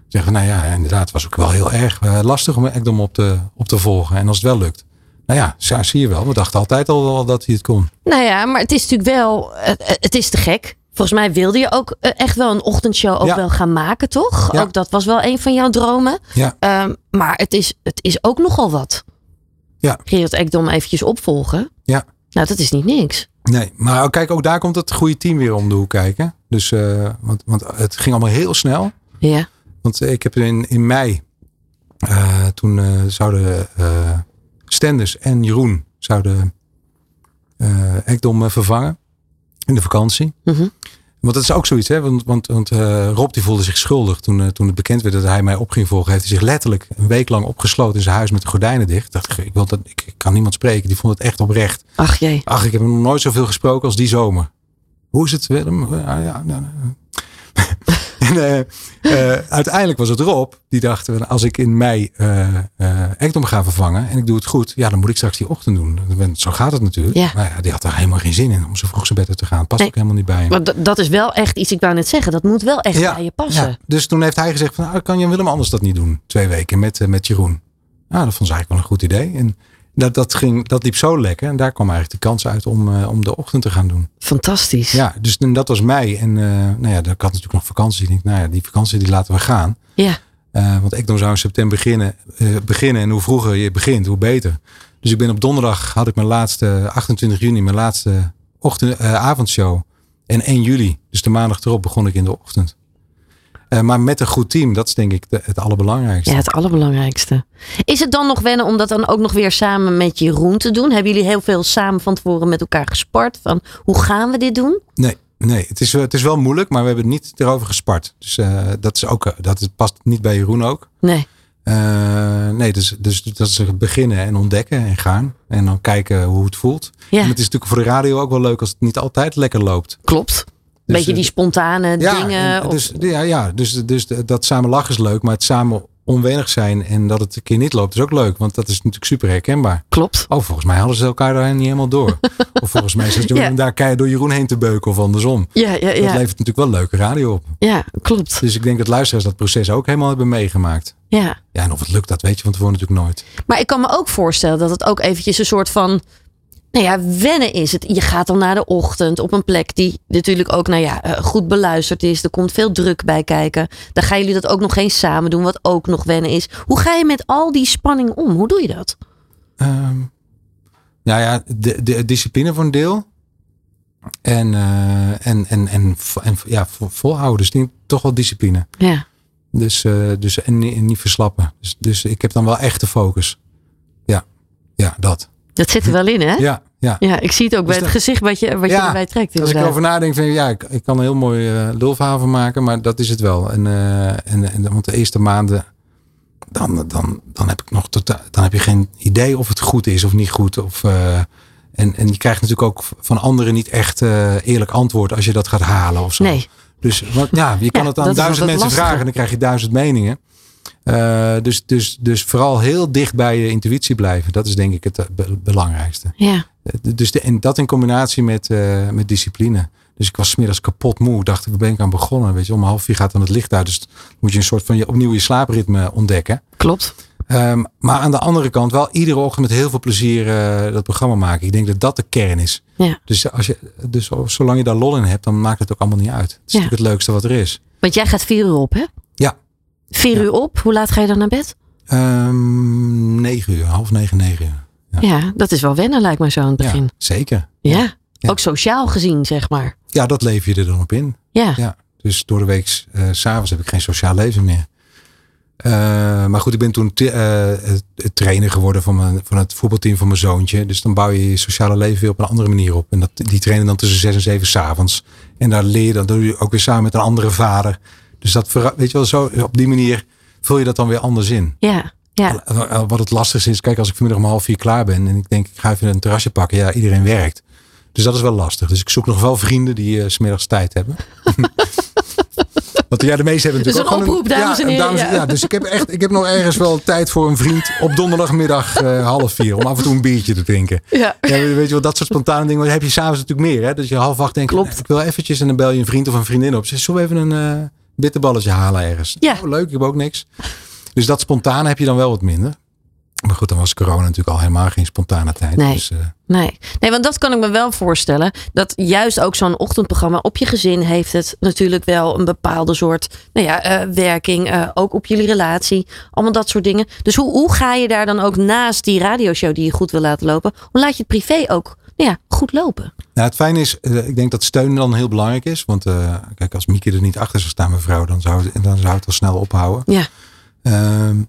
zeggen we, nou ja, inderdaad, het was ook wel heel erg eh, lastig om Ekdom op te, op te volgen. En als het wel lukt, nou ja, zie je wel. We dachten altijd al wel dat hij het kon. Nou ja, maar het is natuurlijk wel, het, het is te gek. Volgens mij wilde je ook eh, echt wel een ochtendshow ook Ja. wel gaan maken, toch? Ja. Ook dat was wel een van jouw dromen. Ja, Ehm, maar het is, het is ook nogal wat. Ja. Gerard Ekdom eventjes opvolgen. ja. Nou, dat is niet niks. Nee, maar kijk, ook daar komt het goede team weer om de hoek kijken. Dus, eh, want, want het ging allemaal heel snel. Ja. Want ik heb in, in mei, eh, toen eh, zouden eh Stenders en Jeroen zouden eh Ekdom eh, vervangen in de vakantie. Mhm. Want dat is ook zoiets, hè? Want, want, want eh, Rob die voelde zich schuldig toen, eh, toen het bekend werd dat hij mij op ging volgen. Heeft hij zich letterlijk een week lang opgesloten in zijn huis met de gordijnen dicht. Dacht ik, ik, wil dat, ik, ik kan niemand spreken. Die vond het echt oprecht. Ach jee. Ach, ik heb nog nooit zoveel gesproken als die zomer. Hoe is het, Willem? Ja, ja, nou, nou. en eh, eh, uiteindelijk was het Rob. Die dacht, als ik in mei Ekdom ga vervangen en ik doe het goed. Ja, dan moet ik straks die ochtend doen. Zo gaat het natuurlijk. Ja. Maar ja, die had daar helemaal geen zin in om zo vroeg zijn bed te gaan. Past Nee. ook helemaal niet bij hem. Maar dat is wel echt iets, ik wou net zeggen, dat moet wel echt bij je passen. ja. Dus toen heeft hij gezegd van, nou, kan Jan Willem anders dat niet doen? Twee weken met, met Jeroen. Nou, dat vond ze eigenlijk wel een goed idee. En dat, dat, ging, dat liep zo lekker. En daar kwam eigenlijk de kans uit om, eh, om de ochtend te gaan doen. Fantastisch. Ja, dus en dat was mei. En eh, nou ja, ik had natuurlijk nog vakantie. Ik denk, nou ja, die vakantie die laten we gaan. Ja. Eh, want Ekdom zou in september beginnen, beginnen. En hoe vroeger je begint, hoe beter. Dus ik ben op donderdag, had ik mijn laatste, 28 juni, mijn laatste ochtend, avondshow. En 1 juli, dus de maandag erop, begon ik in de ochtend. Eh, maar met een goed team, dat is denk ik de- het allerbelangrijkste. Ja, het allerbelangrijkste. Is het dan nog wennen om dat dan ook nog weer samen met Jeroen te doen? Hebben jullie heel veel samen van tevoren met elkaar gespart? Van hoe gaan we dit doen? Nee, nee het, is, wel- het is wel moeilijk, maar we hebben niet erover gespart. Dus eh, dat, is ook, eh, dat past niet bij Jeroen ook. Nee. Eh, nee, dus, dus dat is beginnen en ontdekken en gaan. En dan kijken hoe het voelt. Ja. En het is natuurlijk voor de radio ook wel leuk als het niet altijd lekker loopt. Klopt. Dus, Beetje eh, die spontane Ja, dingen. en of- dus, ja, ja dus, dus dat samen lachen is leuk, maar het samen onwennig zijn en dat het een keer niet loopt is ook leuk. Want dat is natuurlijk super herkenbaar. Klopt. Oh, volgens mij hadden ze elkaar daar niet helemaal door. of volgens mij zit Jeroen Ja. daar keihard door Jeroen heen te beuken of andersom. Ja, ja, Dat ja. levert natuurlijk wel leuke radio op. ja, klopt. Dus ik denk dat luisteraars dat proces ook helemaal hebben meegemaakt. Ja. Ja, en of het lukt, dat weet je van tevoren natuurlijk nooit. Maar ik kan me ook voorstellen dat het ook eventjes een soort van. Nou ja, wennen is het. Je gaat dan naar de ochtend op een plek die natuurlijk ook nou ja, eh, goed beluisterd is. Er komt veel druk bij kijken. Dan gaan jullie dat ook nog eens samen doen, wat ook nog wennen is. Hoe ga je met al die spanning om? Hoe doe je dat? Ehm, nou ja, de, de discipline voor een deel. En, eh, en, en, en, en ja, vo- volhouden. Dus toch wel discipline. Ja. Dus, eh, dus en, niet- en niet verslappen. Dus, dus ik heb dan wel echt de focus. Ja, ja, dat. Dat zit er wel in, hè? Ja, ja. Ja, ik zie het ook bij Dus het dat- gezicht wat je, wat je erbij trekt. Als ik inderdaad. erover nadenk, vind ik, ja, ik, ik kan een heel mooi eh lulverhaal van maken, maar dat is het wel. En, eh, en, en want de eerste maanden, dan, dan, dan heb ik nog totaal, dan heb je geen idee of het goed is of niet goed. Of, eh, En, en je krijgt natuurlijk ook van anderen niet echt eerlijk antwoord als je dat gaat halen of zo. Nee. Dus want, ja, je kan Ja, het aan duizend wat mensen vragen en dan krijg je duizend meningen. Eh, dus, dus, dus vooral heel dicht bij je intuïtie blijven. Dat is denk ik het eh, be- belangrijkste. Ja. Eh, Dus de, en dat in combinatie met, met discipline. Dus ik was 's middags kapot moe. Dacht ik, waar ben ik aan begonnen? Weet je, om half vier gaat dan het licht uit. Dus moet je een soort van je, opnieuw je slaapritme ontdekken. Klopt. Ehm, maar aan de andere kant wel iedere ochtend met heel veel plezier dat programma maken. Ik denk dat dat de kern is. Ja. Dus, als je, dus zolang je daar lol in hebt, dan maakt het ook allemaal niet uit. Het is natuurlijk het leukste wat er is. Want jij gaat vier uur op, hè? Vier Ja. uur op. Hoe laat ga je dan naar bed? Ehm negen uur, half negen, negen uur. Ja. Ja, dat is wel wennen lijkt me zo aan het begin. Ja, zeker. Ja. Ook sociaal gezien, zeg maar. Ja, dat leef je er dan op in. Ja. Ja. Dus door de week, eh, s s'avonds heb ik geen sociaal leven meer. Eh, maar goed, ik ben toen het trainer geworden van, mijn, van het voetbalteam van mijn zoontje. Dus dan bouw je je sociale leven weer op een andere manier op. En dat, die trainen dan tussen zes en zeven s'avonds. En daar leer je dan doe je ook weer samen met een andere vader. Dus dat, weet je wel, zo, op die manier vul je dat dan weer anders in. Ja. Ja. Eh, Wat het lastigste is, kijk, als ik vanmiddag om half vier klaar ben en ik denk, ik ga even een terrasje pakken. Ja, iedereen werkt. Dus dat is wel lastig. Dus ik zoek nog wel vrienden die eh, 's smiddags tijd hebben. Want ja, de meesten hebben Dus natuurlijk een ook oproep, dames en heren, ja. ja, dus ik heb echt, ik heb nog ergens wel tijd voor een vriend op donderdagmiddag eh, half vier. Om af en toe een biertje te drinken. Ja. Ja, weet je wel, dat soort spontane dingen heb je s'avonds natuurlijk meer. Hè? Dat je half acht denkt, Klopt. ik wil eventjes en dan bel je een vriend of een vriendin op. Zeg, zullen we even een eh bitterballetje halen ergens? Ja. Oh, leuk, ik heb ook niks. Dus dat spontane heb je dan wel wat minder. Maar goed, dan was corona natuurlijk al helemaal geen spontane tijd. Nee. Dus, eh, Nee. nee, want dat kan ik me wel voorstellen. Dat juist ook zo'n ochtendprogramma op je gezin heeft het natuurlijk wel een bepaalde soort nou ja, eh, werking. eh, ook op jullie relatie. Allemaal dat soort dingen. Dus hoe, hoe ga je daar dan ook naast die radioshow die je goed wil laten lopen. Hoe laat je het privé ook ja, goed lopen? Nou, het fijne is, eh, ik denk dat steun dan heel belangrijk is. Want eh, kijk, als Mieke er niet achter zou staan, mevrouw, dan zou het, dan zou het al snel ophouden. Ja. Ehm,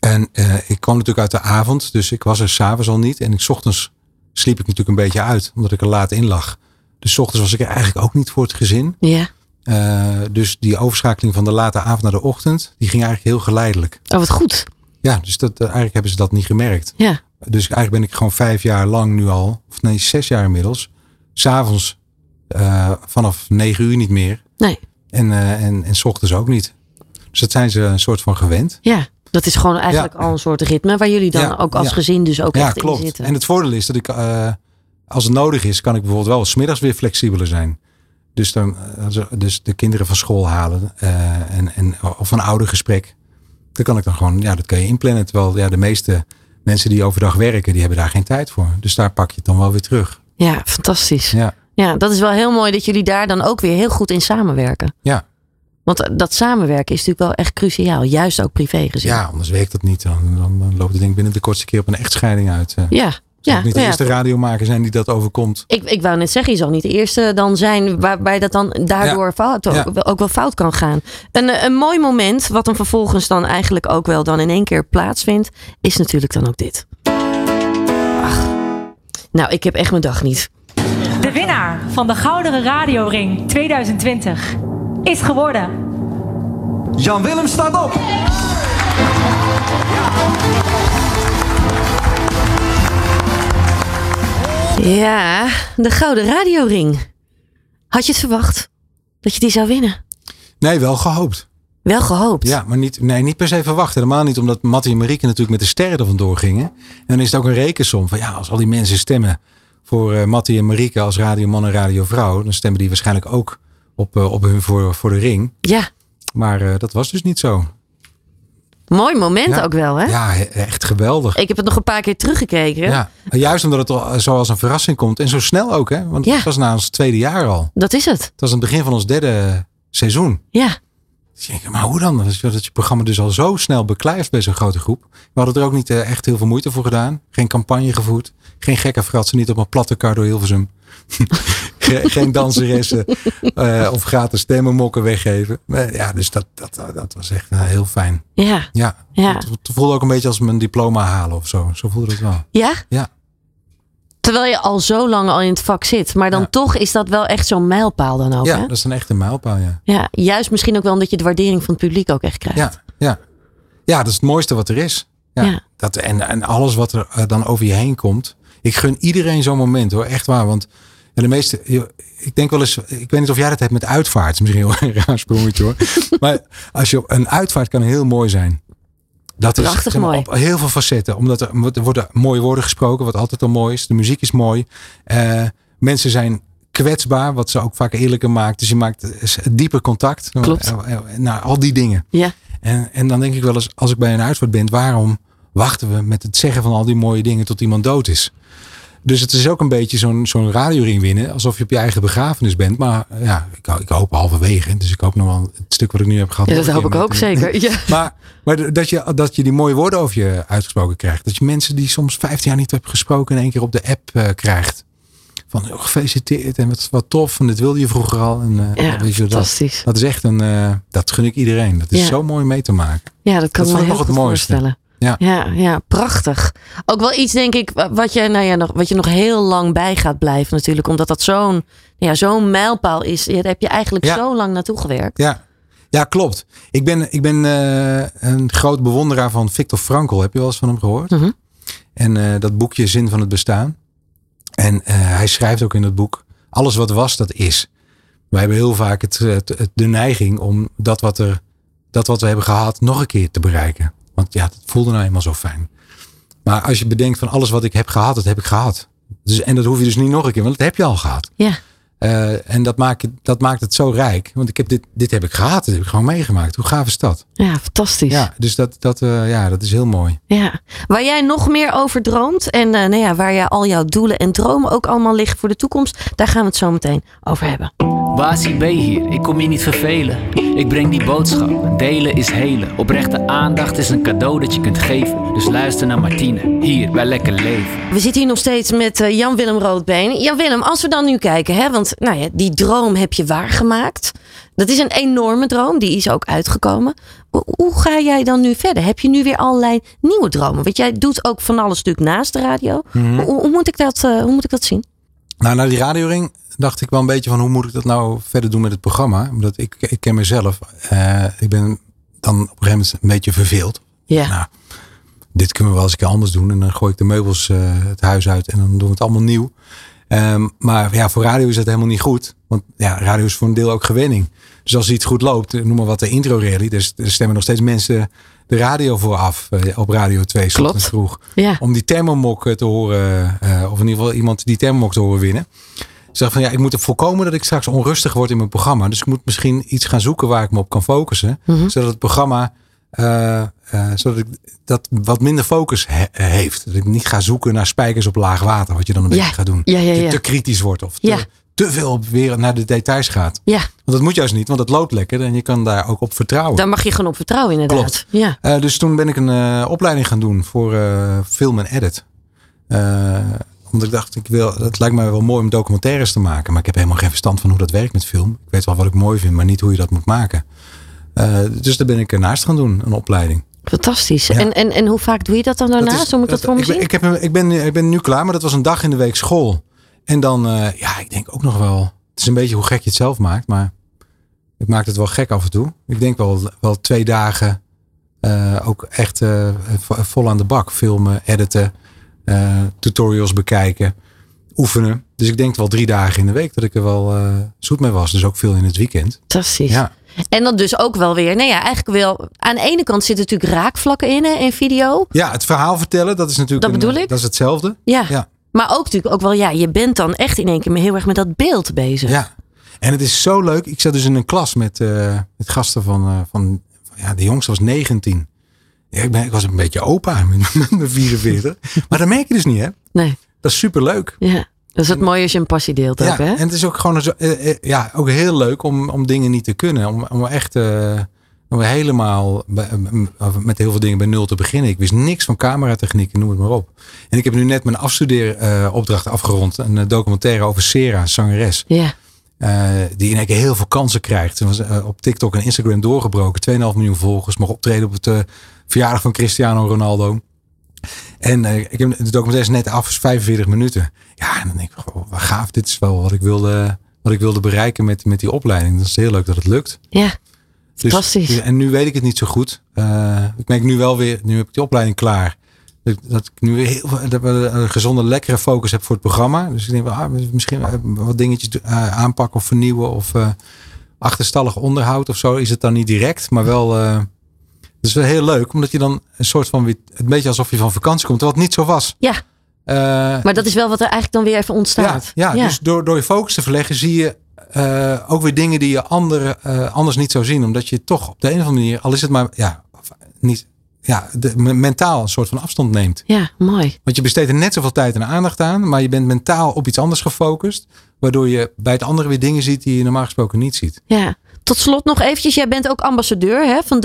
en eh, ik kwam natuurlijk uit de avond, dus ik was er s'avonds al niet. En ik, 's ochtends sliep ik natuurlijk een beetje uit, omdat ik er laat in lag. Dus 's ochtends was ik er eigenlijk ook niet voor het gezin. Ja. Dus die overschakeling van de late avond naar de ochtend, die ging eigenlijk heel geleidelijk. Oh, wat goed. Ja, dus dat, eigenlijk hebben ze dat niet gemerkt. Ja. Dus eigenlijk ben ik gewoon vijf jaar lang nu al, of nee, zes jaar inmiddels, s'avonds eh vanaf negen uur niet meer. Nee. En, eh en, en s ochtends ook niet. Dus dat zijn ze een soort van gewend. Ja. Dat is gewoon eigenlijk Ja. al een soort ritme waar jullie dan Ja, ook als ja. gezin dus ook echt in klopt. zitten. En het voordeel is dat ik, eh, als het nodig is, kan ik bijvoorbeeld wel 's middags weer flexibeler zijn. Dus, dan, dus de kinderen van school halen en, en, of een oudergesprek. Dan kan ik dan gewoon, ja, dat kan je inplannen. Terwijl ja, de meeste mensen die overdag werken, die hebben daar geen tijd voor. Dus daar pak je het dan wel weer terug. Ja, fantastisch. Ja, Ja, dat is wel heel mooi dat jullie daar dan ook weer heel goed in samenwerken. ja. Want eh, dat samenwerken is natuurlijk wel echt cruciaal. Juist ook privé gezien. ja anders werkt dat niet. Dan, dan, dan loopt het ding binnen de kortste keer op een echtscheiding uit. eh. Ja, ja, niet de ja. eerste radiomaker zijn die dat overkomt. Ik, ik wou net zeggen, je zal niet de eerste dan zijn waarbij dat dan daardoor fout, Ja. ook, wel- ook wel fout kan gaan. Een, eh, een mooi moment, wat dan vervolgens dan eigenlijk ook wel dan in één keer plaatsvindt, is natuurlijk dan ook dit. Ach, nou, ik heb echt mijn dag niet. De winnaar van de Gouden Radioring 2020 is geworden. Jan Willem staat op. Ja, de Gouden Radioring. Had je het verwacht dat je die zou winnen? Nee, wel gehoopt. Wel gehoopt. Ja, maar niet, nee, niet per se verwacht. Helemaal niet omdat Mattie en Marieke natuurlijk met de sterren er vandoor gingen. En dan is het ook een rekensom van ja, als al die mensen stemmen voor eh Mattie en Marieke als radioman en radiovrouw, dan stemmen die waarschijnlijk ook op, eh, op hun voor, voor de ring. Ja, Maar eh, dat was dus niet zo. Mooi moment Ja. ook wel, hè? Ja, echt geweldig. Ik heb het nog een paar keer teruggekeken. Ja, juist omdat het al zo als een verrassing komt. En zo snel ook, hè? Want Ja. het was na ons tweede jaar al. Dat is het. Het was aan het begin van ons derde seizoen. Ja, Dus ik maar hoe dan? Dat je, dat je programma dus al zo snel beklijft bij zo'n grote groep. We hadden er ook niet eh, echt heel veel moeite voor gedaan. Geen campagne gevoerd. Geen gekke fratsen, niet op een platte kar door Hilversum. Ge- Geen danseressen eh, of gratis stemmenmokken weggeven. Maar ja, dus dat, dat, dat was echt eh, heel fijn. ja, Ja, Ja. Het, het voelde ook een beetje als mijn diploma halen of zo. Zo voelde het wel. ja. Ja. Terwijl je al zo lang al in het vak zit. Maar dan Ja. toch is dat wel echt zo'n mijlpaal dan ook. Ja, hè? dat is een echte mijlpaal, ja. ja, juist misschien ook wel omdat je de waardering van het publiek ook echt krijgt. Ja, ja. ja, dat is het mooiste wat er is. Ja, Ja. Dat, en, en alles wat er eh, dan over je heen komt. Ik gun iedereen zo'n moment hoor, echt waar. Want ja, de meeste, ik denk wel eens, ik weet niet of jij dat hebt met uitvaart. Is misschien een heel raar sprongetje hoor. maar als je op een uitvaart kan heel mooi zijn. Dat is Prachtig zeg maar, mooi. op heel veel facetten. Omdat er, er worden mooie woorden gesproken, wat altijd al mooi is. De muziek is mooi. Eh, mensen zijn kwetsbaar, wat ze ook vaak eerlijker maakt. Dus je maakt dieper contact. Klopt. Nou, al die dingen. Ja. En, en dan denk ik wel eens, als ik bij een uitvaart ben, waarom wachten we met het zeggen van al die mooie dingen tot iemand dood is? Dus het is ook een beetje zo'n zo'n radioring winnen, alsof je op je eigen begrafenis bent. Maar ja, ik, ik hoop halverwege. Dus ik hoop nog wel het stuk wat ik nu heb gehad. Ja, dat hoop ik ook zeker. Ja. Maar, maar dat, je, dat je die mooie woorden over je uitgesproken krijgt. Dat je mensen die soms 15 jaar niet hebt gesproken in één keer op de app eh, krijgt. Van oh, gefeliciteerd en wat, wat tof. En dit wilde je vroeger al. En, eh, Ja, weet je, dat, fantastisch. dat is echt een, eh, dat gun ik iedereen. Dat is Ja. zo mooi mee te maken. Ja, dat kan Dat me heel nog het goed mooiste. voorstellen. Ja. Ja, ja, prachtig. Ook wel iets, denk ik, wat je, nou ja, nog, wat je nog heel lang bij gaat blijven natuurlijk. Omdat dat zo'n ja, zo'n mijlpaal is. Daar heb je eigenlijk Ja. zo lang naartoe gewerkt. Ja, ja klopt. Ik ben, ik ben eh, een groot bewonderaar van Viktor Frankl. Heb je wel eens van hem gehoord? Mhm. En eh, dat boekje Zin van het Bestaan. En eh, hij schrijft ook in het boek: alles wat was, dat is. Wij hebben heel vaak het, het- het- de neiging om dat wat, er, dat wat we hebben gehad nog een keer te bereiken. Want ja, het voelde nou eenmaal zo fijn. Maar als je bedenkt van alles wat ik heb gehad, dat heb ik gehad. Dus, en dat hoef je dus niet nog een keer, want dat heb je al gehad. Ja, Eh, en dat maakt, het- dat maakt het zo rijk. Want ik heb dit, dit heb ik gehad. Dit heb ik gewoon meegemaakt. Hoe gaaf is dat? ja fantastisch. Ja, dus dat, dat, eh, ja, dat is heel mooi. Ja. Waar jij nog meer over droomt en eh, nou ja, waar jij al jouw doelen en dromen ook allemaal liggen voor de toekomst, daar gaan we het zo meteen over hebben. Basie B hier, ik kom je niet vervelen. Ik breng die boodschap, delen is helen. Oprechte aandacht is een cadeau dat je kunt geven. Dus luister naar Martine, hier bij Lekker Leven. We zitten hier nog steeds met Jan-Willem Roodbeen. Jan-Willem, als we dan nu kijken, hè, want nou ja, die droom heb je waargemaakt. Dat is een enorme droom, die is ook uitgekomen. Hoe, ga jij dan nu verder? Heb je nu weer allerlei nieuwe dromen? Want jij doet ook van alles natuurlijk naast de radio. Mhm. hoe, hoe moet ik dat, eh, hoe moet ik dat zien? Nou, na die radioring dacht ik wel een beetje van hoe moet ik dat nou verder doen met het programma. Omdat ik, ik ken mezelf. Eh, ik ben dan op een gegeven moment een beetje verveeld. Ja, Nou, dit kunnen we wel eens een keer anders doen. En dan gooi ik de meubels eh, het huis uit en dan doen we het allemaal nieuw. Ehm, maar ja, voor radio is dat helemaal niet goed. Want ja, radio is voor een deel ook gewenning. Dus als iets goed loopt, eh, noem maar wat de intro rally. Dus er stemmen nog steeds mensen de radio voor af. eh, op Radio 2 's Klopt. vroeg. ja. Om die thermomok eh, te horen. of in ieder geval iemand die thermomok te horen winnen. Ik zeg van ja, ik moet er voorkomen dat ik straks onrustig word in mijn programma. Dus ik moet misschien iets gaan zoeken waar ik me op kan focussen. Mhm. Zodat het programma eh, eh, zodat ik dat wat minder focus he- heeft. Dat ik niet ga zoeken naar spijkers op laag water. Wat je dan een Ja. beetje gaat doen. Ja, ja, Dat je te kritisch wordt. Of te, te veel op weer naar de details gaat. ja, Want dat moet juist niet. Want het loopt lekker. En je kan daar ook op vertrouwen. daar mag je gewoon op vertrouwen inderdaad. Klopt. Ja. Eh, dus toen ben ik een opleiding gaan doen voor film en edit. Omdat ik dacht, ik wil, het lijkt mij wel mooi om documentaires te maken. Maar ik heb helemaal geen verstand van hoe dat werkt met film. Ik weet wel wat ik mooi vind, maar niet hoe je dat moet maken. Eh, dus daar ben ik ernaast gaan doen, een opleiding. Fantastisch. Ja. En, en, en hoe vaak doe je dat dan Dat daarnaast? is- Hoe moet dat voor me ik, ben, zien? ik, heb, ik, ben, ik ben nu klaar, maar dat was een dag in de week school. En dan, eh, ja, ik denk ook nog wel. Het is een beetje hoe gek je het zelf maakt, maar ik maak het wel gek af en toe. Ik denk wel, wel twee dagen eh, ook echt vo- vol aan de bak. Filmen, editen, tutorials bekijken, oefenen. Dus ik denk wel drie dagen in de week dat ik er wel zoet mee was. Dus ook veel in het weekend. Fantastisch. Ja, En dan dus ook wel weer, nou ja, eigenlijk wel. Aan de ene kant zitten natuurlijk raakvlakken in hè, in video. ja het verhaal vertellen, dat is natuurlijk Dat een- bedoel ik. dat is hetzelfde. Ja. Ja. Maar ook natuurlijk ook wel, ja, je bent dan echt in één keer heel erg met dat beeld bezig. Ja, en het is zo leuk. Ik zat dus in een klas met, eh, met gasten van, eh, van, van- ja, de jongste was 19. Ja, ik, ben, ik was een beetje opa met mijn 44. Maar dat merk je dus niet, hè? Nee, Dat is super leuk. ja. Dat is het mooie als je een passie deelt ook, Ja, hè? en het is ook gewoon zo, eh, eh, ja, ook heel leuk om, om dingen niet te kunnen. Om, om echt eh, om helemaal bij- met heel veel dingen bij nul te beginnen. Ik wist niks van cameratechniek, noem het maar op. En ik heb nu net mijn afstudeeropdracht afgerond. Een documentaire over Sera, zangeres. Ja. Die in één keer heel veel kansen krijgt. Ze was op TikTok en Instagram doorgebroken. 2,5 miljoen volgers. Mag optreden op het verjaardag van Cristiano Ronaldo. En eh, ik heb de documentaire is net af, is 45 minuten. Ja, en dan denk ik, oh, wat gaaf. Dit is wel wat ik wilde, wat ik wilde bereiken met, met die opleiding. Dat is heel leuk dat het lukt. Ja. Dus- Fantastisch. en nu weet ik het niet zo goed. Eh, ik merk nu wel weer, nu heb ik die opleiding klaar. Dat, dat ik nu weer heel dat we een gezonde, lekkere focus heb voor het programma. Dus ik denk, ah, misschien eh, wat dingetjes aanpakken of vernieuwen. Of achterstallig onderhoud of zo is het dan niet direct. Maar wel, dat is wel heel leuk. Omdat je dan een soort van, een beetje alsof je van vakantie komt. Het niet zo was. Ja, Eh, maar dat is wel wat er eigenlijk dan weer even ontstaat. ja, ja, dus door, door je focus te verleggen zie je eh, ook weer dingen die je andere, eh, anders niet zou zien. Omdat je toch op de een of andere manier, al is het maar ja, niet, ja, de, me- mentaal een soort van afstand neemt. ja, mooi. Want je besteedt er net zoveel tijd en aandacht aan, maar je bent mentaal op iets anders gefocust. Waardoor je bij het andere weer dingen ziet die je normaal gesproken niet ziet. Ja. Tot slot nog eventjes, jij bent ook ambassadeur hè, van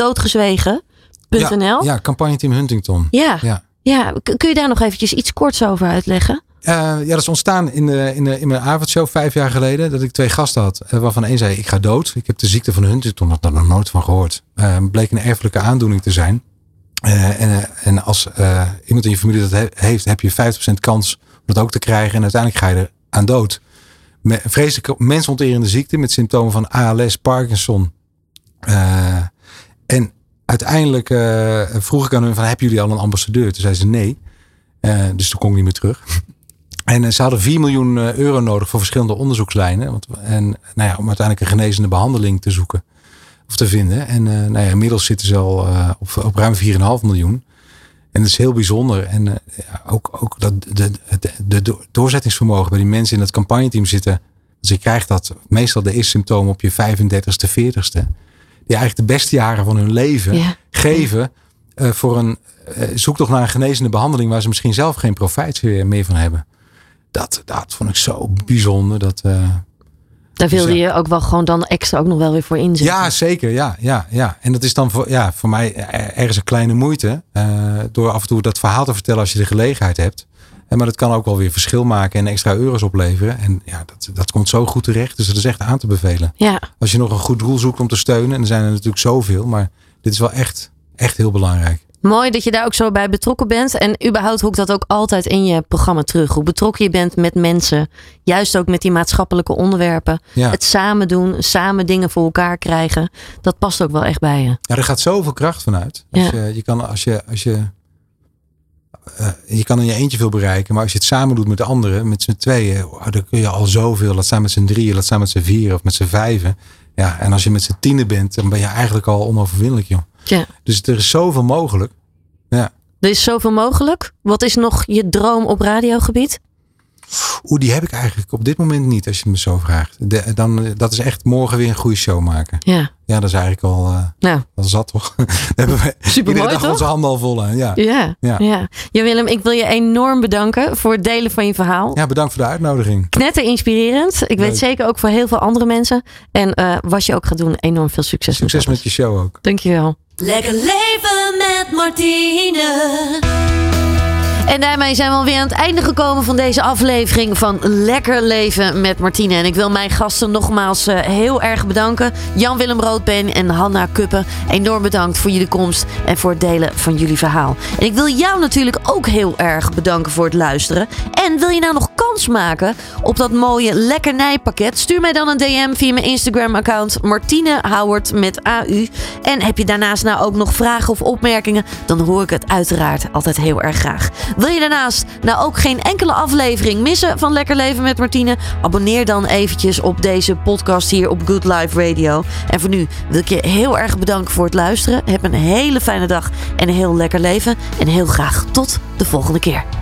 Ja, ja, campagneteam Huntington. Ja. Ja. Ja, kun je daar nog eventjes iets korts over uitleggen? Eh, ja, dat is ontstaan in, de, in, de, in mijn avondshow vijf jaar geleden. Dat ik twee gasten had. eh, waarvan één zei, ik ga dood. Ik heb de ziekte van Huntington had daar nog nooit van gehoord. Eh, bleek een erfelijke aandoening te zijn. En, en als iemand in je familie dat he- heeft, heb je 50% kans om dat ook te krijgen. En uiteindelijk ga je er aan dood. Me- Vreselijke mensonterende ziekte met symptomen van ALS, Parkinson. En uiteindelijk eh, vroeg ik aan hun van, hebben jullie al een ambassadeur? Toen zei ze nee. Eh, dus toen kon ik niet meer terug. En eh, ze hadden 4 miljoen euro nodig voor verschillende onderzoekslijnen. Want, en nou ja, om uiteindelijk een genezende behandeling te zoeken. Of te vinden. En nou ja, inmiddels zitten ze al op, op ruim 4,5 miljoen. En dat is heel bijzonder. En ook, ook dat de, de, de, doorzettingsvermogen bij die mensen in het campagneteam zitten. Dus je krijgt dat meestal de eerste symptomen op je 35ste, 40ste. Eigenlijk de beste jaren van hun leven Ja. geven eh, voor een eh, zoektocht naar een genezende behandeling waar ze misschien zelf geen profijt meer van hebben. Dat, dat vond ik zo bijzonder. Dat, eh, Daar wilde Dus ja. je ook wel gewoon dan extra ook nog wel weer voor inzetten. ja, zeker. Ja, ja, ja. En dat is dan voor, ja, voor mij ergens een kleine moeite. door af en toe dat verhaal te vertellen als je de gelegenheid hebt. En maar dat kan ook wel weer verschil maken en extra euro's opleveren. En ja, dat, dat komt zo goed terecht. Dus dat is echt aan te bevelen. Ja, Als je nog een goed doel zoekt om te steunen. En er zijn er natuurlijk zoveel. Maar dit is wel echt, echt heel belangrijk. mooi dat je daar ook zo bij betrokken bent. En überhaupt hoor ik dat ook altijd in je programma terug. Hoe betrokken je bent met mensen. Juist ook met die maatschappelijke onderwerpen. Ja. Het samen doen, samen dingen voor elkaar krijgen. Dat past ook wel echt bij je. Ja, er gaat zoveel kracht vanuit. Als Ja. je, je kan, als je, als je, eh, je kan in je eentje veel bereiken, maar als je het samen doet met de anderen, met z'n tweeën, oh, dan kun je al zoveel. Laat staan met z'n drieën, laat staan met z'n vieren of met z'n vijven. Ja, en als je met z'n tienen bent, dan ben je eigenlijk al onoverwinnelijk, joh. Ja. Dus er is zoveel mogelijk. Ja. Er is zoveel mogelijk. Wat is nog je droom op radiogebied? Oeh, die heb ik eigenlijk op dit moment niet, als je me zo vraagt. De, dan, eh, dat is echt morgen weer een goede show maken. Ja, Ja, dat is eigenlijk al, eh nou, al zat toch? Daar hebben we iedere dag toch? onze handen al vol aan. Ja. ja, ja. Ja. ja. Willem, ik wil je enorm bedanken voor het delen van je verhaal. ja, bedankt voor de uitnodiging. Knetter inspirerend. Ik weet zeker ook voor heel veel andere mensen. En eh, wat je ook gaat doen, enorm veel succes. Succes met je show ook. Dankjewel. Lekker leven met Martine. En daarmee zijn we alweer aan het einde gekomen van deze aflevering van Lekker Leven met Martine. En ik wil mijn gasten nogmaals eh, heel erg bedanken. Jan-Willem Roodbeen en Hanna Kuppen. Enorm bedankt voor jullie komst en voor het delen van jullie verhaal. En ik wil jou natuurlijk ook heel erg bedanken voor het luisteren. En wil je nou nog kans maken op dat mooie lekkernijpakket? Stuur mij dan een DM via mijn Instagram account Martine Howard met AU. En heb je daarnaast nou ook nog vragen of opmerkingen? Dan hoor ik het uiteraard altijd heel erg graag. Wil je daarnaast nou ook geen enkele aflevering missen van Lekker Leven met Martine? Abonneer dan eventjes op deze podcast hier op Good Life Radio. En voor nu wil ik je heel erg bedanken voor het luisteren. Heb een hele fijne dag en een heel lekker leven. En heel graag tot de volgende keer.